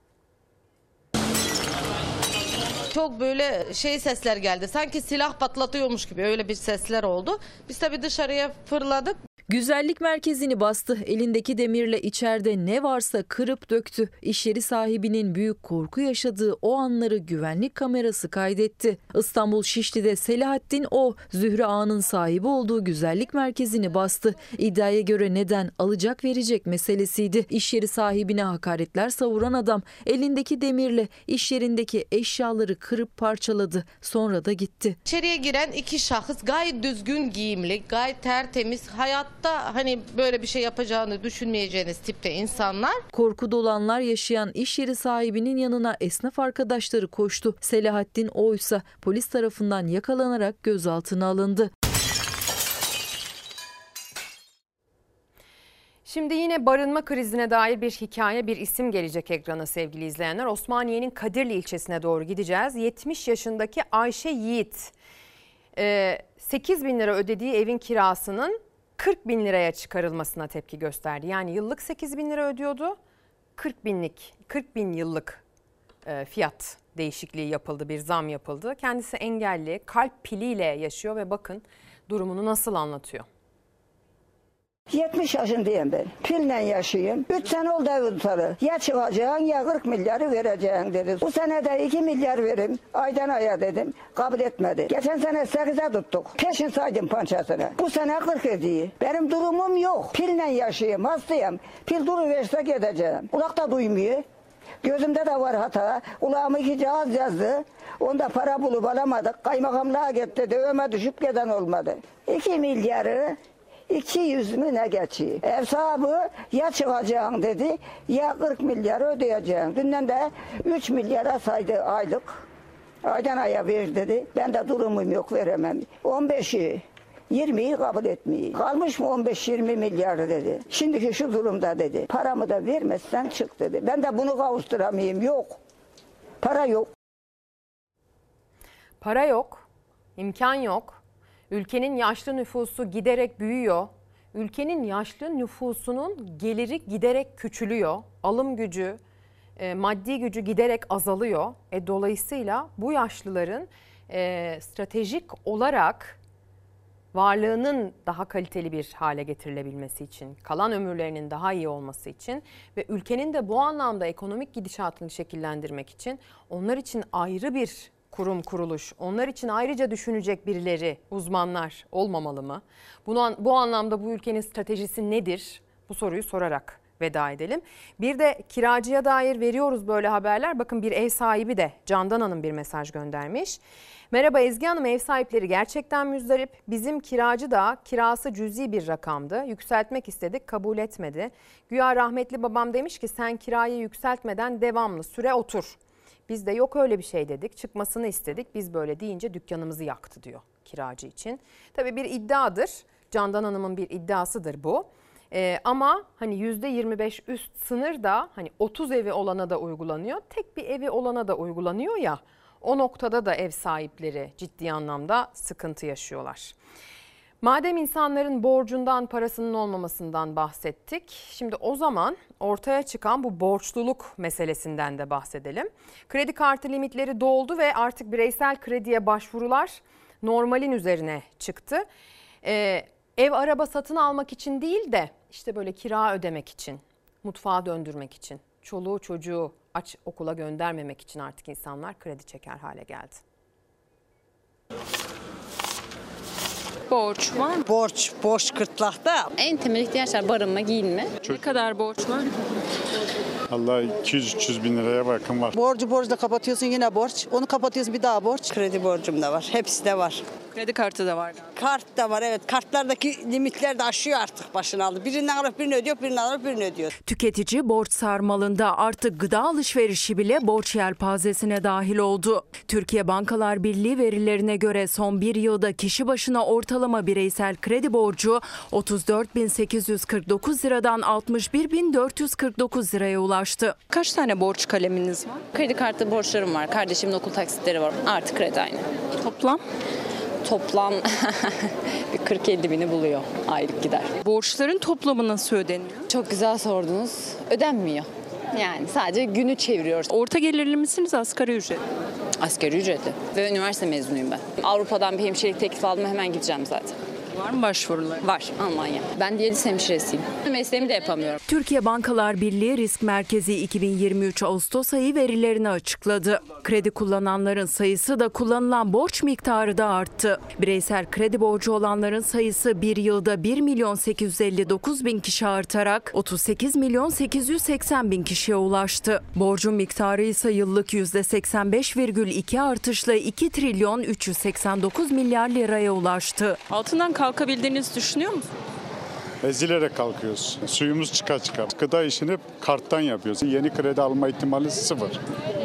Çok böyle şey sesler geldi. Sanki silah patlatıyormuş gibi öyle bir sesler oldu. Biz tabii dışarıya fırladık. Güzellik merkezini bastı. Elindeki demirle içeride ne varsa kırıp döktü. İş yeri sahibinin büyük korku yaşadığı o anları güvenlik kamerası kaydetti. İstanbul Şişli'de Selahattin O, Zühre Ağa'nın sahibi olduğu güzellik merkezini bastı. İddiaya göre neden alacak verecek meselesiydi. İş yeri sahibine hakaretler savuran adam elindeki demirle iş yerindeki eşyaları kırıp parçaladı. Sonra da gitti. İçeriye giren iki şahıs gayet düzgün giyimli, gayet tertemiz. Hayatta hani böyle bir şey yapacağını düşünmeyeceğiniz tipte insanlar. Korku dolanlar yaşayan iş yeri sahibinin yanına esnaf arkadaşları koştu. Selahattin oysa polis tarafından yakalanarak gözaltına alındı. Şimdi yine barınma krizine dair bir hikaye, bir isim gelecek ekrana sevgili izleyenler. Osmaniye'nin Kadirli ilçesine doğru gideceğiz. 70 yaşındaki Ayşe Yiğit, 8 bin lira ödediği evin kirasının 40 bin liraya çıkarılmasına tepki gösterdi. Yani yıllık 8 bin lira ödüyordu, 40 binlik, 40 bin yıllık e, fiyat değişikliği yapıldı, bir zam yapıldı. Kendisi engelli, kalp piliyle yaşıyor ve bakın durumunu nasıl anlatıyor. 70 yaşındayım ben. Pille yaşayayım. 3 sene oldu evi tutalı. Ya çıkacaksın ya 40 milyarı vereceksin dedi. Bu sene de 2 milyar verim. Aydan aya dedim. Kabul etmedi. Geçen sene 8'e tuttuk. Peşin saydım pançasını. Bu sene 40 ediyor. Benim durumum yok. Pille yaşayayım. Hastayım. Pil duruverse gideceğim. Kulakta duymuyor. Gözümde de var hata. Kulağımı iki cihaz yazdı. Onda para bulup alamadık. Kaymakamlığa gitti. Dövme düşüp giden olmadı. 2 milyarı 200 mü ne geçiyor? Ev ya çıkacaksın dedi ya 40 milyar ödeyeceksin. Dünden de 3 milyara saydı aylık. Aydan aya ver dedi. Ben de durumum yok veremem. 15'i 20'yi kabul etmeyi. Kalmış mı 15-20 milyar dedi. Şimdiki şu durumda dedi. Paramı da vermezsen çık dedi. Ben de bunu kavuşturamayayım. Yok. Para yok. Para yok, imkan yok. Ülkenin yaşlı nüfusu giderek büyüyor. Ülkenin yaşlı nüfusunun geliri giderek küçülüyor. Alım gücü, e, maddi gücü giderek azalıyor. E, dolayısıyla bu yaşlıların e, stratejik olarak varlığının daha kaliteli bir hale getirilebilmesi için, kalan ömürlerinin daha iyi olması için ve ülkenin de bu anlamda ekonomik gidişatını şekillendirmek için onlar için ayrı bir kurum kuruluş, onlar için ayrıca düşünecek birileri, uzmanlar olmamalı mı? Bunu, bu anlamda bu ülkenin stratejisi nedir? Bu soruyu sorarak veda edelim. Bir de kiracıya dair veriyoruz böyle haberler. Bakın bir ev sahibi de Candan Hanım bir mesaj göndermiş. Merhaba Ezgi Hanım ev sahipleri gerçekten müzdarip. Bizim kiracı da kirası cüzi bir rakamdı. Yükseltmek istedik kabul etmedi. Güya rahmetli babam demiş ki sen kirayı yükseltmeden devamlı süre otur. Biz de yok öyle bir şey dedik. Çıkmasını istedik. Biz böyle deyince dükkanımızı yaktı diyor kiracı için. Tabii bir iddiadır. Candan Hanım'ın bir iddiasıdır bu. Ee, ama hani %25 üst sınır da hani 30 evi olana da uygulanıyor. Tek bir evi olana da uygulanıyor ya. O noktada da ev sahipleri ciddi anlamda sıkıntı yaşıyorlar. Madem insanların borcundan parasının olmamasından bahsettik. Şimdi o zaman ortaya çıkan bu borçluluk meselesinden de bahsedelim. Kredi kartı limitleri doldu ve artık bireysel krediye başvurular normalin üzerine çıktı. Ee, ev araba satın almak için değil de işte böyle kira ödemek için, mutfağa döndürmek için, çoluğu çocuğu aç okula göndermemek için artık insanlar kredi çeker hale geldi. Borç var mı? Borç, borç kırtlakta. En temel ihtiyaçlar barınma, giyinme. Ne kadar borç var? Allah 200-300 bin liraya bakın var. Borcu borçla kapatıyorsun yine borç. Onu kapatıyorsun bir daha borç. Kredi borcum da var. Hepsi de var. Kredi kartı da var. Kart da var evet. Kartlardaki limitler de aşıyor artık başını aldı. Birinden alıp birini ödüyor, birinden alıp birini ödüyor. Tüketici borç sarmalında artık gıda alışverişi bile borç yelpazesine dahil oldu. Türkiye Bankalar Birliği verilerine göre son bir yılda kişi başına ortalama bireysel kredi borcu 34.849 liradan 61.449 liraya ulaştı. Kaç tane borç kaleminiz var? Kredi kartı borçlarım var. Kardeşimin okul taksitleri var. Artı kredi aynı. Toplam? Toplam bir 40-50 bini buluyor aylık gider. Borçların toplamı nasıl ödeniyor? Çok güzel sordunuz. Ödenmiyor. Yani sadece günü çeviriyoruz. Orta gelirli misiniz asgari ücret? Asgari ücretli. Ve üniversite mezunuyum ben. Avrupa'dan bir hemşirelik teklifi aldım hemen gideceğim zaten. Var mı başvurular? Var Almanya. Ben diyaliz hemşiresiyim. Mesleğimi de yapamıyorum. Türkiye Bankalar Birliği Risk Merkezi 2023 Ağustos ayı verilerini açıkladı. Kredi kullananların sayısı da kullanılan borç miktarı da arttı. Bireysel kredi borcu olanların sayısı bir yılda 1 milyon 859 bin kişi artarak 38 milyon 880 bin kişiye ulaştı. Borcun miktarı ise yıllık %85,2 artışla 2 trilyon 389 milyar liraya ulaştı. Altından kalkabildiğinizi düşünüyor musunuz? Ezilerek kalkıyoruz. Suyumuz çıka çıka. Gıda işini karttan yapıyoruz. Yeni kredi alma ihtimali sıfır.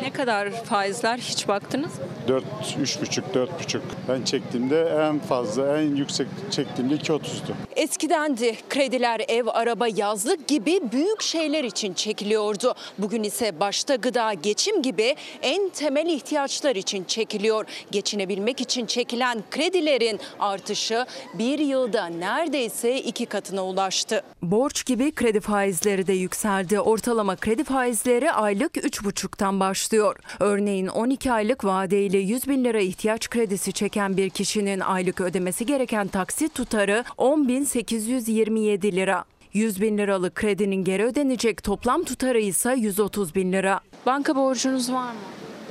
Ne kadar faizler hiç baktınız mı? 4, 3,5, 4,5. Ben çektiğimde en fazla, en yüksek çektiğimde 2,30'du. Eskidendi. Krediler ev, araba, yazlık gibi büyük şeyler için çekiliyordu. Bugün ise başta gıda, geçim gibi en temel ihtiyaçlar için çekiliyor. Geçinebilmek için çekilen kredilerin artışı bir yılda neredeyse iki katına ulaştı. Borç gibi kredi faizleri de yükseldi. Ortalama kredi faizleri aylık 3,5'tan başlıyor. Örneğin 12 aylık vadeyle 100 bin lira ihtiyaç kredisi çeken bir kişinin aylık ödemesi gereken taksit tutarı 10.827 lira. 100 bin liralık kredinin geri ödenecek toplam tutarı ise 130 bin lira. Banka borcunuz var mı?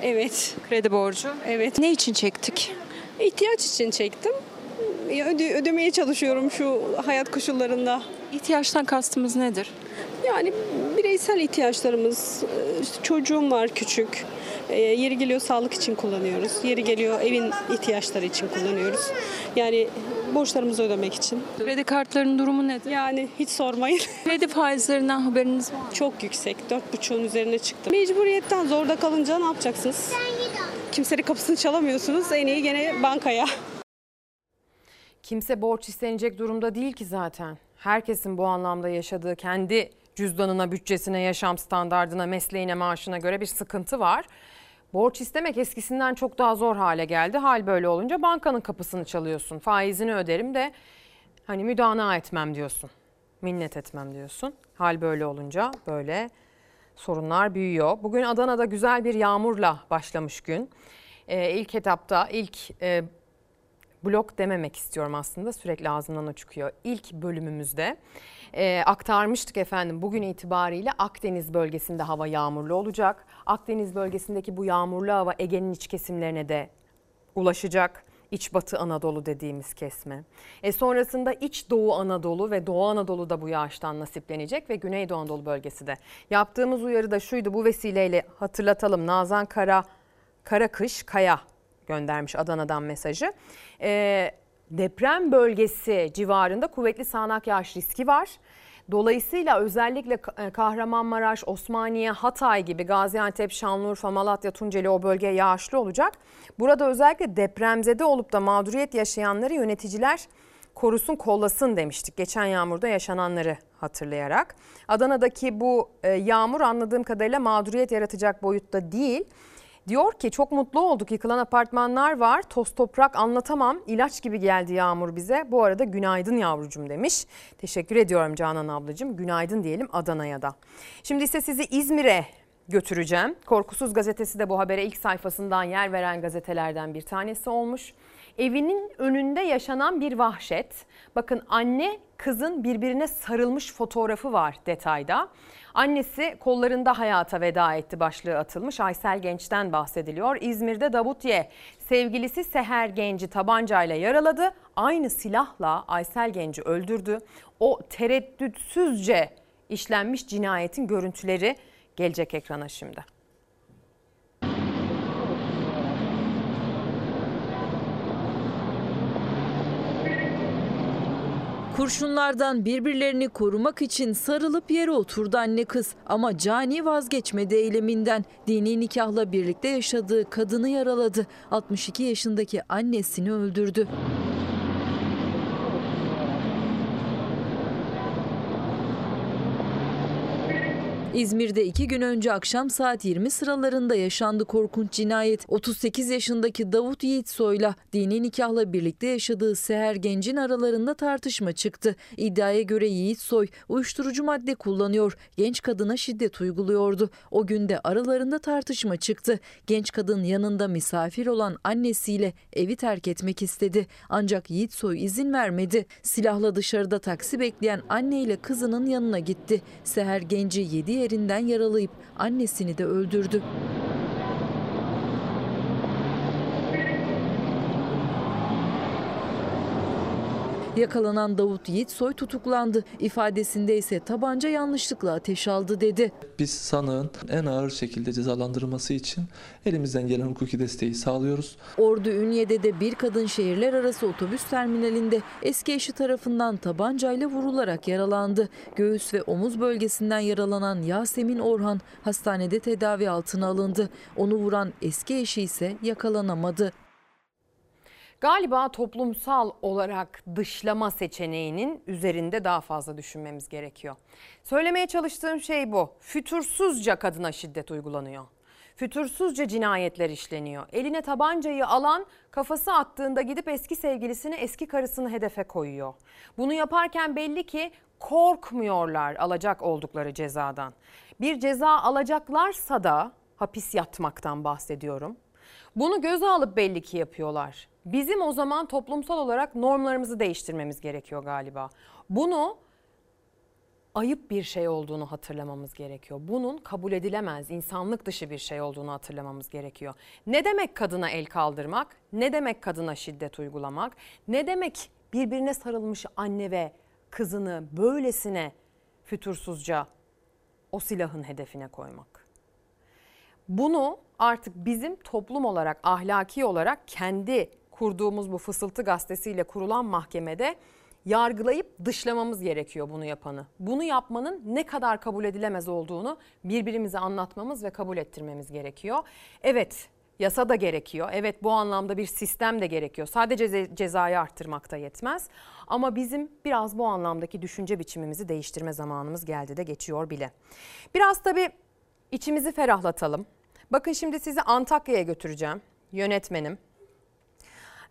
Evet. Kredi borcu. Evet. Ne için çektik? İhtiyaç için çektim. Ya Öde, ödemeye çalışıyorum şu hayat koşullarında. İhtiyaçtan kastımız nedir? Yani bireysel ihtiyaçlarımız, işte çocuğum var küçük. E, Yeri geliyor sağlık için kullanıyoruz. Yeri geliyor evin ihtiyaçları için kullanıyoruz. Yani borçlarımızı ödemek için. Kredi kartlarının durumu nedir? Yani hiç sormayın. Kredi faizlerinden haberiniz var mı? Çok yüksek. 4,5'un üzerine çıktı. Mecburiyetten zorda kalınca ne yapacaksınız? Kimsenin kapısını çalamıyorsunuz. En iyi gene bankaya. Kimse borç istenecek durumda değil ki zaten. Herkesin bu anlamda yaşadığı kendi cüzdanına, bütçesine, yaşam standardına, mesleğine, maaşına göre bir sıkıntı var. Borç istemek eskisinden çok daha zor hale geldi. Hal böyle olunca bankanın kapısını çalıyorsun. Faizini öderim de hani müdana etmem diyorsun. Minnet etmem diyorsun. Hal böyle olunca böyle sorunlar büyüyor. Bugün Adana'da güzel bir yağmurla başlamış gün. Ee, ilk etapta ilk e, blok dememek istiyorum aslında sürekli ağzımdan o çıkıyor. İlk bölümümüzde e, aktarmıştık efendim bugün itibariyle Akdeniz bölgesinde hava yağmurlu olacak. Akdeniz bölgesindeki bu yağmurlu hava Ege'nin iç kesimlerine de ulaşacak. İç Batı Anadolu dediğimiz kesme. E sonrasında İç Doğu Anadolu ve Doğu Anadolu'da bu yağıştan nasiplenecek ve Güneydoğu Anadolu bölgesi de. Yaptığımız uyarı da şuydu bu vesileyle hatırlatalım. Nazan Kara Karakış Kaya göndermiş Adana'dan mesajı. Ee, deprem bölgesi civarında kuvvetli sağanak yağış riski var. Dolayısıyla özellikle e, Kahramanmaraş, Osmaniye, Hatay gibi Gaziantep, Şanlıurfa, Malatya, Tunceli o bölge yağışlı olacak. Burada özellikle depremzede olup da mağduriyet yaşayanları yöneticiler korusun kollasın demiştik. Geçen yağmurda yaşananları hatırlayarak. Adana'daki bu e, yağmur anladığım kadarıyla mağduriyet yaratacak boyutta değil. Diyor ki çok mutlu olduk yıkılan apartmanlar var toz toprak anlatamam ilaç gibi geldi yağmur bize. Bu arada günaydın yavrucum demiş. Teşekkür ediyorum Canan ablacığım günaydın diyelim Adana'ya da. Şimdi ise sizi İzmir'e götüreceğim. Korkusuz gazetesi de bu habere ilk sayfasından yer veren gazetelerden bir tanesi olmuş. Evinin önünde yaşanan bir vahşet. Bakın anne kızın birbirine sarılmış fotoğrafı var detayda. Annesi kollarında hayata veda etti başlığı atılmış. Aysel Genç'ten bahsediliyor. İzmir'de Davutye sevgilisi Seher Genç'i tabancayla yaraladı. Aynı silahla Aysel Genç'i öldürdü. O tereddütsüzce işlenmiş cinayetin görüntüleri gelecek ekrana şimdi. Kurşunlardan birbirlerini korumak için sarılıp yere oturdu anne kız. Ama Cani vazgeçmedi eyleminden. Dini nikahla birlikte yaşadığı kadını yaraladı. 62 yaşındaki annesini öldürdü. İzmir'de iki gün önce akşam saat 20 sıralarında yaşandı korkunç cinayet. 38 yaşındaki Davut Yiğitsoy'la dini nikahla birlikte yaşadığı Seher Genc'in aralarında tartışma çıktı. İddiaya göre Yiğitsoy uyuşturucu madde kullanıyor, genç kadına şiddet uyguluyordu. O günde aralarında tartışma çıktı. Genç kadın yanında misafir olan annesiyle evi terk etmek istedi. Ancak Yiğitsoy izin vermedi. Silahla dışarıda taksi bekleyen anneyle kızının yanına gitti. Seher Genci 7 yerinden yaralayıp annesini de öldürdü. Yakalanan Davut Yiğitsoy tutuklandı. İfadesinde ise tabanca yanlışlıkla ateş aldı dedi. Biz sanığın en ağır şekilde cezalandırılması için elimizden gelen hukuki desteği sağlıyoruz. Ordu Ünye'de de bir kadın şehirler arası otobüs terminalinde eski eşi tarafından tabancayla vurularak yaralandı. Göğüs ve omuz bölgesinden yaralanan Yasemin Orhan hastanede tedavi altına alındı. Onu vuran eski eşi ise yakalanamadı. Galiba toplumsal olarak dışlama seçeneğinin üzerinde daha fazla düşünmemiz gerekiyor. Söylemeye çalıştığım şey bu. Fütursuzca kadına şiddet uygulanıyor. Fütursuzca cinayetler işleniyor. Eline tabancayı alan kafası attığında gidip eski sevgilisini, eski karısını hedefe koyuyor. Bunu yaparken belli ki korkmuyorlar alacak oldukları cezadan. Bir ceza alacaklarsa da hapis yatmaktan bahsediyorum. Bunu göze alıp belli ki yapıyorlar. Bizim o zaman toplumsal olarak normlarımızı değiştirmemiz gerekiyor galiba. Bunu ayıp bir şey olduğunu hatırlamamız gerekiyor. Bunun kabul edilemez, insanlık dışı bir şey olduğunu hatırlamamız gerekiyor. Ne demek kadına el kaldırmak? Ne demek kadına şiddet uygulamak? Ne demek birbirine sarılmış anne ve kızını böylesine fütursuzca o silahın hedefine koymak? Bunu artık bizim toplum olarak, ahlaki olarak kendi kurduğumuz bu fısıltı gazetesiyle kurulan mahkemede yargılayıp dışlamamız gerekiyor bunu yapanı. Bunu yapmanın ne kadar kabul edilemez olduğunu birbirimize anlatmamız ve kabul ettirmemiz gerekiyor. Evet yasa da gerekiyor. Evet bu anlamda bir sistem de gerekiyor. Sadece cezayı arttırmak da yetmez. Ama bizim biraz bu anlamdaki düşünce biçimimizi değiştirme zamanımız geldi de geçiyor bile. Biraz tabii içimizi ferahlatalım. Bakın şimdi sizi Antakya'ya götüreceğim. Yönetmenim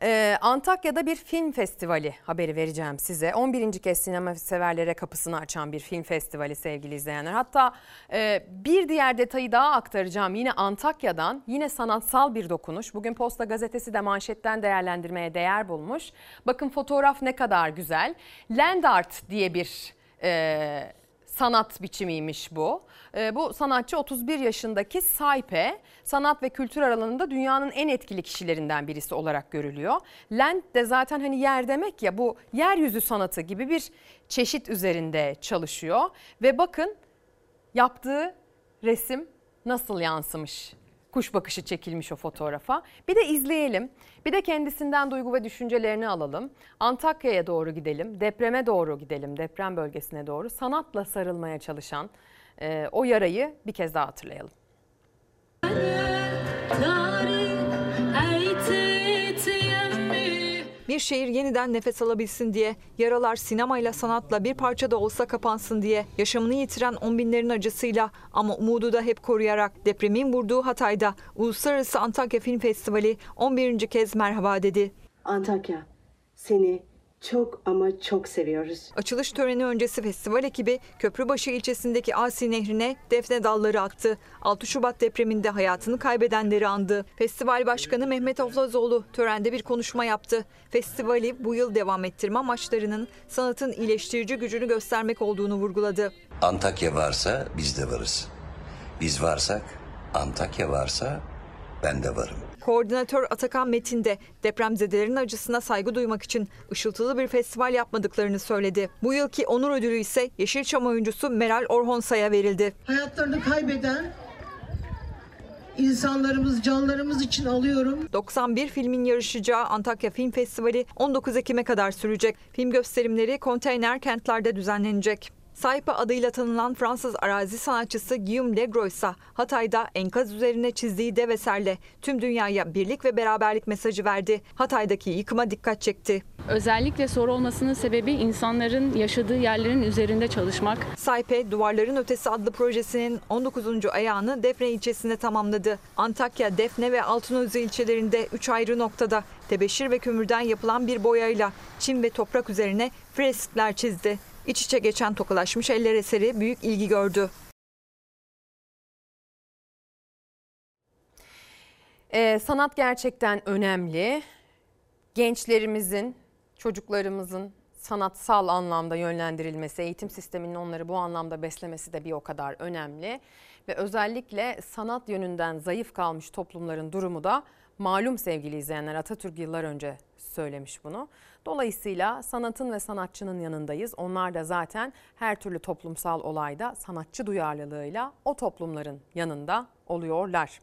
ee, Antakya'da bir film festivali haberi vereceğim size. 11. kez sinema severlere kapısını açan bir film festivali sevgili izleyenler. Hatta e, bir diğer detayı daha aktaracağım. Yine Antakya'dan yine sanatsal bir dokunuş. Bugün Posta Gazetesi de manşetten değerlendirmeye değer bulmuş. Bakın fotoğraf ne kadar güzel. Land Art diye bir e, sanat biçimiymiş bu. E, bu sanatçı 31 yaşındaki Saype sanat ve kültür alanında dünyanın en etkili kişilerinden birisi olarak görülüyor. Land de zaten hani yer demek ya bu yeryüzü sanatı gibi bir çeşit üzerinde çalışıyor. Ve bakın yaptığı resim nasıl yansımış kuş bakışı çekilmiş o fotoğrafa. Bir de izleyelim. Bir de kendisinden duygu ve düşüncelerini alalım. Antakya'ya doğru gidelim. Depreme doğru gidelim. Deprem bölgesine doğru. Sanatla sarılmaya çalışan e, o yarayı bir kez daha hatırlayalım. Bir şehir yeniden nefes alabilsin diye, yaralar sinemayla sanatla bir parça da olsa kapansın diye, yaşamını yitiren on binlerin acısıyla ama umudu da hep koruyarak depremin vurduğu Hatay'da Uluslararası Antakya Film Festivali 11. kez merhaba dedi. Antakya, seni çok ama çok seviyoruz. Açılış töreni öncesi festival ekibi Köprübaşı ilçesindeki Asi Nehri'ne defne dalları attı. 6 Şubat depreminde hayatını kaybedenleri andı. Festival Başkanı Mehmet Oflazoğlu törende bir konuşma yaptı. Festivali bu yıl devam ettirme amaçlarının sanatın iyileştirici gücünü göstermek olduğunu vurguladı. Antakya varsa biz de varız. Biz varsak, Antakya varsa ben de varım. Koordinatör Atakan Metin de depremzedelerin acısına saygı duymak için ışıltılı bir festival yapmadıklarını söyledi. Bu yılki onur ödülü ise Yeşilçam oyuncusu Meral Orhonsay'a verildi. Hayatlarını kaybeden insanlarımız, canlarımız için alıyorum. 91 filmin yarışacağı Antakya Film Festivali 19 Ekim'e kadar sürecek. Film gösterimleri konteyner kentlerde düzenlenecek. Saipa adıyla tanınan Fransız arazi sanatçısı Guillaume Legros ise Hatay'da enkaz üzerine çizdiği dev eserle tüm dünyaya birlik ve beraberlik mesajı verdi. Hatay'daki yıkıma dikkat çekti. Özellikle soru olmasının sebebi insanların yaşadığı yerlerin üzerinde çalışmak. Saipe Duvarların Ötesi adlı projesinin 19. ayağını Defne ilçesinde tamamladı. Antakya, Defne ve Altınözü ilçelerinde 3 ayrı noktada tebeşir ve kömürden yapılan bir boyayla çim ve toprak üzerine freskler çizdi. İç içe geçen tokalaşmış eller eseri büyük ilgi gördü. Ee, sanat gerçekten önemli. Gençlerimizin, çocuklarımızın sanatsal anlamda yönlendirilmesi, eğitim sisteminin onları bu anlamda beslemesi de bir o kadar önemli. Ve özellikle sanat yönünden zayıf kalmış toplumların durumu da malum sevgili izleyenler Atatürk yıllar önce söylemiş bunu. Dolayısıyla sanatın ve sanatçının yanındayız. Onlar da zaten her türlü toplumsal olayda sanatçı duyarlılığıyla o toplumların yanında oluyorlar.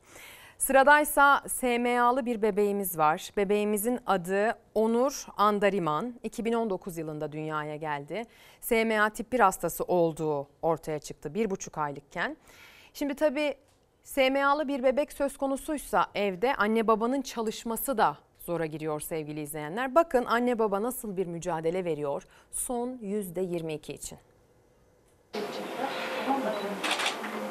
Sıradaysa SMA'lı bir bebeğimiz var. Bebeğimizin adı Onur Andariman. 2019 yılında dünyaya geldi. SMA tip 1 hastası olduğu ortaya çıktı bir buçuk aylıkken. Şimdi tabii SMA'lı bir bebek söz konusuysa evde anne babanın çalışması da zora giriyor sevgili izleyenler. Bakın anne baba nasıl bir mücadele veriyor son %22 için.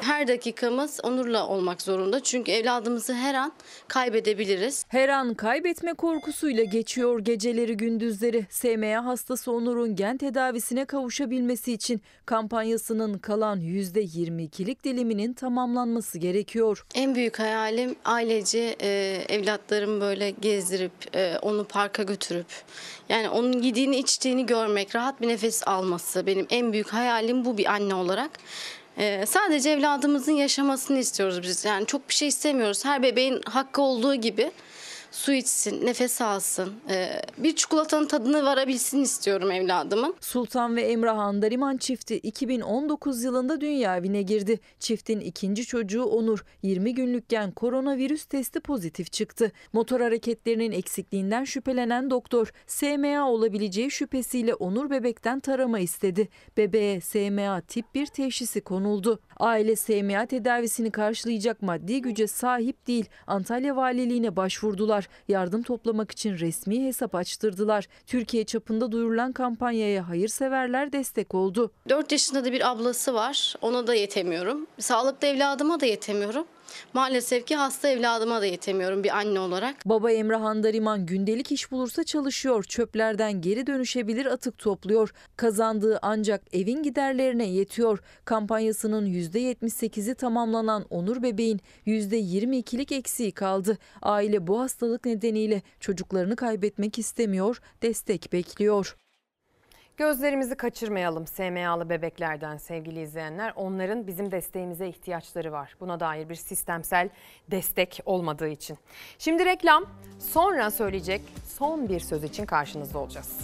Her dakikamız onurla olmak zorunda. Çünkü evladımızı her an kaybedebiliriz. Her an kaybetme korkusuyla geçiyor geceleri gündüzleri. SMA hastası Onur'un gen tedavisine kavuşabilmesi için kampanyasının kalan %22'lik diliminin tamamlanması gerekiyor. En büyük hayalim ailece e, evlatlarımı böyle gezdirip e, onu parka götürüp yani onun yediğini içtiğini görmek, rahat bir nefes alması benim en büyük hayalim bu bir anne olarak. Ee, sadece evladımızın yaşamasını istiyoruz biz. Yani çok bir şey istemiyoruz. Her bebeğin hakkı olduğu gibi su içsin, nefes alsın. Ee, bir çikolatanın tadını varabilsin istiyorum evladımın. Sultan ve Emrah Andariman çifti 2019 yılında dünya evine girdi. Çiftin ikinci çocuğu Onur 20 günlükken koronavirüs testi pozitif çıktı. Motor hareketlerinin eksikliğinden şüphelenen doktor SMA olabileceği şüphesiyle Onur bebekten tarama istedi. Bebeğe SMA tip 1 teşhisi konuldu. Aile SMA tedavisini karşılayacak maddi güce sahip değil. Antalya Valiliğine başvurdular. Yardım toplamak için resmi hesap açtırdılar. Türkiye çapında duyurulan kampanyaya hayırseverler destek oldu. 4 yaşında da bir ablası var. Ona da yetemiyorum. Sağlıklı evladıma da yetemiyorum. Maalesef ki hasta evladıma da yetemiyorum bir anne olarak. Baba Emrah Handariman gündelik iş bulursa çalışıyor. Çöplerden geri dönüşebilir atık topluyor. Kazandığı ancak evin giderlerine yetiyor. Kampanyasının %78'i tamamlanan Onur bebeğin %22'lik eksiği kaldı. Aile bu hastalık nedeniyle çocuklarını kaybetmek istemiyor, destek bekliyor. Gözlerimizi kaçırmayalım SMA'lı bebeklerden sevgili izleyenler. Onların bizim desteğimize ihtiyaçları var. Buna dair bir sistemsel destek olmadığı için. Şimdi reklam sonra söyleyecek son bir söz için karşınızda olacağız.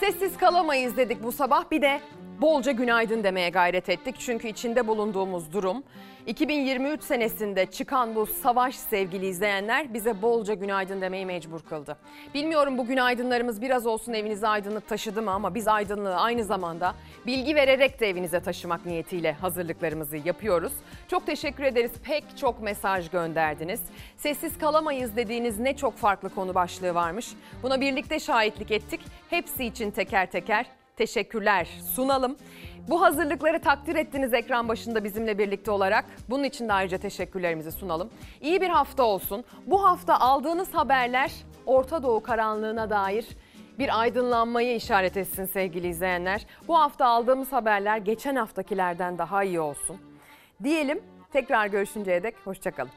Sessiz kalamayız dedik bu sabah bir de bolca günaydın demeye gayret ettik. Çünkü içinde bulunduğumuz durum 2023 senesinde çıkan bu savaş sevgili izleyenler bize bolca günaydın demeyi mecbur kıldı. Bilmiyorum bu günaydınlarımız biraz olsun evinize aydınlık taşıdı mı ama biz aydınlığı aynı zamanda bilgi vererek de evinize taşımak niyetiyle hazırlıklarımızı yapıyoruz. Çok teşekkür ederiz. Pek çok mesaj gönderdiniz. Sessiz kalamayız dediğiniz ne çok farklı konu başlığı varmış. Buna birlikte şahitlik ettik. Hepsi için teker teker teşekkürler sunalım. Bu hazırlıkları takdir ettiniz ekran başında bizimle birlikte olarak. Bunun için de ayrıca teşekkürlerimizi sunalım. İyi bir hafta olsun. Bu hafta aldığınız haberler Orta Doğu karanlığına dair bir aydınlanmayı işaret etsin sevgili izleyenler. Bu hafta aldığımız haberler geçen haftakilerden daha iyi olsun. Diyelim tekrar görüşünceye dek hoşçakalın.